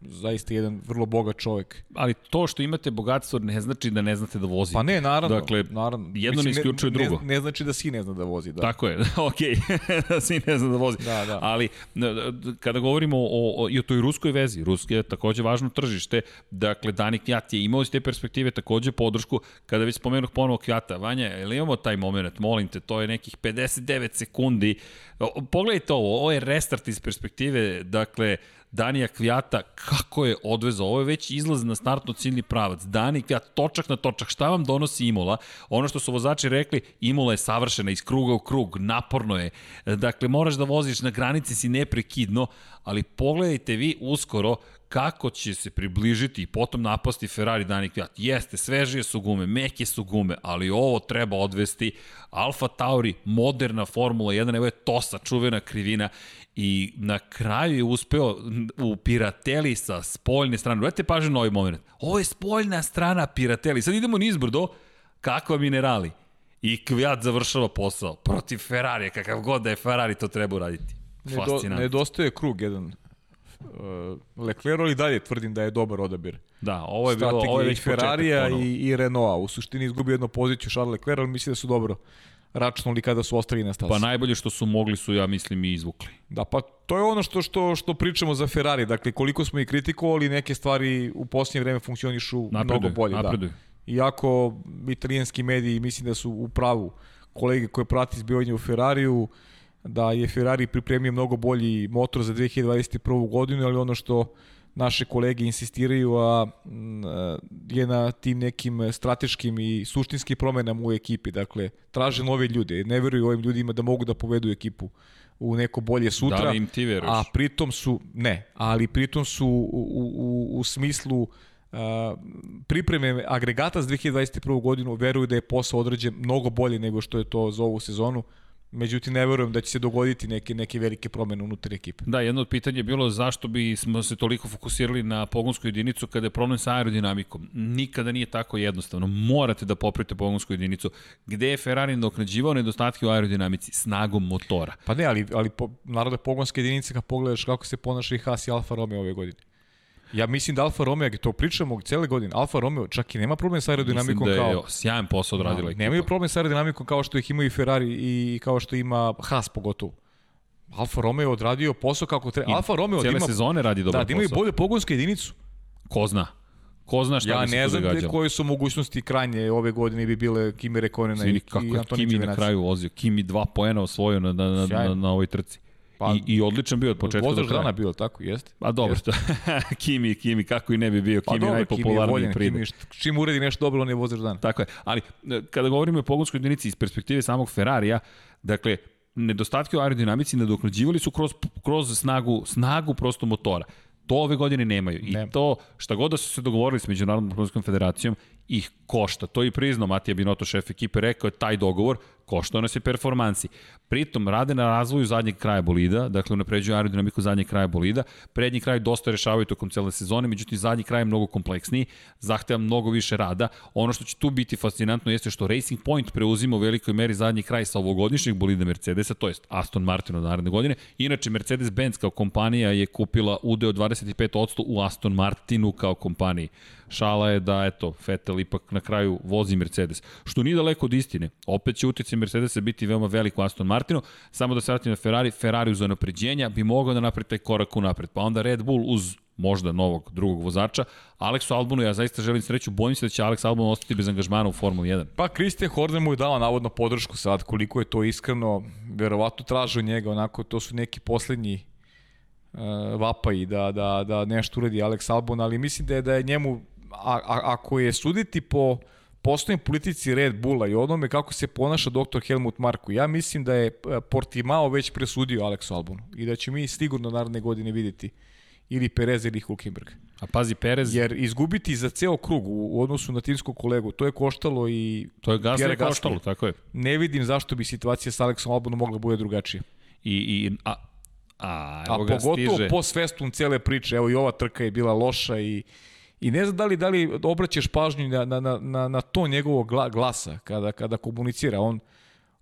zaista jedan vrlo bogat čovjek. Ali to što imate bogatstvo ne znači da ne znate da vozite. Pa ne, naravno. Dakle, naravno. jedno Mislim, ne isključuje ne, drugo. Ne, ne znači da si ne zna da vozi. Da. Tako je, [laughs] okej, [laughs] da si ne zna da vozi. Da, da. Ali kada govorimo o, o, i o toj ruskoj vezi, Ruske je takođe važno tržište, dakle Danik Kjat je imao iz te perspektive takođe podršku, kada već spomenuh ponovo Kjata, Vanja, ili imamo taj moment, molim te, to je nekih 59 sekundi, pogledajte ovo, ovo je restart iz perspektive, dakle, Danija Kvijata, kako je odvezao, ovo je već izlaz na startno ciljni pravac. Dani Kvijata, točak na točak, šta vam donosi Imola? Ono što su vozači rekli, Imola je savršena iz kruga u krug, naporno je. Dakle, moraš da voziš na granici si neprekidno, ali pogledajte vi uskoro kako će se približiti i potom napasti Ferrari Dani Kvijat. Jeste, svežije su gume, meke su gume, ali ovo treba odvesti. Alfa Tauri, moderna Formula 1, evo je Tosa, čuvena krivina i na kraju je uspeo u Pirateli sa spoljne strane. Gledajte pažnju na ovaj moment. Ovo je spoljna strana Pirateli. Sad idemo nizbrdo, kakva minerali. I Kvijat završava posao protiv Ferrarija, kakav god da je Ferrari to treba uraditi. Fascinantno. Nedostaje krug jedan uh, Leclerc ali dalje tvrdim da je dobar odabir. Da, ovo je bilo ovo je već Ferrarija i, i Renaulta. U suštini izgubio jednu poziciju Charles Leclerc, ali mislim da su dobro računali kada su ostali na stazi. Pa najbolje što su mogli su, ja mislim, i izvukli. Da, pa to je ono što, što, što pričamo za Ferrari. Dakle, koliko smo i kritikovali, neke stvari u posljednje vreme funkcionišu napreduju, mnogo bolje. Napreduju. Da. Iako italijanski mediji mislim da su u pravu kolege koje prati izbivanje u Ferrariju, da je Ferrari pripremio mnogo bolji motor za 2021. godinu, ali ono što naše kolege insistiraju, a je na tim nekim strateškim i suštinskim promenama u ekipi. Dakle, traže nove ljude. Ne veruju ovim ljudima da mogu da povedu ekipu u neko bolje sutra. Da li im ti veruješ? A pritom su, ne, ali pritom su u, u, u smislu uh, pripreme agregata za 2021. godinu veruju da je posao određen mnogo bolje nego što je to za ovu sezonu. Međutim, ne verujem da će se dogoditi neke, neke velike promene unutar ekipe. Da, jedno od pitanja je bilo zašto bi smo se toliko fokusirali na pogonsku jedinicu kada je problem sa aerodinamikom. Nikada nije tako jednostavno. Morate da popravite pogonsku jedinicu. Gde je Ferrari doknađivao nedostatke u aerodinamici? Snagom motora. Pa ne, ali, ali po, naravno pogonske jedinice kad pogledaš kako se ponaša i Haas i Alfa Romeo ove godine. Ja mislim da Alfa Romeo, to pričamo cele godine, Alfa Romeo čak i nema problem sa aerodinamikom mislim da je kao... sjajan posao odradila da, ekipa. Nemaju problem sa aerodinamikom kao što ih imaju i Ferrari i kao što ima Haas pogotovo. Alfa Romeo odradio posao kako treba. Alfa Romeo Cijele ima, sezone radi dobar da, da imaju posao. bolju pogonsku jedinicu. Ko zna? Ko zna šta Ja bi se ne znam događalo? koje su mogućnosti krajnje ove godine bi bile Kimi Rekonena i, i Antoni Kimi na kraju vozio. Kimi dva poena osvojio na, na, na, na, na ovoj trci. Pa- I, I odličan bio od početka do kraja. dana bio, tako, jeste? A dobro, to, [laughs] Kimi, Kimi, kako i ne bi bio, Pa Kimi dobro, Kimi je najpopularniji voljen, pride. Kimi, čim uredi nešto dobro, on je vozač dana. Tako je, ali e, kada govorimo o pogonskoj jedinici iz perspektive samog Ferrarija, dakle, nedostatke u aerodinamici nadoknađivali su kroz, kroz snagu, snagu prosto motora. To ove godine nemaju. I Ne. to, šta god da su se dogovorili s Međunarodnom pomorskom federacijom, ih košta. To je i priznao Matija Binoto, šef ekipe, rekao je taj dogovor, koštao nas je performansi. Pritom, rade na razvoju zadnjeg kraja bolida, dakle, unapređuju aerodinamiku zadnjeg kraja bolida. Prednji kraj dosta rešavaju tokom cele sezone, međutim, zadnji kraj je mnogo kompleksniji, zahteva mnogo više rada. Ono što će tu biti fascinantno jeste što Racing Point preuzima u velikoj meri zadnji kraj sa ovogodišnjeg bolida Mercedesa, to jest Aston Martin od naredne godine. Inače, Mercedes-Benz kao kompanija je kupila udeo 25% u Aston Martinu kao kompaniji. Šala je da, eto, Vettel ipak na kraju vozi Mercedes. Što nije daleko od istine. Opet će utjecaj Mercedesa biti veoma velik Aston Martinu. Samo da se vratim na Ferrari, Ferrari uz napređenja bi mogao da napravi taj korak u napred. Pa onda Red Bull uz možda novog drugog vozača. Aleksu Albonu, ja zaista želim sreću, bojim se da će Alex Albon ostati bez angažmana u Formuli 1. Pa Christian Horner mu je dao navodno podršku sad, koliko je to iskreno, verovatno traže od njega, onako, to su neki poslednji uh, vapaji da, da, da nešto uradi Alex Albon, ali mislim da je, da je njemu, a, a, ako je suditi po postojnim politici Red Bulla i onome kako se ponaša dr. Helmut Marko, ja mislim da je e, Portimao već presudio Aleksu Albonu i da ćemo mi sigurno naredne godine videti ili Perez ili Hulkenberg. A pazi, Perez, Jer izgubiti za ceo krug u, u odnosu na timskog kolegu, to je koštalo i to je Gasly koštalo, tako je. ne vidim zašto bi situacija sa Aleksom Albonom mogla bude drugačija. I, i, a, a, evo A ga pogotovo stiže. po svestum cele priče, evo i ova trka je bila loša i I ne znam da li, da li obraćaš pažnju na, na, na, na, to njegovog gla, glasa kada, kada komunicira. On,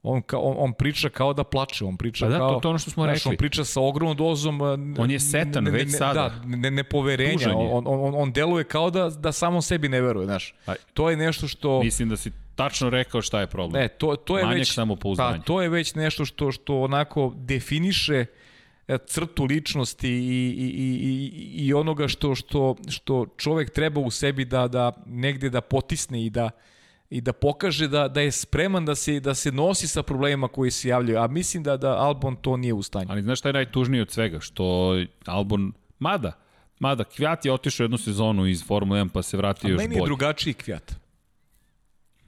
on, ka, on, on priča kao da plače, on priča Pa da, kao... to- to ono što smo znaš, rekli. On priča sa ogromnom dozom... a, On je setan ne- ne- već sada. Da, ne, nepoverenja. On, on, on, on deluje kao da, da samo sebi ne veruje, znaš. Aj. To je nešto što... Mislim da si tačno rekao šta je problem. Ne, to, to je Manjak već samopouzdanja. Pa, to je već nešto što što onako definiše e, crtu ličnosti i, i, i, i, onoga što, što, što čovek treba u sebi da, da negde da potisne i da i da pokaže da, da je spreman da se, da se nosi sa problemima koji se javljaju. A mislim da, da Albon to nije u stanju. Ali znaš šta je najtužnije od svega? Što Albon, mada, mada, Kvjat je otišao jednu sezonu iz Formule 1 pa se vratio A još meni je bolje. drugačiji kvijat.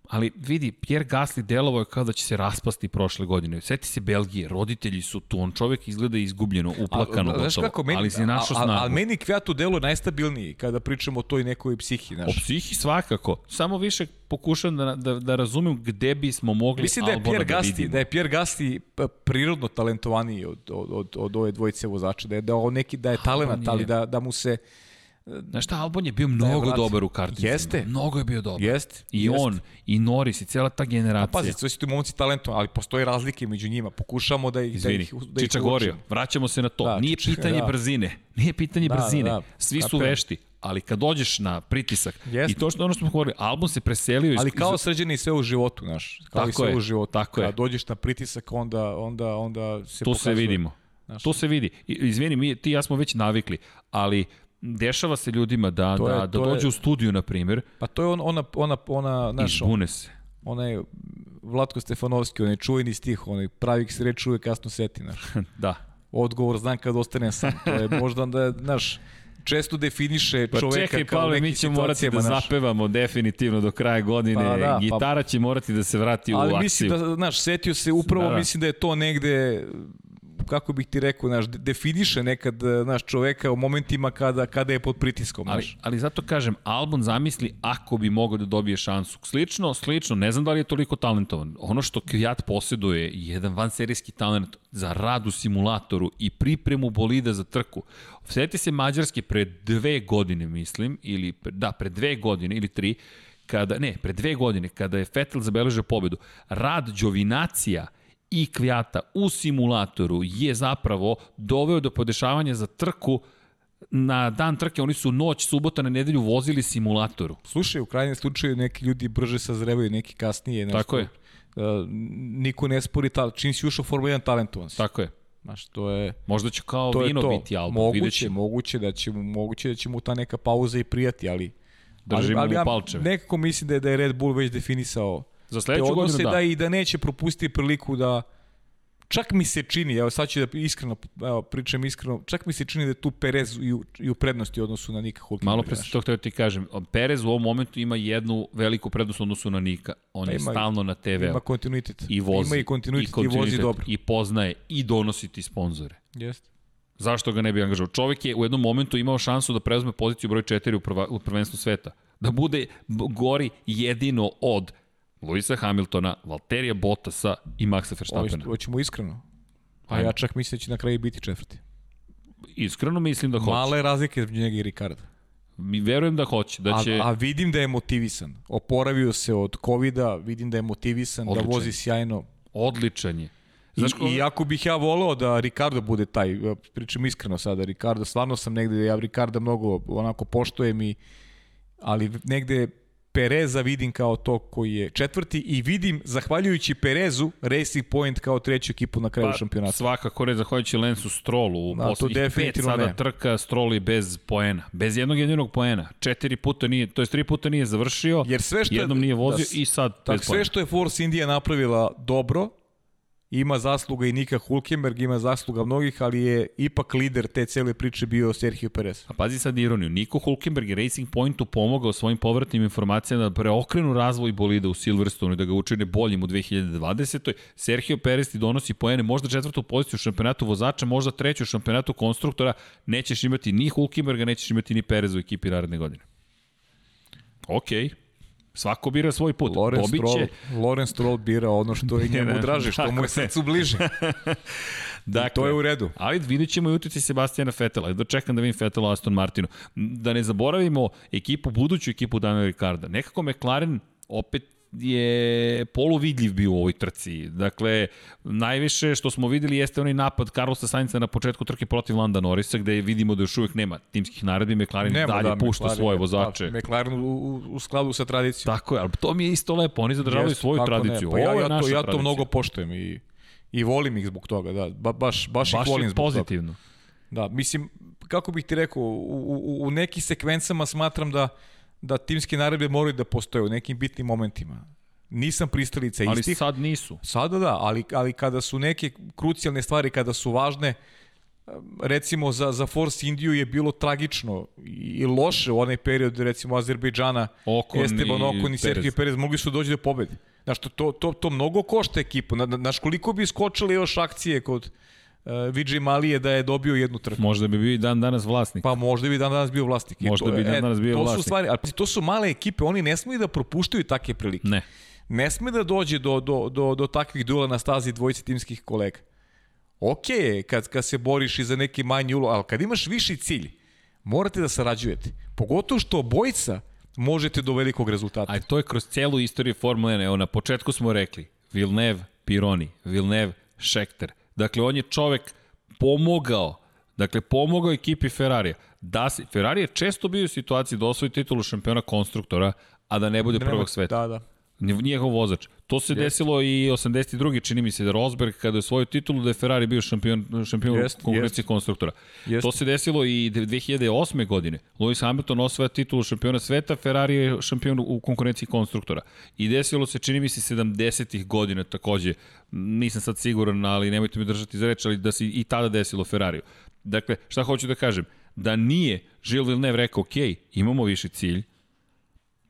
Ali vidi, Pierre Gasly delovo je kao da će se raspasti prošle godine. Seti se Belgije, roditelji su tu, on čovjek izgleda izgubljeno, uplakano, A, gotovo, kako, meni, ali si našao snagu. a meni kvijat u delu najstabilniji kada pričamo o toj nekoj psihi. O Znaš. psihi svakako. Samo više pokušam da, da, da razumem gde bismo mogli Mislim da je Pierre da Gasly, da je Pierre Gasly prirodno talentovaniji od, od, od, od ove dvojice vozača, da je, da on neki da je talenat, je. ali da, da mu se Znaš šta, Albon je bio mnogo vrat. dobar u karticama. Jeste. Mnogo je bio dobar. Jeste, I jeste. on, i Norris, i cijela ta generacija. pazi, sve su ti momci talentovani, ali postoje razlike među njima. Pokušamo da ih Izvini, da ih, da ih Gorio, vraćamo se na to. Da, Nije Čiča- pitanje da. brzine, nije pitanje Da, brzine. da, Svi su vešti, ali kad dođeš na pritisak, Jeste. i to što ono što smo govorili, album se preselio iz... Ali kao iz- srđani i sve u životu, znaš. Kao Tako i sve je, u životu. tako je. Kad dođeš na pritisak, onda, onda, onda se tu pokazuje. se vidimo. Znaš. Tu se vidi. Izvini, mi, ti i ja smo već navikli, ali dešava se ljudima da, To je- da, da to je- dođu u studiju, na primjer, Pa to je on, ona, ona, ona, i znaš, zbune se. onaj Vlatko Stefanovski, onaj čuveni stih, onaj pravi se reč uvek kasno seti, znaš. [laughs] da. odgovor znam kad ostanem sam. To je možda da, znaš, često definiše Pa čoveka čekaj, kao Pavle, mi ćemo morati da znaš. zapevamo definitivno do kraja godine. Pa da, pa- Gitara će morati da se vrati u Ali akciju. mislim da, znaš, setio se upravo, Da, da. mislim da je to negde kako bih ti rekao, znaš, de- definiše nekad, znaš, čoveka u momentima kada, kada je pod pritiskom, Ali, znaš. ali zato kažem, Albon zamisli ako bi mogao da dobije šansu. Slično, slično, ne znam da li je toliko talentovan. Ono što Kvijat posjeduje je jedan vanserijski talent za rad u simulatoru i pripremu bolida za trku. Sjeti se Mađarske pre dve godine, mislim, ili, da, pre dve godine ili tri, kada, ne, pre dve godine, kada je Vettel zabeležio pobedu, rad Đovinacija i Kvijata u simulatoru je zapravo doveo do podešavanja za trku na dan trke, oni su noć, subota na nedelju vozili simulatoru. Slušaj, u krajnjem slučaju neki ljudi brže sazrevaju, neki kasnije. Nešto, Tako je. Uh, niko ne spori, ta, čim si ušao u Formula 1 talentovan si. Tako je. Znaš, to je... Možda će kao to vino to. biti Alba, moguće, vidjet ćemo. moguće da će moguće da će mu ta neka pauza i prijati, ali Držimo ali, ali mu ja palčeve. nekako mislim da je, da je Red Bull već definisao Za te sledeću odnose godinu da. da. i da neće propustiti priliku da čak mi se čini, evo sad ću da iskreno, evo pričam iskreno, čak mi se čini da je tu Perez i u, i u prednosti u odnosu na Nika Hulkenberga. Malo pre sam to htio ti kažem. Perez u ovom momentu ima jednu veliku prednost u odnosu na Nika. On Pa je ima- stalno na TV-u. Ima kontinuitet. I vozi. Ima i kontinuitet i, vozi dobro. I poznaje i donosi ti sponzore. Jeste. Zašto ga ne bi angažao? Čovjek je u jednom momentu imao šansu da preuzme poziciju broj 4 u, prva, u prvenstvu sveta. Da bude gori jedino od Luisa Hamiltona, Valterija Bottasa i Maxa Verstappena. Hoćemo iskreno. A ja čak mislim da će na kraju biti četvrti. Iskreno mislim da hoće. Male razlike između njega i Ricarda. Mi verujem da hoće. Da će... A, a vidim da je motivisan. Oporavio se od kovida, vidim da je motivisan, Odličan. da vozi sjajno. Odličan je. I, Znaš ko... I ako bih ja voleo da Ricardo bude taj, pričam iskreno sada, Ricardo, stvarno sam negde, ja Ricarda mnogo onako poštojem i, ali negde Pereza vidim kao to koji je četvrti i vidim, zahvaljujući Perezu, Racing Point kao treću ekipu na kraju šampionata. Pa, Svakako ne, zahvaljujući Lensu Strolu u Da, to poslednjih pet sada ne. trka, Stroll je bez poena. Bez jednog jedinog poena. Četiri puta nije, to je tri puta nije završio, Jer sve što je- jednom nije vozio da, i sad bez poena. sve što je Force India napravila dobro, ima zasluga i Nika Hulkenberg, ima zasluga mnogih, ali je ipak lider te cele priče bio Sergio Perez. A pazi sad ironiju, Niko Hulkenberg je Racing Pointu pomogao svojim povratnim informacijama da preokrenu razvoj bolida u Silverstone i da ga učine boljim u 2020. Sergio Perez ti donosi poene, možda četvrtu poziciju u šampionatu vozača, možda treću u šampionatu konstruktora, nećeš imati ni Hulkenberga, nećeš imati ni Perez u ekipi naredne godine. Okej. Svako bira svoj put. Lorenz Pobiće, Stroll, Lorenz Stroll bira ono što je [laughs] njemu draže, što mu je srcu bliže. [laughs] dakle, to je u redu. Ali vidjet ćemo i utjecaj Sebastijana Fetela. Da čekam da vidim Fetela Aston Martinu. Da ne zaboravimo ekipu, buduću ekipu Daniela Ricarda. Nekako McLaren opet je poluvidljiv bio u ovoj trci. Dakle, najviše što smo videli jeste onaj napad Carlosa Sainza na početku trke protiv Landa Norrisa, gde vidimo da još uvijek nema timskih naredbi, McLaren Nema dalje da, pušta McLaren svoje je- vozače. Pa, McLaren u, u, skladu sa tradicijom. Tako je, ali to mi je isto lepo, oni zadržavaju Jeste, svoju ne. tradiciju. Pa ja, Ovo je ja, to, ja to tradicija. mnogo poštujem i, i volim ih zbog toga, da. Ba, baš, baš, Baš ih volim zbog toga. pozitivno. Da, mislim, kako bih ti rekao, u, u, u nekim sekvencama smatram da, da timske naredbe moraju da postoje u nekim bitnim momentima. Nisam pristalica Ali istih. sad nisu. Sada da, ali, ali kada su neke krucijalne stvari, kada su važne, recimo za, za Force Indiju je bilo tragično i loše u onaj period, recimo Azerbejdžana, Okon Esteban i Okon i Sergio Perez. Mogli su doći do pobede. Znaš, to, to, to, to mnogo košta ekipu. Na- na- Znaš, koliko bi skočile još akcije kod uh, Vijay Malije da je dobio jednu trku? Možda bi bio i dan danas vlasnik. Pa možda bi dan danas bio vlasnik. I Možda to, bi dan e, danas bio to vlasnik. Su stvari, ali to su male ekipe, oni ne smiju da propuštaju takve prilike. Ne. Ne sme da dođe do, do, do, do takvih duela na stazi dvojice timskih kolega. Ok je kad, kad se boriš i za neki manji ulo, ali kad imaš viši cilj, morate da sarađujete. Pogotovo što obojica možete do velikog rezultata. A to je kroz celu istoriju Formule 1. Evo, na početku smo rekli, Villeneuve, Pironi, Villeneuve, Scheckter. Dakle, on je čovek pomogao, dakle, pomogao ekipi Ferrarija. Da se, Ferrari je često bio u situaciji da osvoji titulu šampiona konstruktora, a da ne bude prvog sveta. Da, da. Njegov vozač. To se desilo i 82. čini mi se da Rosberg kada je svoju titulu da je Ferrari bio šampion, šampion Jest, konkurencije konstruktora. Jest. To se desilo i 2008. godine. Lewis Hamilton osvaja titulu šampiona sveta, Ferrari je šampion u konkurenciji konstruktora. I desilo se, čini mi se, 70. godina takođe. Nisam sad siguran, ali nemojte me držati za reč, ali da se i tada desilo Ferrariju. Dakle, šta hoću da kažem? Da nije Gilles Villeneuve rekao, ok, imamo viši cilj,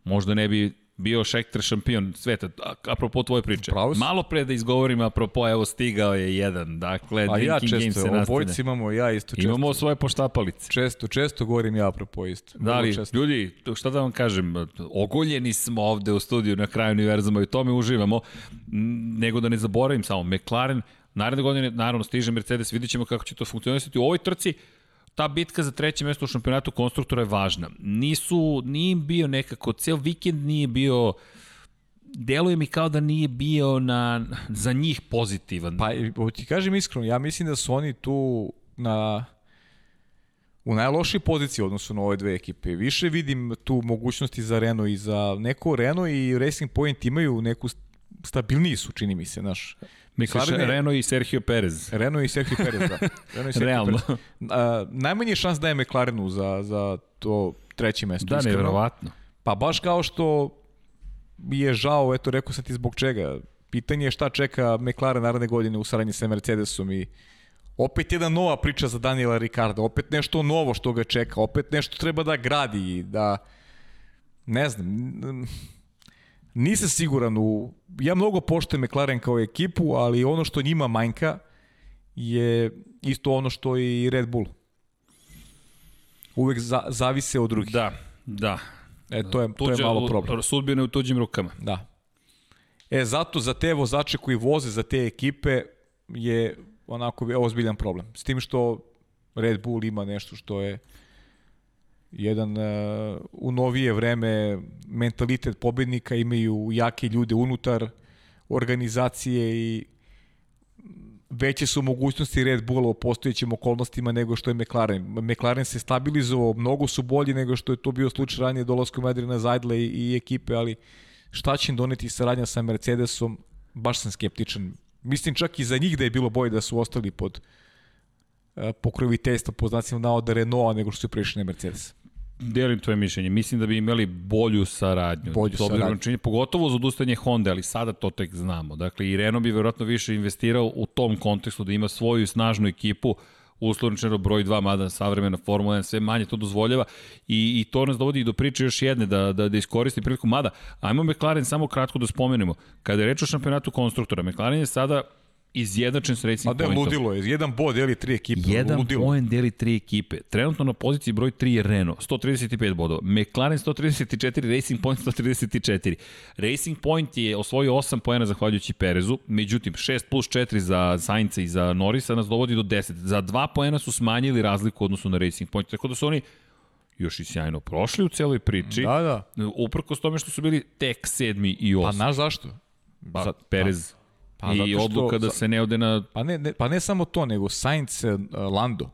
možda ne bi bio Šekter šampion sveta, apropo tvoje priče. Pravo si. Malo pre da izgovorim, apropo, evo stigao je jedan, dakle, A ja Game često, se nastavlja. imamo, ja isto često. Imamo svoje poštapalice. Često, često govorim ja apropo isto. Da li, ljudi, to šta da vam kažem, ogoljeni smo ovde u studiju na kraju univerzuma i u tome uživamo, nego da ne zaboravim samo, McLaren, naredne godine, naravno, stiže Mercedes, vidit ćemo kako će to funkcionisati. U ovoj trci, ta bitka za treće mesto u šampionatu konstruktora je važna. Nisu, nije bio nekako, ceo vikend nije bio, deluje mi kao da nije bio na, za njih pozitivan. Pa ti kažem iskreno, ja mislim da su oni tu na u najlošoj poziciji u odnosu na ove dve ekipe. Više vidim tu mogućnosti za Renault i za neko Renault i Racing Point imaju neku stabilniji su, čini mi se, naš. Misliš Renault i Sergio Perez? Renault i Sergio Perez, da. Renault i Sergio Realno. Perez. A, najmanje šans daje McLarenu za, za to treće mesto. Da, iskreno. nevjerovatno. Pa baš kao što mi je žao, eto rekao sam ti zbog čega. Pitanje je šta čeka McLaren naredne godine u saradnji sa Mercedesom i opet jedna nova priča za Daniela Ricarda, opet nešto novo što ga čeka, opet nešto treba da gradi i da ne znam, nisam siguran u ja mnogo poštujem McLaren kao ekipu, ali ono što njima manjka je isto ono što i Red Bull. Uvek za, zavise od drugih. Da, da. E, to je, to je Tuđe- malo problem. Sudbine u tuđim rukama. Da. E, zato za te vozače koji voze za te ekipe je onako ozbiljan problem. S tim što Red Bull ima nešto što je jedan uh, u novije vreme mentalitet pobednika, imaju jake ljude unutar organizacije i veće su mogućnosti Red Bulla u postojećim okolnostima nego što je McLaren. McLaren se stabilizovao, mnogo su bolji nego što je to bio slučaj ranije dolaskom Adriana Zajdla i, i ekipe, ali šta će im doneti saradnja sa Mercedesom, baš sam skeptičan. Mislim čak i za njih da je bilo bolje da su ostali pod uh, pokroviteljstvo, po znacima navoda Renaulta, nego što su prešli na Mercedes. Delim tvoje mišljenje. Mislim da bi imali bolju saradnju. Bolju saradnju. činjenje- pogotovo za odustanje Honda, ali sada to tek znamo. Dakle, i Renault bi verovatno više investirao u tom kontekstu da ima svoju snažnu ekipu uslovničeno broj 2, mada savremena Formula 1 sve manje to dozvoljava i, i to nas dovodi do priče još jedne, da, da, da iskoristi priliku. Mada, ajmo McLaren samo kratko da spomenemo. Kada je reč o šampionatu konstruktora, McLaren je sada izjednačen s Racing A da, Pointom. ludilo je. Jedan bod deli tri ekipe. Jedan ludilo. poen deli tri ekipe. Trenutno na poziciji broj 3 je Renault, 135 bodova. McLaren 134, Racing Point 134. Racing Point je osvojio 8 poena zahvaljujući Perezu, međutim 6 plus 4 za Sainca i za Norisa nas dovodi do 10. Za 2 poena su smanjili razliku u odnosu na Racing Point, tako da su oni još i sjajno prošli u celoj priči. Da, da. Uprkos tome što su bili tek sedmi i Pa osmi. znaš zašto? Pa, Za- Perez. Pa I odluka da se ne ode na Pa ne, ne, pa ne samo to, nego Sainz uh, Lando.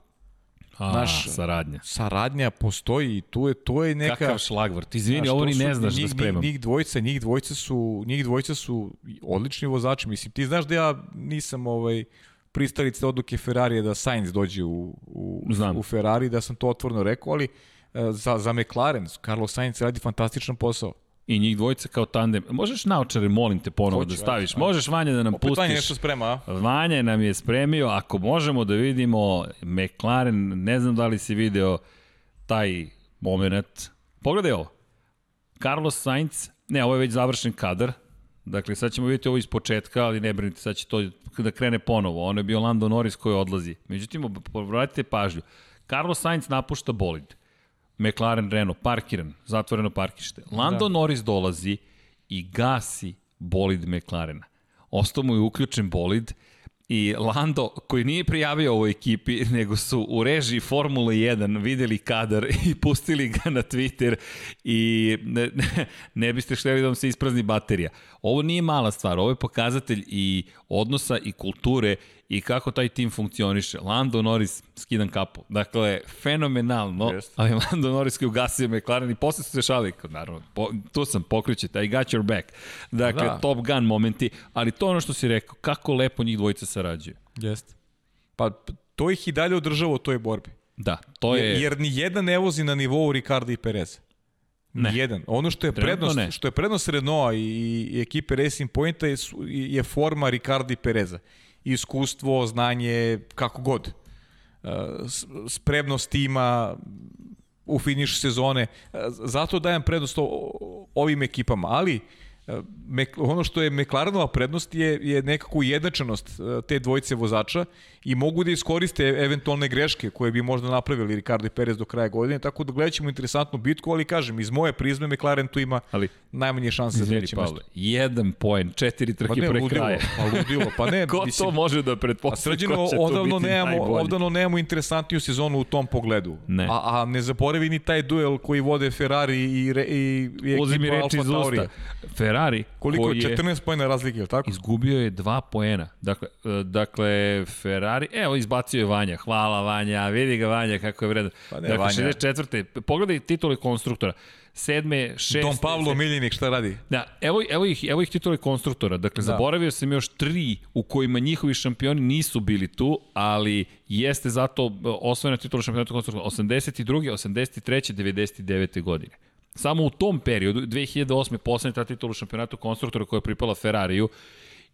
a, Naš- saradnja. Saradnja postoji i tu je, to je neka... Kakav šlagvrt. Izvini, ovo ni ne znaš njih, da spremam. Njih, njih dvojica, njih dvojica su, njih dvojica su odlični vozači. Mislim, ti znaš da ja nisam ovaj pristalica odluke Ferrarija da Sainz dođe u, u, Znam. u Ferrari, da sam to otvoreno rekao, ali e, za, za McLaren, Carlos Sainz radi fantastičan posao. I njih dvojica kao tandem. Možeš naočare, molim te, ponovo Hoću, da staviš. Možeš, Vanja, da nam Opet Vanja pustiš. nešto sprema, a? Vanja nam je spremio, ako možemo da vidimo McLaren, ne znam da li si video taj moment. Pogledaj ovo. Carlos Sainz, ne, ovo je već završen kadar, Dakle, sad ćemo vidjeti ovo iz početka, ali ne brinite, sad će to da krene ponovo. Ono je bio Lando Norris koji odlazi. Međutim, obratite pažnju. Carlos Sainz napušta bolid. McLaren Renault, parkiran, zatvoreno parkište. Lando da. Norris dolazi i gasi bolid McLarena. Ostao mu je uključen bolid i Lando, koji nije prijavio ovoj ekipi, [laughs] nego su u režiji Formule 1 videli kadar [laughs] i pustili ga na Twitter i ne, ne, ne biste šteli da vam se isprazni baterija. Ovo nije mala stvar, ovo je pokazatelj i odnosa i kulture i kako taj tim funkcioniše. Lando Norris, skidam kapu. Dakle, fenomenalno, Jest. ali [laughs] Lando Norris koji ugasio McLaren i posle su se šali, naravno, po, tu sam, pokrićete, I got your back. Dakle, Da. Top Gun momenti, ali to ono što si rekao, kako lepo njih dvojica sarađuju. Jeste. Pa to ih i dalje održava u toj borbi. Da, to je... Jer, jer ni jedan ne vozi na nivou Ricarda i Pereza. Ne. Jedan. Ono što je Trenutno prednost, ne. što je prednost Renaulta i, i ekipe Racing Pointa je, je forma Ricarda i Pereza. Iskustvo, znanje, kako god. Uh, spremnost tima u finišu sezone. Uh, Zato dajem prednost ovim ekipama, ali uh, Mek- ono što je McLarenova prednost je, je nekako ujednačenost uh, te dvojice vozača i mogu da iskoriste eventualne greške koje bi možda napravili Ricardo i Perez do kraja godine, tako da gledat ćemo interesantnu bitku, ali kažem, iz moje prizme McLaren tu ima Ali, najmanje šanse za treće mesto. jedan poen, četiri Pa trke ne, pre ludilo, kraja. pa ludilo, pa ne, [laughs] Ko mislim, to može da A pretpostavi srđeno, ko će odavno biti nemamo, najbolji? odavno nemamo interesantniju sezonu u tom pogledu. Ne. A, a ne zaboravi ni taj duel koji vode Ferrari i, re, i, i Uzmi ekipa Alfa iz Taurija. Ferrari Koliko koji je 14 pojena razlike, je tako? Izgubio je dva poena. Dakle, e, dakle Ferrari, evo izbacio je Vanja. Hvala Vanja, vidi ga Vanja kako je vredan. Pa ne, dakle, Vanja. 64. Pogledaj titule konstruktora. Sedme, šeste... Don Pavlo Miljenik šta radi? Da, evo, evo, ih, evo ih titule konstruktora. Dakle, da. zaboravio sam još tri u kojima njihovi šampioni nisu bili tu, ali jeste zato e, osvojena titula šampionata konstruktora 82. 83. 99. godine. Samo u tom periodu, 2008. poslednja ta titula šampionatu konstruktora koja je pripala Ferrariju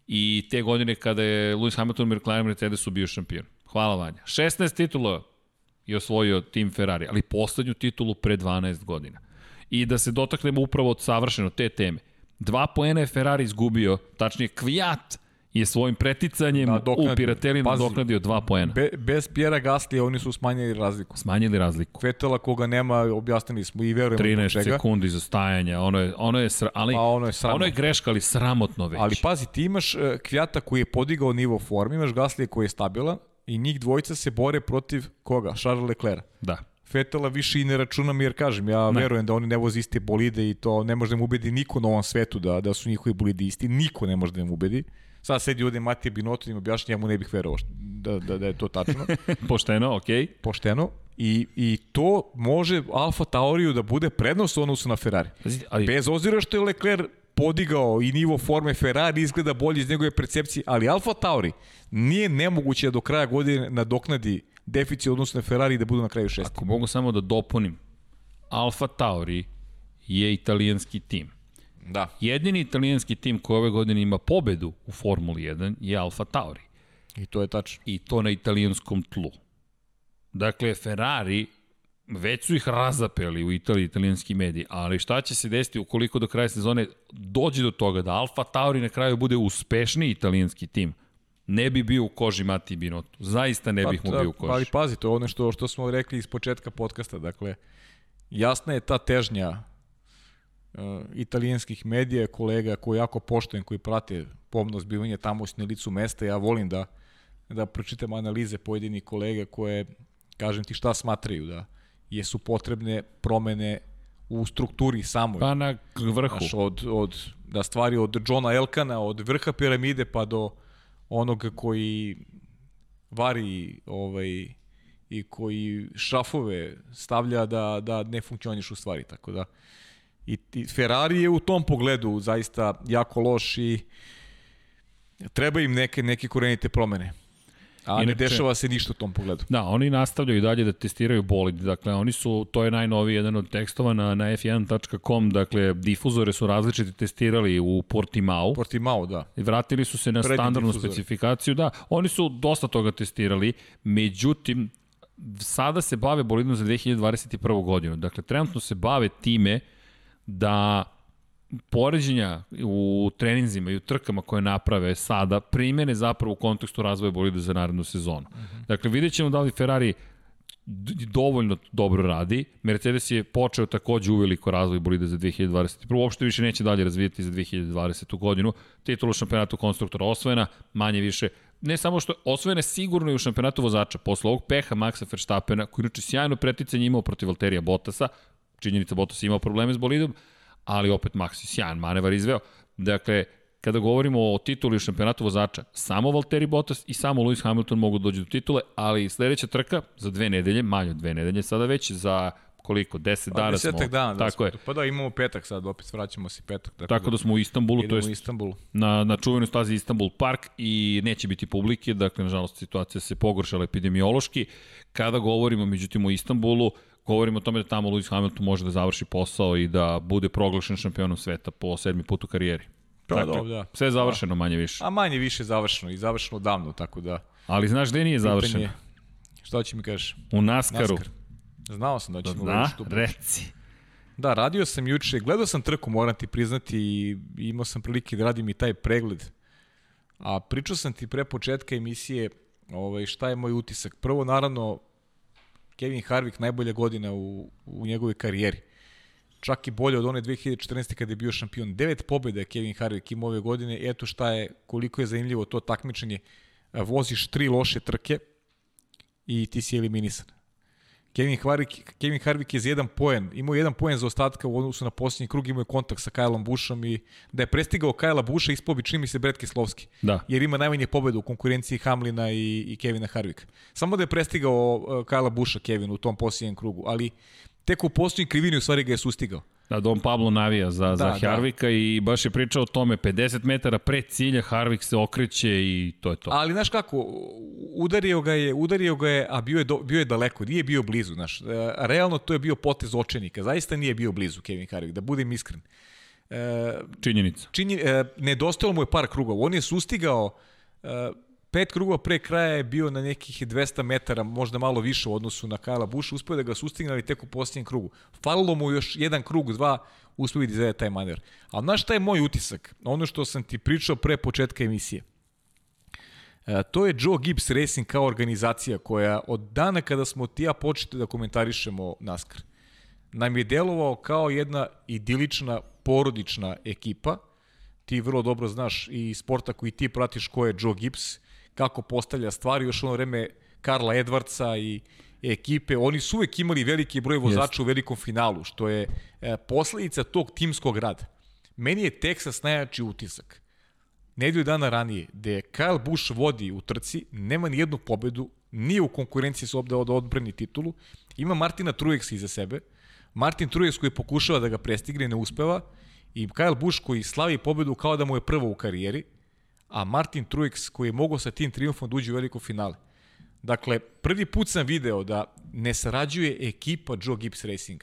i te godine kada je Lewis Hamilton, McLaren, Mercedesu bio šampion. Hvala Vanja. 16 titula je osvojio tim Ferrari, ali poslednju titulu pre 12 godina. I da se dotaknemo upravo od savršeno te teme. Dva poena je Ferrari izgubio, tačnije Kvijat je svojim preticanjem u Piratelli nadoknadio dva poena. Be, bez Pjera Gaslija oni su smanjili razliku. Smanjili razliku. Vetela koga nema, objasnili smo i verujemo 13 čega. sekundi za stajanje, ono je, ono je, sra, ali, pa ono, je sramotno. ono je greška, ali sramotno već. Ali pazi, ti imaš uh, Kvijata koji je podigao nivo forme, imaš Gaslija koji je stabilan i njih dvojica se bore protiv koga? Charles Leclerc. Da. Fetela više i ne računam jer kažem, ja ne. verujem da oni ne voze iste bolide i to ne može da mu ubedi niko na ovom svetu da, da su njihovi bolidi isti, niko ne može da mu ubedi. Sad sedi ovde Matija Binoto i im objašnja, ja mu ne bih verovao da, da, da je to tačno. [laughs] Pošteno, okej. Okay. Pošteno. I, I to može Alfa Tauriju da bude prednost u odnosu na Ferrari. Ali... Bez ozira što je Leclerc podigao i nivo forme Ferrari izgleda bolje iz njegove percepcije, ali Alfa Tauri nije nemoguće da do kraja godine nadoknadi deficit odnosno na Ferrari da budu na kraju šesti. Ako mogu samo da dopunim, Alfa Tauri je italijanski tim. Da. Jedini italijanski tim koji ove godine ima pobedu u Formuli 1 je Alfa Tauri. I to je tačno. I to na italijanskom tlu. Dakle, Ferrari već su ih razapeli u Italiji italijanski mediji, ali šta će se desiti ukoliko do kraja sezone dođe do toga da Alfa Tauri na kraju bude uspešniji italijanski tim? Ne bi bio u koži Mati Binotto. Zaista ne pa, bih mu bio u koži. Ali pazi, to je ono što, što smo rekli iz početka podcasta. Dakle, jasna je ta težnja italijanskih medija, kolega koji jako poštojem, koji prate pomno zbivanje tamo na licu mesta. Ja volim da, da pročitam analize pojedinih kolega koje, kažem ti šta smatraju, da jesu potrebne promene u strukturi samoj. Pa na vrhu. Znaš, od, od, da stvari od Johna Elkana, od vrha piramide pa do onog koji vari ovaj, i koji šrafove stavlja da, da ne funkcioniš u stvari. Tako da, i, i Ferrari je u tom pogledu zaista jako loš i treba im neke, neke korenite promene. A Inače, ne dešava se ništa u tom pogledu. Da, oni nastavljaju dalje da testiraju bolid. Dakle, oni su, to je najnoviji jedan od tekstova na, na f1.com, dakle, difuzore su različiti testirali u Portimao. Portimao, da. I vratili su se na Prednji standardnu difuzore. specifikaciju, da. Oni su dosta toga testirali, međutim, sada se bave bolidom za 2021. godinu. Dakle, trenutno se bave time da poređenja u treninzima i u trkama koje naprave sada primene zapravo u kontekstu razvoja bolida za narednu sezonu. Uh -huh. Dakle, vidjet ćemo da li Ferrari dovoljno dobro radi. Mercedes je počeo takođe uveliko razvoj bolida za 2021. Uopšte više neće dalje razvijati za 2020. godinu. Titulu šampionatu konstruktora osvojena, manje više ne samo što osvojene sigurno i u šampionatu vozača posle ovog peha Maxa Verstappena, koji inače sjajno preticanje imao protiv Valterija Bottasa, činjenica Bottas imao probleme s bolidom, ali opet Maxi sjajan manevar izveo. Dakle, kada govorimo o tituli u šampionatu vozača, samo Valtteri Bottas i samo Lewis Hamilton mogu dođu do titule, ali sledeća trka za dve nedelje, manje od dve nedelje, sada već za koliko, 10 pa, dana smo. dana. Da tako je. Pa da, imamo petak sad, opet vraćamo se petak. Tako, tako da smo u Istanbulu, to je Istanbulu. na, na čuvenoj stazi Istanbul Park i neće biti publike, dakle, nažalost, situacija se pogoršala epidemiološki. Kada govorimo, međutim, o Istanbulu, govorimo o tome da tamo Lewis Hamilton može da završi posao i da bude proglašen šampionom sveta po sedmi put u karijeri. Pa dakle, dobro, da. Sve je završeno manje više. A manje više završeno i završeno davno, tako da... Ali znaš gde nije završeno? Je, šta će mi kažeš? U Naskaru. Naskar. Znao sam da ćemo da, da, reci. Da, radio sam juče, gledao sam trku, moram ti priznati, i imao sam prilike da radim i taj pregled. A pričao sam ti pre početka emisije ovaj, šta je moj utisak. Prvo, naravno, Kevin Harvick najbolja godina u, u njegovoj karijeri. Čak i bolje od one 2014. kada je bio šampion. Devet pobjeda je Kevin Harvick imao ove godine. Eto šta je, koliko je zanimljivo to takmičenje. Voziš tri loše trke i ti si eliminisan. Kevin Harvick, Kevin Harvick je za jedan poen, imao jedan poen za ostatka u odnosu na posljednji krug, imao je kontakt sa Kajlom Bušom i da je prestigao Kajla Buša ispao bi čini mi se Brett Keslovski. Da. Jer ima najmanje pobjeda u konkurenciji Hamlina i, i Kevina Harvika. Samo da je prestigao uh, Kajla Buša Kevin u tom posljednjem krugu, ali tek u posljednjoj krivini u stvari ga je sustigao. Da, Don Pablo navija za, da, za Da, Harvika da. i baš je pričao o tome, 50 metara pred cilja Harvik se okreće i to je to. Ali znaš kako, udario ga je, udario ga je, a bio je, do, bio je daleko, nije bio blizu, znaš. E, Realno to je bio potez očenika, zaista nije bio blizu Kevin Harvick, da budem iskren. E, Činjenica. čini, e, nedostajalo mu je par krugova, on je sustigao e, pet krugova pre kraja je bio na nekih 200 metara, možda malo više u odnosu na Kajla Buša, uspio da ga sustigne, ali tek u posljednjem krugu. Falilo mu još jedan krug, dva, uspio da izvede taj manevar. Ali znaš šta je moj utisak? Ono što sam ti pričao pre početka emisije. E, to je Joe Gibbs Racing kao organizacija koja od dana kada smo ti ja početi da komentarišemo NASCAR, nam je delovao kao jedna idilična porodična ekipa. Ti vrlo dobro znaš i sporta koji ti pratiš ko je Joe Gibbs, kako postavlja stvari, još ono vreme Karla Edwardsa i ekipe, oni su uvek imali veliki broj vozača yes. u velikom finalu, što je e, posledica tog timskog rada. Meni je Texas najjači utisak. Nedelju dana ranije, gde Kyle Busch vodi u trci, nema ni jednu pobedu, nije u konkurenciji s obda od odbrani titulu, ima Martina Truexa iza sebe, Martin Truex koji pokušava da ga prestigne, ne uspeva, i Kyle Busch koji slavi pobedu kao da mu je prvo u karijeri, a Martin Truex koji je mogao sa tim triumfom da uđe u veliko finale. Dakle, prvi put sam video da ne sarađuje ekipa Joe Gibbs Racing.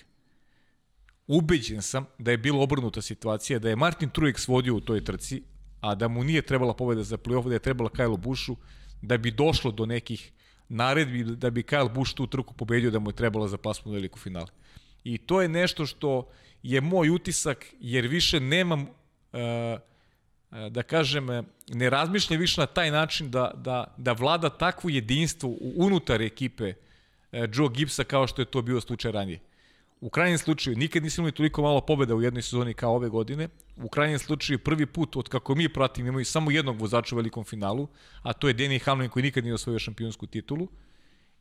Ubeđen sam da je bila obrnuta situacija, da je Martin Truex vodio u toj trci, a da mu nije trebala pobeda za playoff, da je trebala Kyle Bushu, da bi došlo do nekih naredbi, da bi Kyle Busch tu trku pobedio, da mu je trebala za plasmu veliko finale. I to je nešto što je moj utisak, jer više nemam uh, da kažem, ne razmišlja više na taj način da, da, da vlada takvo jedinstvo unutar ekipe Joe Gibbsa kao što je to bio slučaj ranije. U krajnjem slučaju, nikad nisam imali toliko malo pobjeda u jednoj sezoni kao ove godine. U krajnjem slučaju, prvi put od kako mi pratim imaju samo jednog vozača u velikom finalu, a to je Denny Hamlin koji nikad nije osvojio šampionsku titulu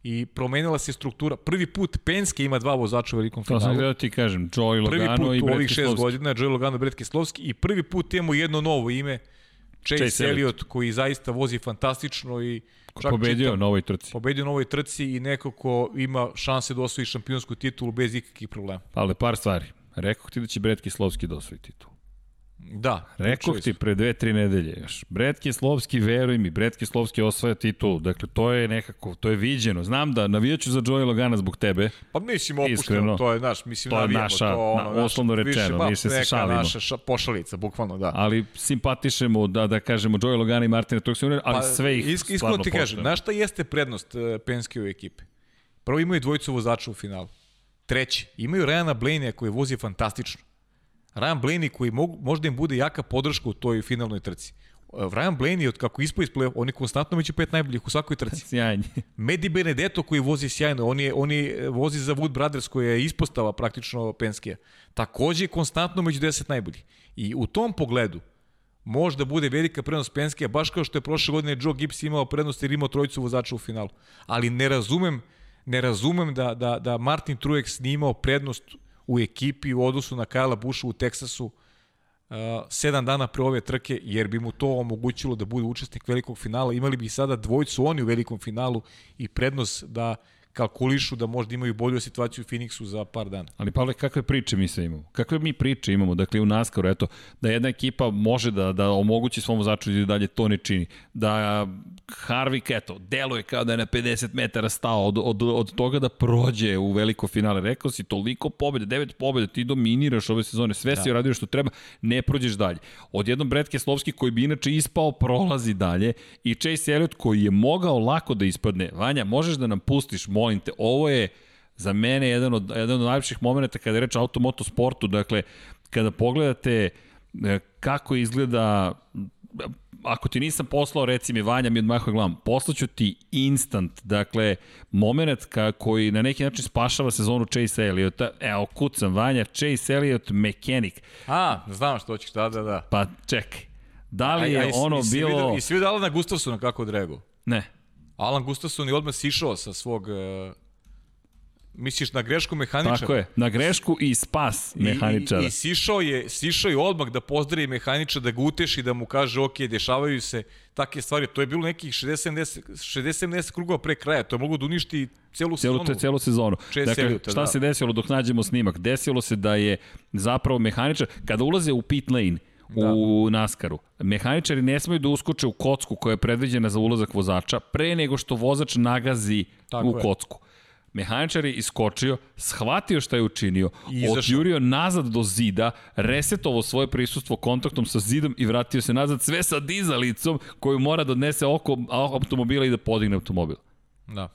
i promenila se struktura. Prvi put Penske ima dva vozača u velikom finalu. To sam da ti kažem, Joey Logano i. Prvi put u ovih šest godina, Joey Logano i Brett Kislovski i prvi put imamo jedno novo ime, Chase, Chase Elliot, koji zaista vozi fantastično i čak pobedio čitam, na ovoj trci. Pobedio na ovoj trci i neko ko ima šanse da osvoji šampionsku titulu bez ikakvih problema. Ali par stvari. Rekao ti da će Brett Kislovski da osvoji titulu. Da. Rekao ti pre dve, tri nedelje još. Bret Kislovski, veruj mi, Bret Kislovski osvaja titulu. Dakle, to je nekako, to je viđeno. Znam da navijaću za Joey Logana zbog tebe. Pa mislim opušteno, Iskreno, to je naš, mislim to je navijamo, naša, to ono, na, osnovno rečeno, više, više se šalimo. naša ša, pošalica, bukvalno, da. Ali simpatišemo, da, da kažemo, Joey Logana i Martina Truex, ali pa, sve ih isk, Iskreno ti kažem, znaš šta jeste prednost uh, Penske u ekipe? Prvo imaju dvojicu vozača u finalu. Treći, imaju Ryana Blaney koji vozi fantastično. Ryan Blaney koji mogu, možda im bude jaka podrška u toj finalnoj trci. Ryan Blaney, od kako ispo iz play on je konstantno među pet najboljih u svakoj trci. [laughs] Sjajni. Medi Benedetto koji vozi sjajno, on, je, on je vozi za Wood Brothers koja je ispostava praktično Penskija. Takođe konstantno među deset najboljih. I u tom pogledu možda bude velika prednost Penskija, baš kao što je prošle godine Joe Gibbs imao prednost jer imao trojicu vozača u finalu. Ali ne razumem, ne razumem da, da, da Martin Truex nije imao prednost u ekipi u odnosu na Kajla Busha u Teksasu uh, sedam dana pre ove trke, jer bi mu to omogućilo da bude učesnik velikog finala. Imali bi sada dvojcu oni u velikom finalu i prednost da kalkulišu da možda imaju bolju situaciju u Phoenixu za par dana. Ali Pavle, kakve priče mi sve imamo? Kakve mi priče imamo? Dakle, u NASCAR-u, eto, da jedna ekipa može da, da omogući svom vozaču da dalje to ne čini. Da Harvick, eto, deluje kao da je na 50 metara stao od, od, od toga da prođe u veliko finale. Rekao si, toliko pobjede, devet pobjede, ti dominiraš ove sezone, sve da. si uradio što treba, ne prođeš dalje. Odjednom Brett Keslovski, koji bi inače ispao, prolazi dalje i Chase Elliott, koji je mogao lako da ispadne. Vanja, možeš da nam pustiš, molim te, ovo je za mene jedan od, jedan od najljepših momenta kada je reč automoto sportu, dakle, kada pogledate e, kako izgleda ako ti nisam poslao, reci mi, Vanja mi odmahuje glavom, poslaću ti instant, dakle, moment ka, koji na neki način spašava sezonu Chase Elliott. Evo, kucam, Vanja, Chase Elliott, mechanic. A, znam što hoćeš, da, da, da. Pa, čekaj. Da li je a, a, ono i, bilo... Vidio, I svi videli na Gustafsona kako odrego? Ne. Alan Gustafson je odmah sišao sa svog uh, Misliš na grešku mehaničara? Tako je, na grešku i spas mehaničara. I, i, i sišao, je, sišao je odmah da pozdravi mehaničara, da ga uteši, da mu kaže ok, dešavaju se takve stvari. To je bilo nekih 60-70 krugova pre kraja, to je moglo da uništi celu, celu sezonu. Celu sezonu. Dakle, šta da. se desilo dok nađemo snimak? Desilo se da je zapravo mehaničar, kada ulaze u pit lane, da. u Naskaru. Mehaničari ne smeju da uskoče u kocku koja je predviđena za ulazak vozača pre nego što vozač nagazi Tako u je. kocku. Mehaničar je iskočio, shvatio šta je učinio, izašao. odjurio nazad do zida, resetovo svoje prisustvo kontaktom sa zidom i vratio se nazad sve sa dizalicom koju mora da odnese oko automobila i da podigne automobil. Da.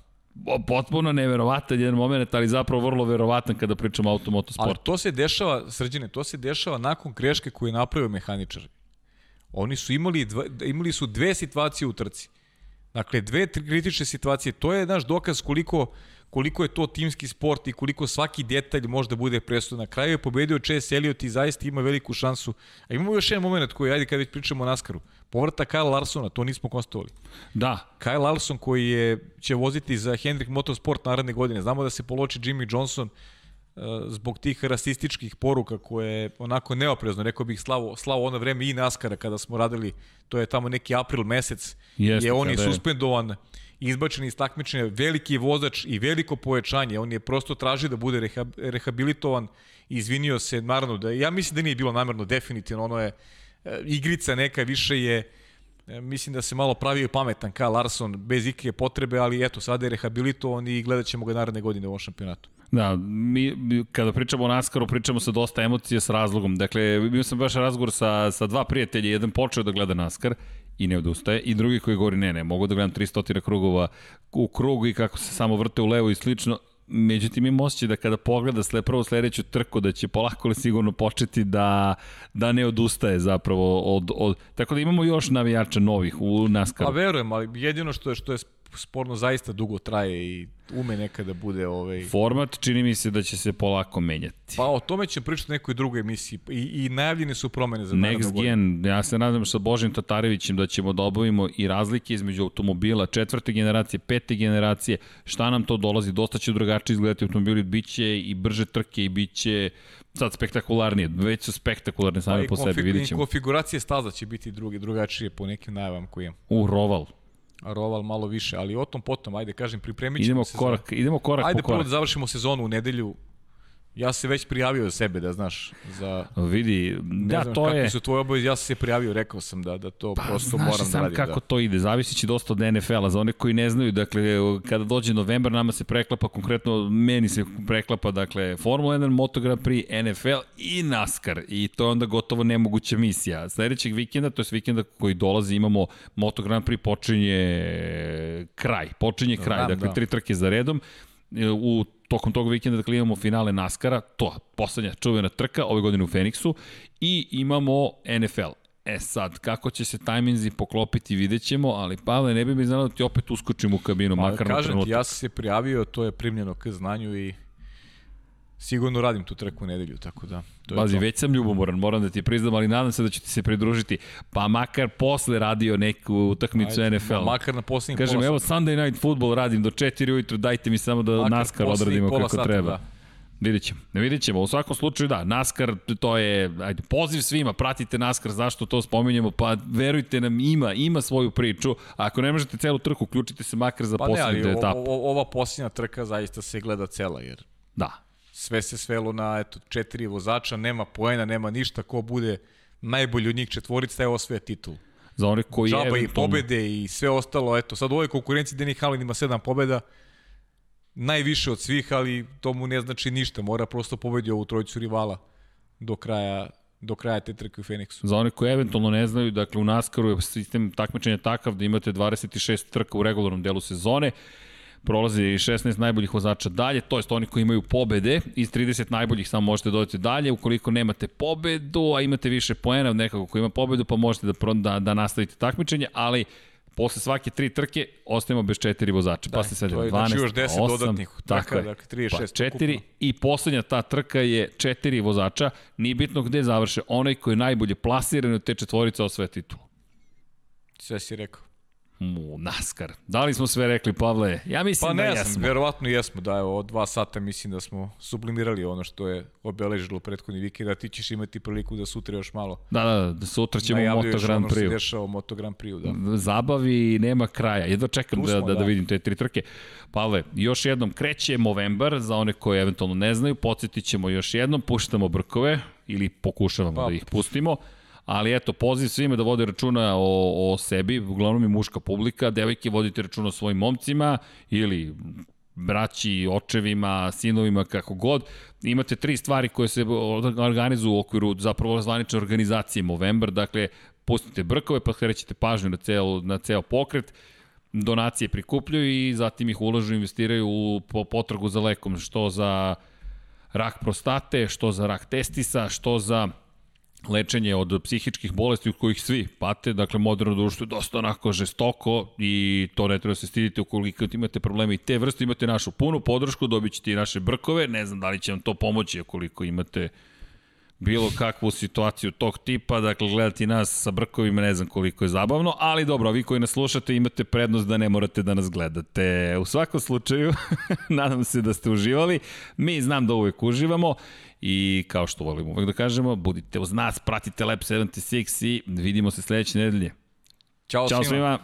Potpuno neverovatan jedan moment, ali zapravo vrlo verovatan kada pričamo o Ali automotosportu. to se dešava, srđene, to se dešava nakon greške koju je napravio mehaničar. Oni su imali, dva, imali su dve situacije u trci. Dakle, dve kritične situacije. To je naš dokaz koliko, koliko je to timski sport i koliko svaki detalj može da bude presudan. Na kraju je pobedio Chase Elliot i zaista ima veliku šansu. A imamo još jedan moment koji, ajde kad već pričamo o Naskaru. Povrata Kyle Larsona, to nismo konstatovali. Da, Kyle Larson koji je, će voziti za Hendrick Motorsport naredne godine. Znamo da se poloči Jimmy Johnson uh, zbog tih rasističkih poruka koje je onako neoprezno, rekao bih slavo, slavo ono vreme i Naskara kada smo radili, to je tamo neki april mesec, Jeste, je on je kada je- suspendovan, izbačen iz takmičenja, veliki vozač i veliko povećanje, on je prosto tražio da bude reha, rehabilitovan, izvinio se, naravno, da, ja mislim da nije bilo namerno, definitivno, ono je e, igrica neka, više je, E, Mislim da se malo pravio pametan Kyle Larson bez ikakve potrebe, ali eto, sada je rehabilitovan i gledat ćemo ga naredne godine u ovom šampionatu. Da, mi, kada pričamo o Naskaru, pričamo sa dosta emocija s razlogom. Dakle, imao sam baš razgovor sa, sa dva prijatelja, jedan počeo da gleda Naskar i ne odustaje, i drugi koji govori ne, ne, mogu da gledam 300 krugova u krugu i kako se samo vrte u levo i slično. Međutim, imam osjećaj da kada pogleda sle, prvo sledeću trku, da će polako ali sigurno početi da, da ne odustaje zapravo od, od... Tako da imamo još navijača novih u Pa Naskaru. verujem, ali jedino što je, što je sporno zaista dugo traje i ume nekada da bude ovaj... Format čini mi se da će se polako menjati. Pa o tome ćemo pričati u nekoj drugoj emisiji i, i najavljene su promene za Next. Gen, ja se nadam sa Božim Tatarevićem da ćemo da obavimo i razlike između automobila četvrte generacije, pete generacije, šta nam to dolazi, dosta će drugačije izgledati automobili, bit će i brže trke i bit će sad spektakularnije, već su spektakularne Pa same i po sebi, vidit i ćemo. konfiguracije staza će biti drugi, drugačije po nekim najavama koje imam. U, Roval. Roval malo više, ali o tom potom, ajde kažem, pripremit ćemo Idemo se korak, idemo korak Ajde po prvo korak. da završimo sezonu u nedelju. Ja se već prijavio za sebe, da znaš, za... Vidi, Ne da, znam to je... su tvoje obaveze, ja sam se prijavio, rekao sam da, da to Pa, prosto znaš moram da radim. kako da. to ide, zavisi će dosta od NFL-a. Za one koji ne znaju, dakle, kada dođe novembar, nama se preklapa, konkretno meni se preklapa, dakle, Formula 1, Moto Grand Prix, NFL i NASCAR. I to je onda gotovo nemoguća misija. Sledećeg vikenda, to je vikenda koji dolazi, imamo Moto Grand Prix, počinje kraj. Počinje kraj, Znam, dakle, da. tri trke za redom. U tokom tog vikenda dakle imamo finale NASCAR-a, to poslednja čuvena trka ove godine u Feniksu i imamo NFL. E sad, kako će se tajminzi poklopiti vidjet ćemo, ali Pavle, ne bi mi znalo da ti opet uskočim u kabinu, Pa, makar na kažem ti, trenutak. ja sam se prijavio, to je primljeno k znanju i sigurno radim tu trku u nedelju, tako da... To je Pazi, to. već sam ljubomoran, moram da ti priznam, ali nadam se da ću ti se pridružiti. Pa makar posle radio neku utakmicu Ajde, NFL. ma- Makar na poslednjih Kažem, pola evo. Sunday Night Football radim do 4 ujutru, dajte mi samo da Makar NASCAR odradimo kako sata, treba. da. Vidjet ćemo, ne vidjet ćemo. U svakom slučaju da, NASCAR to je, ajde, poziv svima, pratite NASCAR, zašto to spominjemo, pa verujte nam, ima, ima svoju priču. A ako ne možete celu trku, uključite se makar za Pa ne, ali poslednju o, etapu. o, ova posljednja trka zaista se gleda cela, jer Da, sve se svelo na eto, četiri vozača, nema poena, nema ništa, ko bude najbolji od njih četvorica, taj osvoja titul. za one koji Džaba i pobede i sve ostalo, eto, sad u ovoj konkurenciji Denis Hamlin ima sedam pobeda, najviše od svih, ali to mu ne znači ništa, mora prosto pobedi ovu trojicu rivala do kraja, do kraja te trke u Feniksu. Za one koji eventualno ne znaju, dakle u NASCAR-u je sistem takmičenja takav da imate 26 trka u regularnom delu sezone, prolazi 16 najboljih vozača dalje, to jest oni koji imaju pobede, iz 30 najboljih samo možete dodati dalje, ukoliko nemate pobedu, a imate više poena od nekako ko ima pobedu, pa možete da, da, da nastavite takmičenje, ali posle svake tri trke ostajemo bez četiri vozača. pa se sve to je 12, znači još 10 8, dodatnih trka, tako je. dakle 36 Pa četiri ukupno. i poslednja ta trka je četiri vozača, nije bitno gde završe, onaj koji je najbolje plasiran od te četvorice osvaja titul. Sve si rekao. Mu NASCAR. Da li smo sve rekli, Pavle? Ja mislim Pa da ne jesmo. znam, verovatno jesmo, da evo, od dva sata mislim da smo sublimirali ono što je obeležilo prethodni vikend, a ti ćeš imati priliku da sutra još malo Da, da, da sutra ćemo najavljuješ Moto Grand ono što se Prix. dešava Moto Grand Prix, da. Zabavi nema kraja. Jedva čekam da, smo, da, da da. vidim te tri trke. Pavle, još jednom kreće Movember, za one koji eventualno ne znaju, podsjetit ćemo još jednom, puštamo brkove ili pokušavamo Pa. da ih pustimo. Ali eto, poziv svima da vode računa o, o sebi, uglavnom i muška publika, devojke vodite računa o svojim momcima ili braći, očevima, sinovima, kako god. Imate tri stvari koje se organizuju u okviru zapravo zvanične organizacije Movember, dakle, pustite brkove, pa skrećete pažnju na ceo, na ceo pokret, donacije prikupljaju i zatim ih ulažu, investiraju u po, potragu za lekom, što za rak prostate, što za rak testisa, što za lečenje od psihičkih bolesti u kojih svi pate, dakle moderno društvo je dosta onako žestoko i to ne treba se stidite ukoliko imate probleme i te vrste, imate našu punu podršku, dobit ćete i naše brkove, ne znam da li će vam to pomoći ukoliko imate bilo kakvu situaciju tog tipa, dakle gledati nas sa brkovima ne znam koliko je zabavno, ali dobro, vi koji nas slušate imate prednost da ne morate da nas gledate. U svakom slučaju, [laughs] nadam se da ste uživali, mi znam da uvek uživamo i kao što volimo uvek da kažemo, budite uz nas, pratite Lab 76 i vidimo se sledeće nedelje. Ćao, Ćao svima!